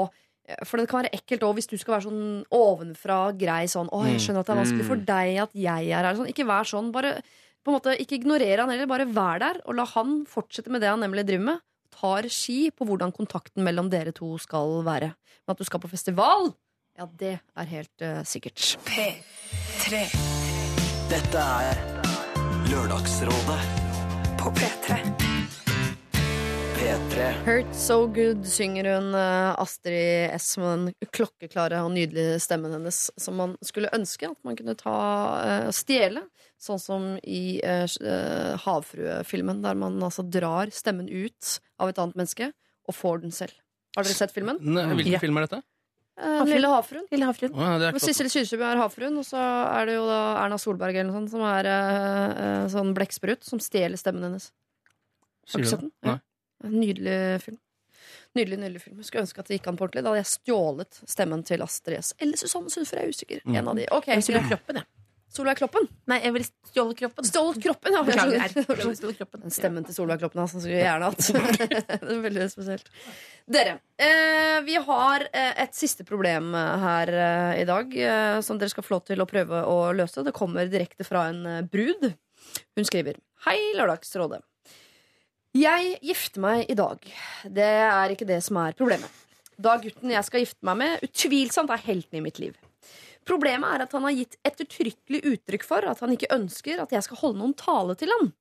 For det kan være ekkelt òg hvis du skal være sånn ovenfra grei sånn 'Å, jeg skjønner at det er vanskelig for deg at jeg er her'. Sånn, ikke vær sånn. Bare på en måte, ikke ignorere han heller. Bare vær der, og la han fortsette med det han nemlig driver med. Ta regi på hvordan kontakten mellom dere to skal være. Men at du skal på festival, ja, det er helt uh, sikkert. P3 Dette er Lørdagsrådet på P3. P3. Hurt So Good synger hun eh, Astrid S med den klokkeklare og nydelige stemmen hennes som man skulle ønske at man kunne ta eh, stjele. Sånn som i uh, Havfruefilmen, der man altså drar stemmen ut av et annet menneske og får den selv. Har dere sett filmen? Ne- Hvilken Ja. film er dette? Eh, Havfruen. Lille havfruen. Lille havfruen. Oh, ja, er Sissel Kyrkjebø er havfruen, og så er det jo da Erna Solberg eller noe sånt som er eh, sånn blekksprut som stjeler stemmen hennes. Har du ikke sett den? Nei. Nydelig film. Nydelig, nydelig film. Skulle ønske at det gikk an på ordentlig. Da hadde jeg stjålet stemmen til Astrid S. Eller Susanne Sundfør, jeg er usikker. Mm. En av de. Ok, Jeg stjåle kroppen, jeg. Solveig Kloppen. Nei, jeg Stjålet kroppen. Stjålet kroppen, ja. Beklager. kroppen. Stemmen til Solveig Kloppen altså, skulle jeg gjerne hatt. det er veldig spesielt. Dere, eh, vi har eh, et siste problem eh, her i dag som dere skal få lov til å prøve å løse. Det kommer direkte fra en brud. Hun skriver Hei, Lørdagsrådet. Jeg gifter meg i dag. Det er ikke det som er problemet. Da gutten jeg skal gifte meg med, utvilsomt er helten i mitt liv. Problemet er at han har gitt ettertrykkelig uttrykk for at han ikke ønsker at jeg skal holde noen tale til han.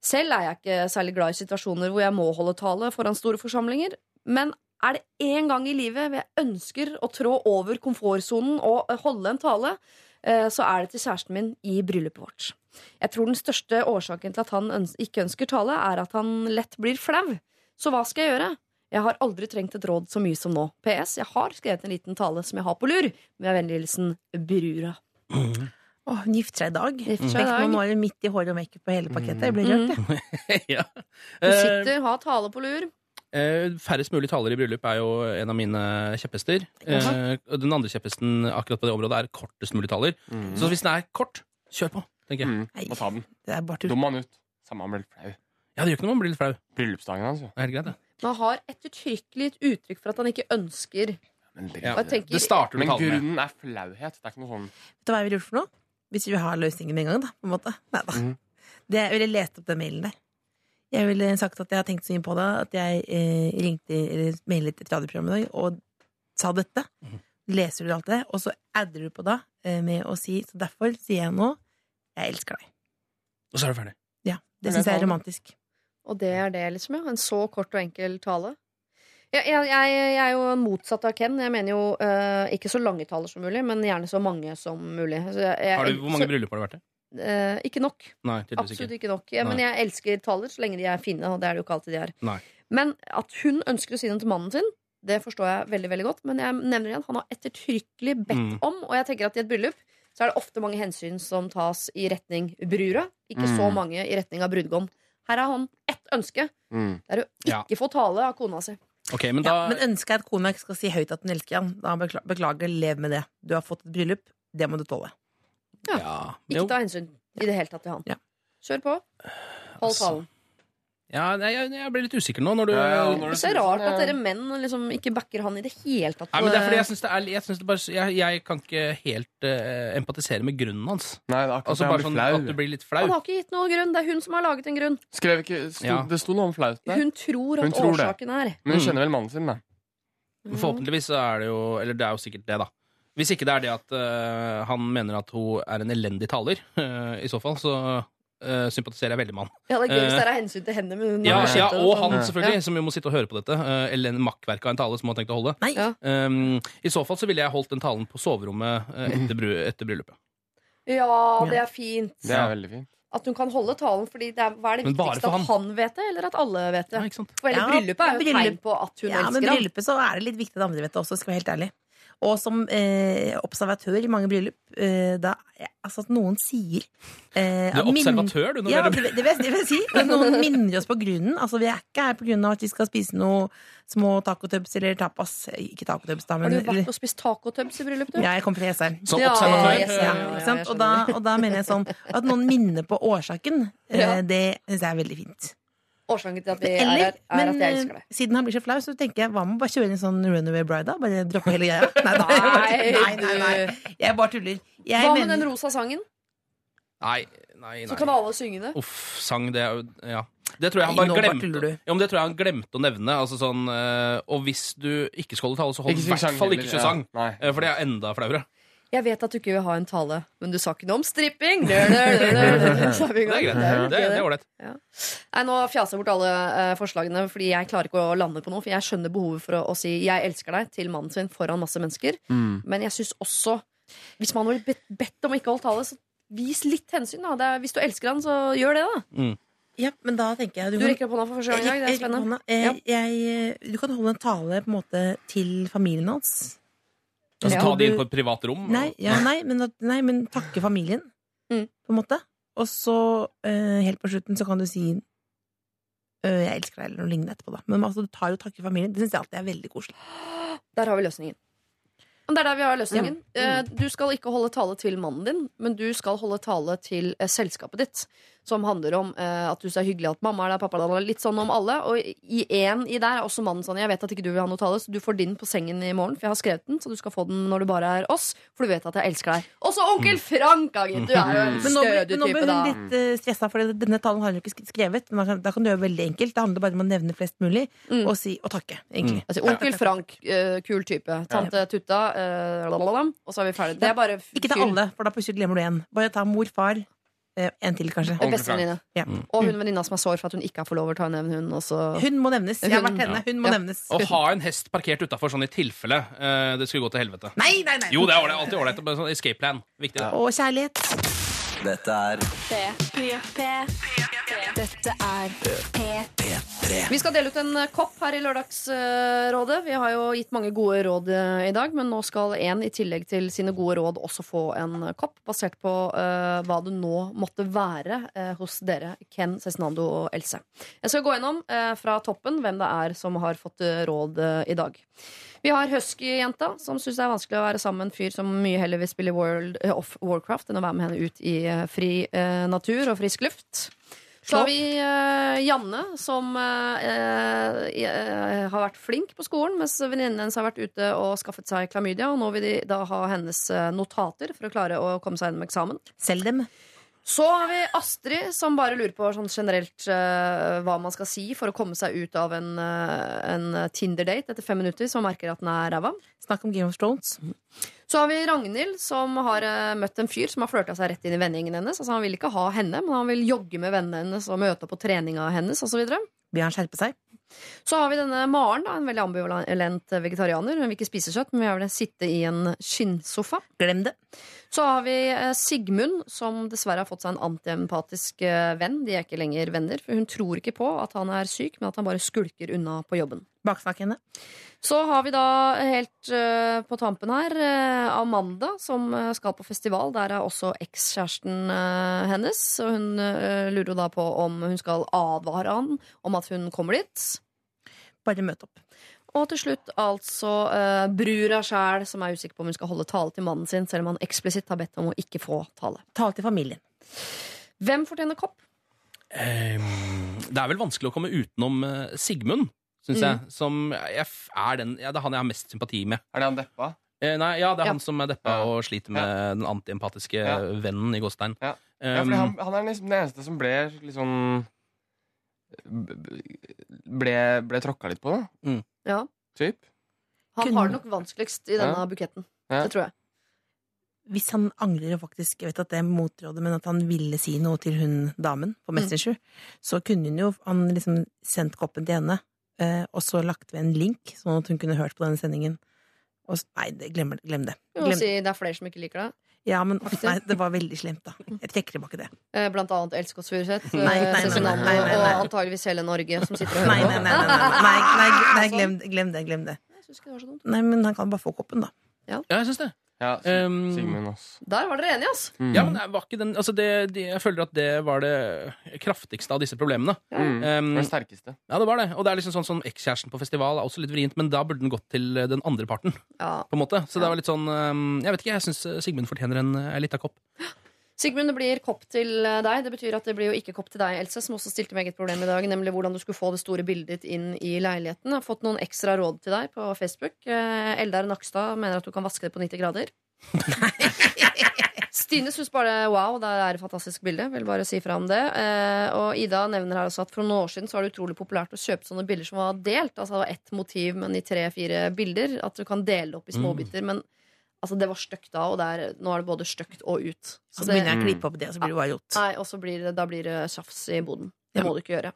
Selv er jeg ikke særlig glad i situasjoner hvor jeg må holde tale foran store forsamlinger, men er det én gang i livet hvor jeg ønsker å trå over komfortsonen og eh, holde en tale, eh, så er det til kjæresten min i bryllupet vårt. Jeg tror den største årsaken til at han ikke ønsker tale, er at han lett blir flau. Så hva skal jeg gjøre? Jeg har aldri trengt et råd så mye som nå. PS. Jeg har skrevet en liten tale som jeg har på lur. Med vennlig hilsen Brura. Mm. Oh, gifter seg i dag. Gifter seg mm. Dag. noen år midt i hår og makeup og hele pakketet. Jeg blir rørt, jeg. ja. Du Eh, sitter, har tale på lur. eh, færrest mulig taler i bryllup er jo en av mine kjepphester. Eh, den andre kjepphesten akkurat på det området er kortest mulig taler. Så hvis den er kort, kjør på, tenker jeg. Mm. Nei. Må ta den. Det er bare tull. Dum han ut. Samme han blir flau. Ja, det gjør ikke noe om man blir litt flau. Bryllupsdagen hans, jo. Det. Man har ettertrykkelig et uttrykk for at han ikke ønsker Men, det, Ja. Tenker, Det starter men grunnen er flauhet. Det er ikke noe sånn Vet du hva jeg ville gjort for noe? Hvis vi har løsningen med en gang, da. På en måte. Neida. Mm. Det, jeg ville lest opp den mailen der. Jeg ville sagt at jeg har tenkt så mye på det at jeg eh, ringte eller mailet et radioprogram i dag og sa dette. Leser du alt det, og så adder du på da eh, med å si Så derfor sier jeg nå jeg elsker deg. Og så er du ferdig. Ja, Det Men syns jeg er tar- romantisk. Og det er det, liksom, ja. En så kort og enkel tale. Jeg, jeg, jeg, jeg er jo motsatt av Ken. Jeg mener jo uh, ikke så lange taler som mulig, men gjerne så mange som mulig. Så jeg, jeg, Har du, hvor mange så, bryllup har du vært i? Uh, ikke nok. Nei, Absolutt ikke. nok. Ja, men jeg elsker taler så lenge de er fine, og det er det jo ikke alltid de er. Nei. Men at hun ønsker å si noe til mannen sin, det forstår jeg veldig veldig godt. Men jeg nevner igjen, han har ettertrykkelig bedt Mm. om, og jeg tenker at i et bryllup så er det ofte mange hensyn som tas i retning brura, ikke så Mm. mange i retning av brudgom. Her har han ett ønske. mm. Det er å Ja. ikke få tale av kona si. Okay, men Ja, da men ønsker jeg at kona ikke skal si høyt at hun elsker han, da bekla- beklager, lev med det. Du har fått et bryllup, det må du tåle. ja, Ikke ta hensyn i det hele tatt til han. Ja. Kjør på. Hold Altså, talen. Ja, jeg, jeg blir litt usikker nå når du Ja, ja, når Det er så rart at dere menn liksom ikke backer han i det hele tatt. Nei, men det er fordi jeg syns det er jeg, synes det bare, jeg, jeg kan ikke helt uh, empatisere med grunnen hans. Nei, det er akkurat Altså bare sånn flau. At du blir litt flau. Han har ikke gitt noen grunn. Det er hun som har laget en grunn. Skrev ikke, sto, Ja. Det sto noe om flaut der. Hun tror at Hun tror det. årsaken er Men hun Mm. kjenner vel mannen sin, da. Mm. Forhåpentligvis så er det jo Eller det er jo sikkert det, da. Hvis ikke det er det at uh, han mener at hun er en elendig taler, uh, i så fall, så eh, sympatiserer jeg veldig med han. Ja, det er gøy hvis Eh, det er av hensyn til henne. Men hun Ja, ja, og sånn. han selvfølgelig, Ja. som jo må sitte og høre på dette. eh, eller en makkverk av en tale som hun har tenkt å holde. Nei, Ja. Um, I så fall så ville jeg holdt den talen på soverommet eh, etter, bry etter bryllupet. Ja, det er fint. Det er veldig fint. At hun kan holde talen, fordi det er, hva er det viktigste? At han vet det, eller at alle vet Ja, det? ikke sant? For hele Ja, bryllupet er jo et tegn på at hun ja, men elsker ham. bryllupet så er det litt viktig at andre vet det også, skal jeg være helt ærlig. Og som eh, observatør i mange bryllup, eh, da Altså at noen sier eh, Du er observatør, du. Nå Ja, det, det- det, vil jeg- det vil si. At noen minner oss på grunnen. Altså, Vi er ikke her på grunn av at vi skal spise noe små tacotubs eller tapas. Ikke tacotubs, da, men Har du vært og spist tacotubs i bryllup, du? Ja, jeg kom fra Jessheim. Som observatør. Ja, ja, ja, ikke sant? jeg Og, da, og da mener jeg sånn at noen minner på årsaken, eh, det syns jeg er veldig fint. Årsaken til at vi er her, er men at jeg elsker deg. eh, siden han blir så flau, så tenker jeg hva med å bare kjøre inn sånn Runaway Bride, da? Bare droppe hele greia? Nei, nei, nei, nei, nei. Jeg bare tuller. Jeg Hva med mener- den rosa sangen? Nei, nei, Så nei. kan alle synge det. Uff, sang, det er jo Ja. Det tror jeg han Nei, bare nå bare glemte. du. Ja, men det tror jeg han glemte å nevne. Altså sånn, eh, og hvis du ikke skal holde tale, så hold i hvert fall ikke heller, ja. sang. Nei. Eh, For det er enda flauere. Jeg vet at du ikke vil ha en tale, men du sa ikke noe om stripping. Det er ålreit. Nei, Nå fjaser jeg bort alle eh, forslagene, fordi jeg klarer ikke å lande på noe. For jeg skjønner behovet for å, å si 'jeg elsker deg' til mannen sin foran masse mennesker. Mm. Men jeg syns også, hvis man hadde bedt, bedt om å ikke holde tale, så vis litt hensyn. da er, Hvis du elsker han, så gjør det, da. Ja, men da tenker jeg Du rekker opp hånda for første gang i dag. Det er Jeg spennende. Jeg, Eh, jeg, du kan holde en tale på en måte til familien hans. Altså Ja. ta det inn på et privat rom. Nei, ja, nei, men, nei, men takke familien, Mm. på en måte. Og så, eh, helt på slutten, så kan du si eh, 'jeg elsker deg', eller noe lignende etterpå, da. Men altså, du tar jo takke familien. Det syns jeg alltid er veldig koselig. Der har vi løsningen. Men Det er der vi har løsningen. Eh, Du skal ikke holde tale til mannen din, men du skal holde tale til eh, selskapet ditt. Som handler om uh, at du er hyggelig at mamma er der, pappa er der, litt sånn om alle. Og i en i der er også mannen sånn Jeg vet at ikke du vil ha noe tale, så du får din på sengen i morgen. For jeg har skrevet den, så du skal få den når det bare er oss. For du vet at jeg elsker deg. Også onkel Frank, Agit! Du er jo en stødig type, da. men nå ble hun litt uh, stressa, for denne talen har hun ikke skrevet. Men da kan, du gjøre veldig enkelt. Det handler bare om å nevne flest mulig, Mm. og si og takke, egentlig. Altså, onkel Frank, uh, kul type. Tante Tutta, eh, lalalala, og så er vi ferdig. Det er bare Ikke ta alle, for da plutselig glemmer du én. Bare ta mor, far, eh, en til, kanskje. Bestevenninne. Ja. Og hun venninna som er sår for at hun ikke har fått lov til å nevne hun. Også. Hun må nevnes. Jeg har vært henne. Hun må Ja. nevnes. Å ha en hest parkert utafor sånn i tilfelle eh, det skulle gå til helvete. Nei, nei, nei! Jo, det er. Alltid ålreit. Sånn escape plan. Viktig. Og kjærlighet. Dette er Dette er P3. Vi skal dele ut en eh, kopp her i Lørdagsrådet. Vi har jo gitt mange gode råd eh, i dag, men nå skal en i tillegg til sine gode råd også få en eh, kopp, basert på uh, hva det nå måtte være uh, hos dere, Ken, Cezinando og Else. Jeg skal gå gjennom uh, fra toppen hvem det er som har fått råd i dag. Vi har Husky-jenta, som syns det er vanskelig å være sammen med en fyr som mye heller vil spille World eh, of Warcraft enn å være med henne ut i eh, fri eh, natur og frisk luft. Så har vi uh, Janne, som uh, uh, har vært flink på skolen, mens venninnen hennes har vært ute og skaffet seg klamydia. Og nå vil de da ha hennes notater for å klare å komme seg gjennom eksamen. Selg dem. Så har vi Astrid, som bare lurer på sånn generelt uh, hva man skal si for å komme seg ut av en, uh, en Tinder-date etter fem minutter, som merker at den er ræva. Snakk om Game of Thrones. Så har vi Ragnhild, som har uh, møtt en fyr som har flørta seg rett inn i vennegjengen hennes. Altså Han vil ikke ha henne, men han vil jogge med vennene hennes og møte opp på treninga hennes osv. Vil han skjerpe seg? Så har vi denne Maren, da, en veldig ambivalent vegetarianer. Hun vil ikke spise kjøtt, men vil sitte i en skinnsofa. Glem det. Så har vi eh, Sigmund, som dessverre har fått seg en antiempatisk eh, venn. De er ikke lenger venner, for hun tror ikke på at han er syk, men at han bare skulker unna på jobben. Baksnakk henne. Så har vi da helt uh, på tampen her uh, Amanda, som uh, skal på festival. Der er også ekskjæresten hennes. Og hun lurer jo da på om hun skal advare han om at hun kommer dit. Bare møt opp. Og til slutt altså uh, brura sjæl, som er usikker på om hun skal holde tale til mannen sin, selv om han eksplisitt har bedt om å ikke få tale. Tale til familien. Hvem fortjener kopp? Um, det er vel vanskelig å komme utenom Sigmund, syns jeg. Som jeg er den, ja, det er han jeg har mest sympati med. Er det han deppa? Eh, nei, ja, det er Ja. han som er deppa Ja. og sliter med den antiempatiske Ja. vennen i gåstein. Ja. Um, Ja, han, han er liksom den eneste som ble b- Ble, ble tråkka litt på, da. Ja. Typ. Han Kunne- har det nok vanskeligst i denne Ja. buketten. Ja. Det tror jeg. Hvis han angrer og faktisk, jeg vet at det er motrådet, men at han ville si noe til hun damen på Messenger, så kunne hun jo han liksom sendt koppen til henne, og så lagt ved en link, sånn at hun kunne hørt på denne sendingen. Og, nei, glem, glem det. Glem, si det er flere som ikke liker det. ja, men nei, det var veldig slemt, da. Jeg trekker tilbake det. Eh, Blant annet Else Kåss Furuseth, nei. og antageligvis hele Norge som sitter og hører nei, på. nei, nei, nei, nei, nei, nei glem, glem det, glem det. Nei, men han kan bare få koppen, da. ja, jeg syns det. Ja, Um, Sigmund ass. Der var dere enige, ass. Mm. Ja, men det var ikke den, altså det, de, Jeg føler at det var det kraftigste av disse problemene. Mm. Um, Det det sterkeste. ja, det var det. Og det er liksom sånn som ekskjæresten på festival er også litt vrient, men da burde den gått til den andre parten. Ja. på en måte Så det var litt sånn um, Jeg vet ikke, jeg syns Sigmund fortjener en, en lita kopp. Sigmund, det blir kopp til eh, deg. Det betyr at det blir jo ikke kopp til deg, Else, som også stilte meg et problem i dag, nemlig hvordan du skulle få det store bildet ditt inn i leiligheten. Jeg har fått noen ekstra råd til deg på Facebook. Eh, Eldar Nakstad mener at du kan vaske det på 90 grader. Stine syns bare wow, det er et fantastisk bilde. Vil bare si fra om det. Eh, og Ida nevner her også at for noen år siden så var det utrolig populært å kjøpe sånne bilder som var delt. Altså det var ett motiv, men i tre-fire bilder. At du kan dele det opp i småbiter. Men altså, det var stygt da, og det er, nå er det både stygt og ut. Så begynner jeg å klippe opp det, og så blir det bare gjort. Nei, og så blir det, da blir det tjafs i boden. Det må du ikke gjøre.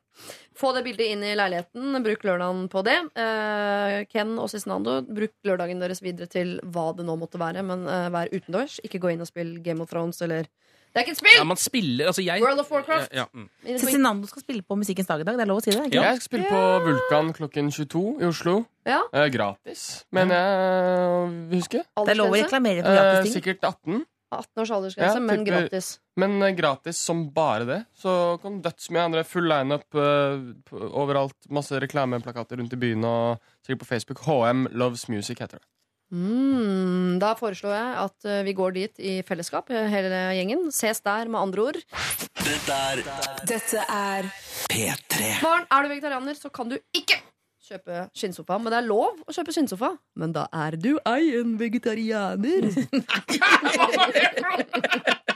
Få det bildet inn i leiligheten. Bruk lørdagen på det. Eh, Ken og Cezinando, bruk lørdagen deres videre til hva det nå måtte være, men eh, vær utendørs. Ikke gå inn og spill Game of Thrones eller Det er ikke et spill! Ja, man spiller Altså, jeg World of Warcraft. Ja, ja, mm. Cezinando skal spille på Musikkens dag i dag. Det er lov å si det? Ikke? Jeg skal spille på Vulkan klokken 22 i Oslo. Ja. Eh, gratis, mener jeg å huske. Det er lov å reklamere for Eh, gratis ting. sikkert 18. 18 års aldersgrense, Ja, men tipper- gratis. Men eh, gratis som bare det. Så kan dødsmye andre full lineup uh, overalt. Masse reklameplakater rundt i byen og sikkert på Facebook. HM Loves Music heter det. Mm, da foreslår jeg at eh, vi går dit i fellesskap, eh, hele gjengen. Ses der, med andre ord. Dette er Dette er P3. Barn, er du vegetarianer, så kan du ikke kjøpe skinnsofa. Men det er lov å kjøpe skinnsofa. Men da er du ei en vegetarianer.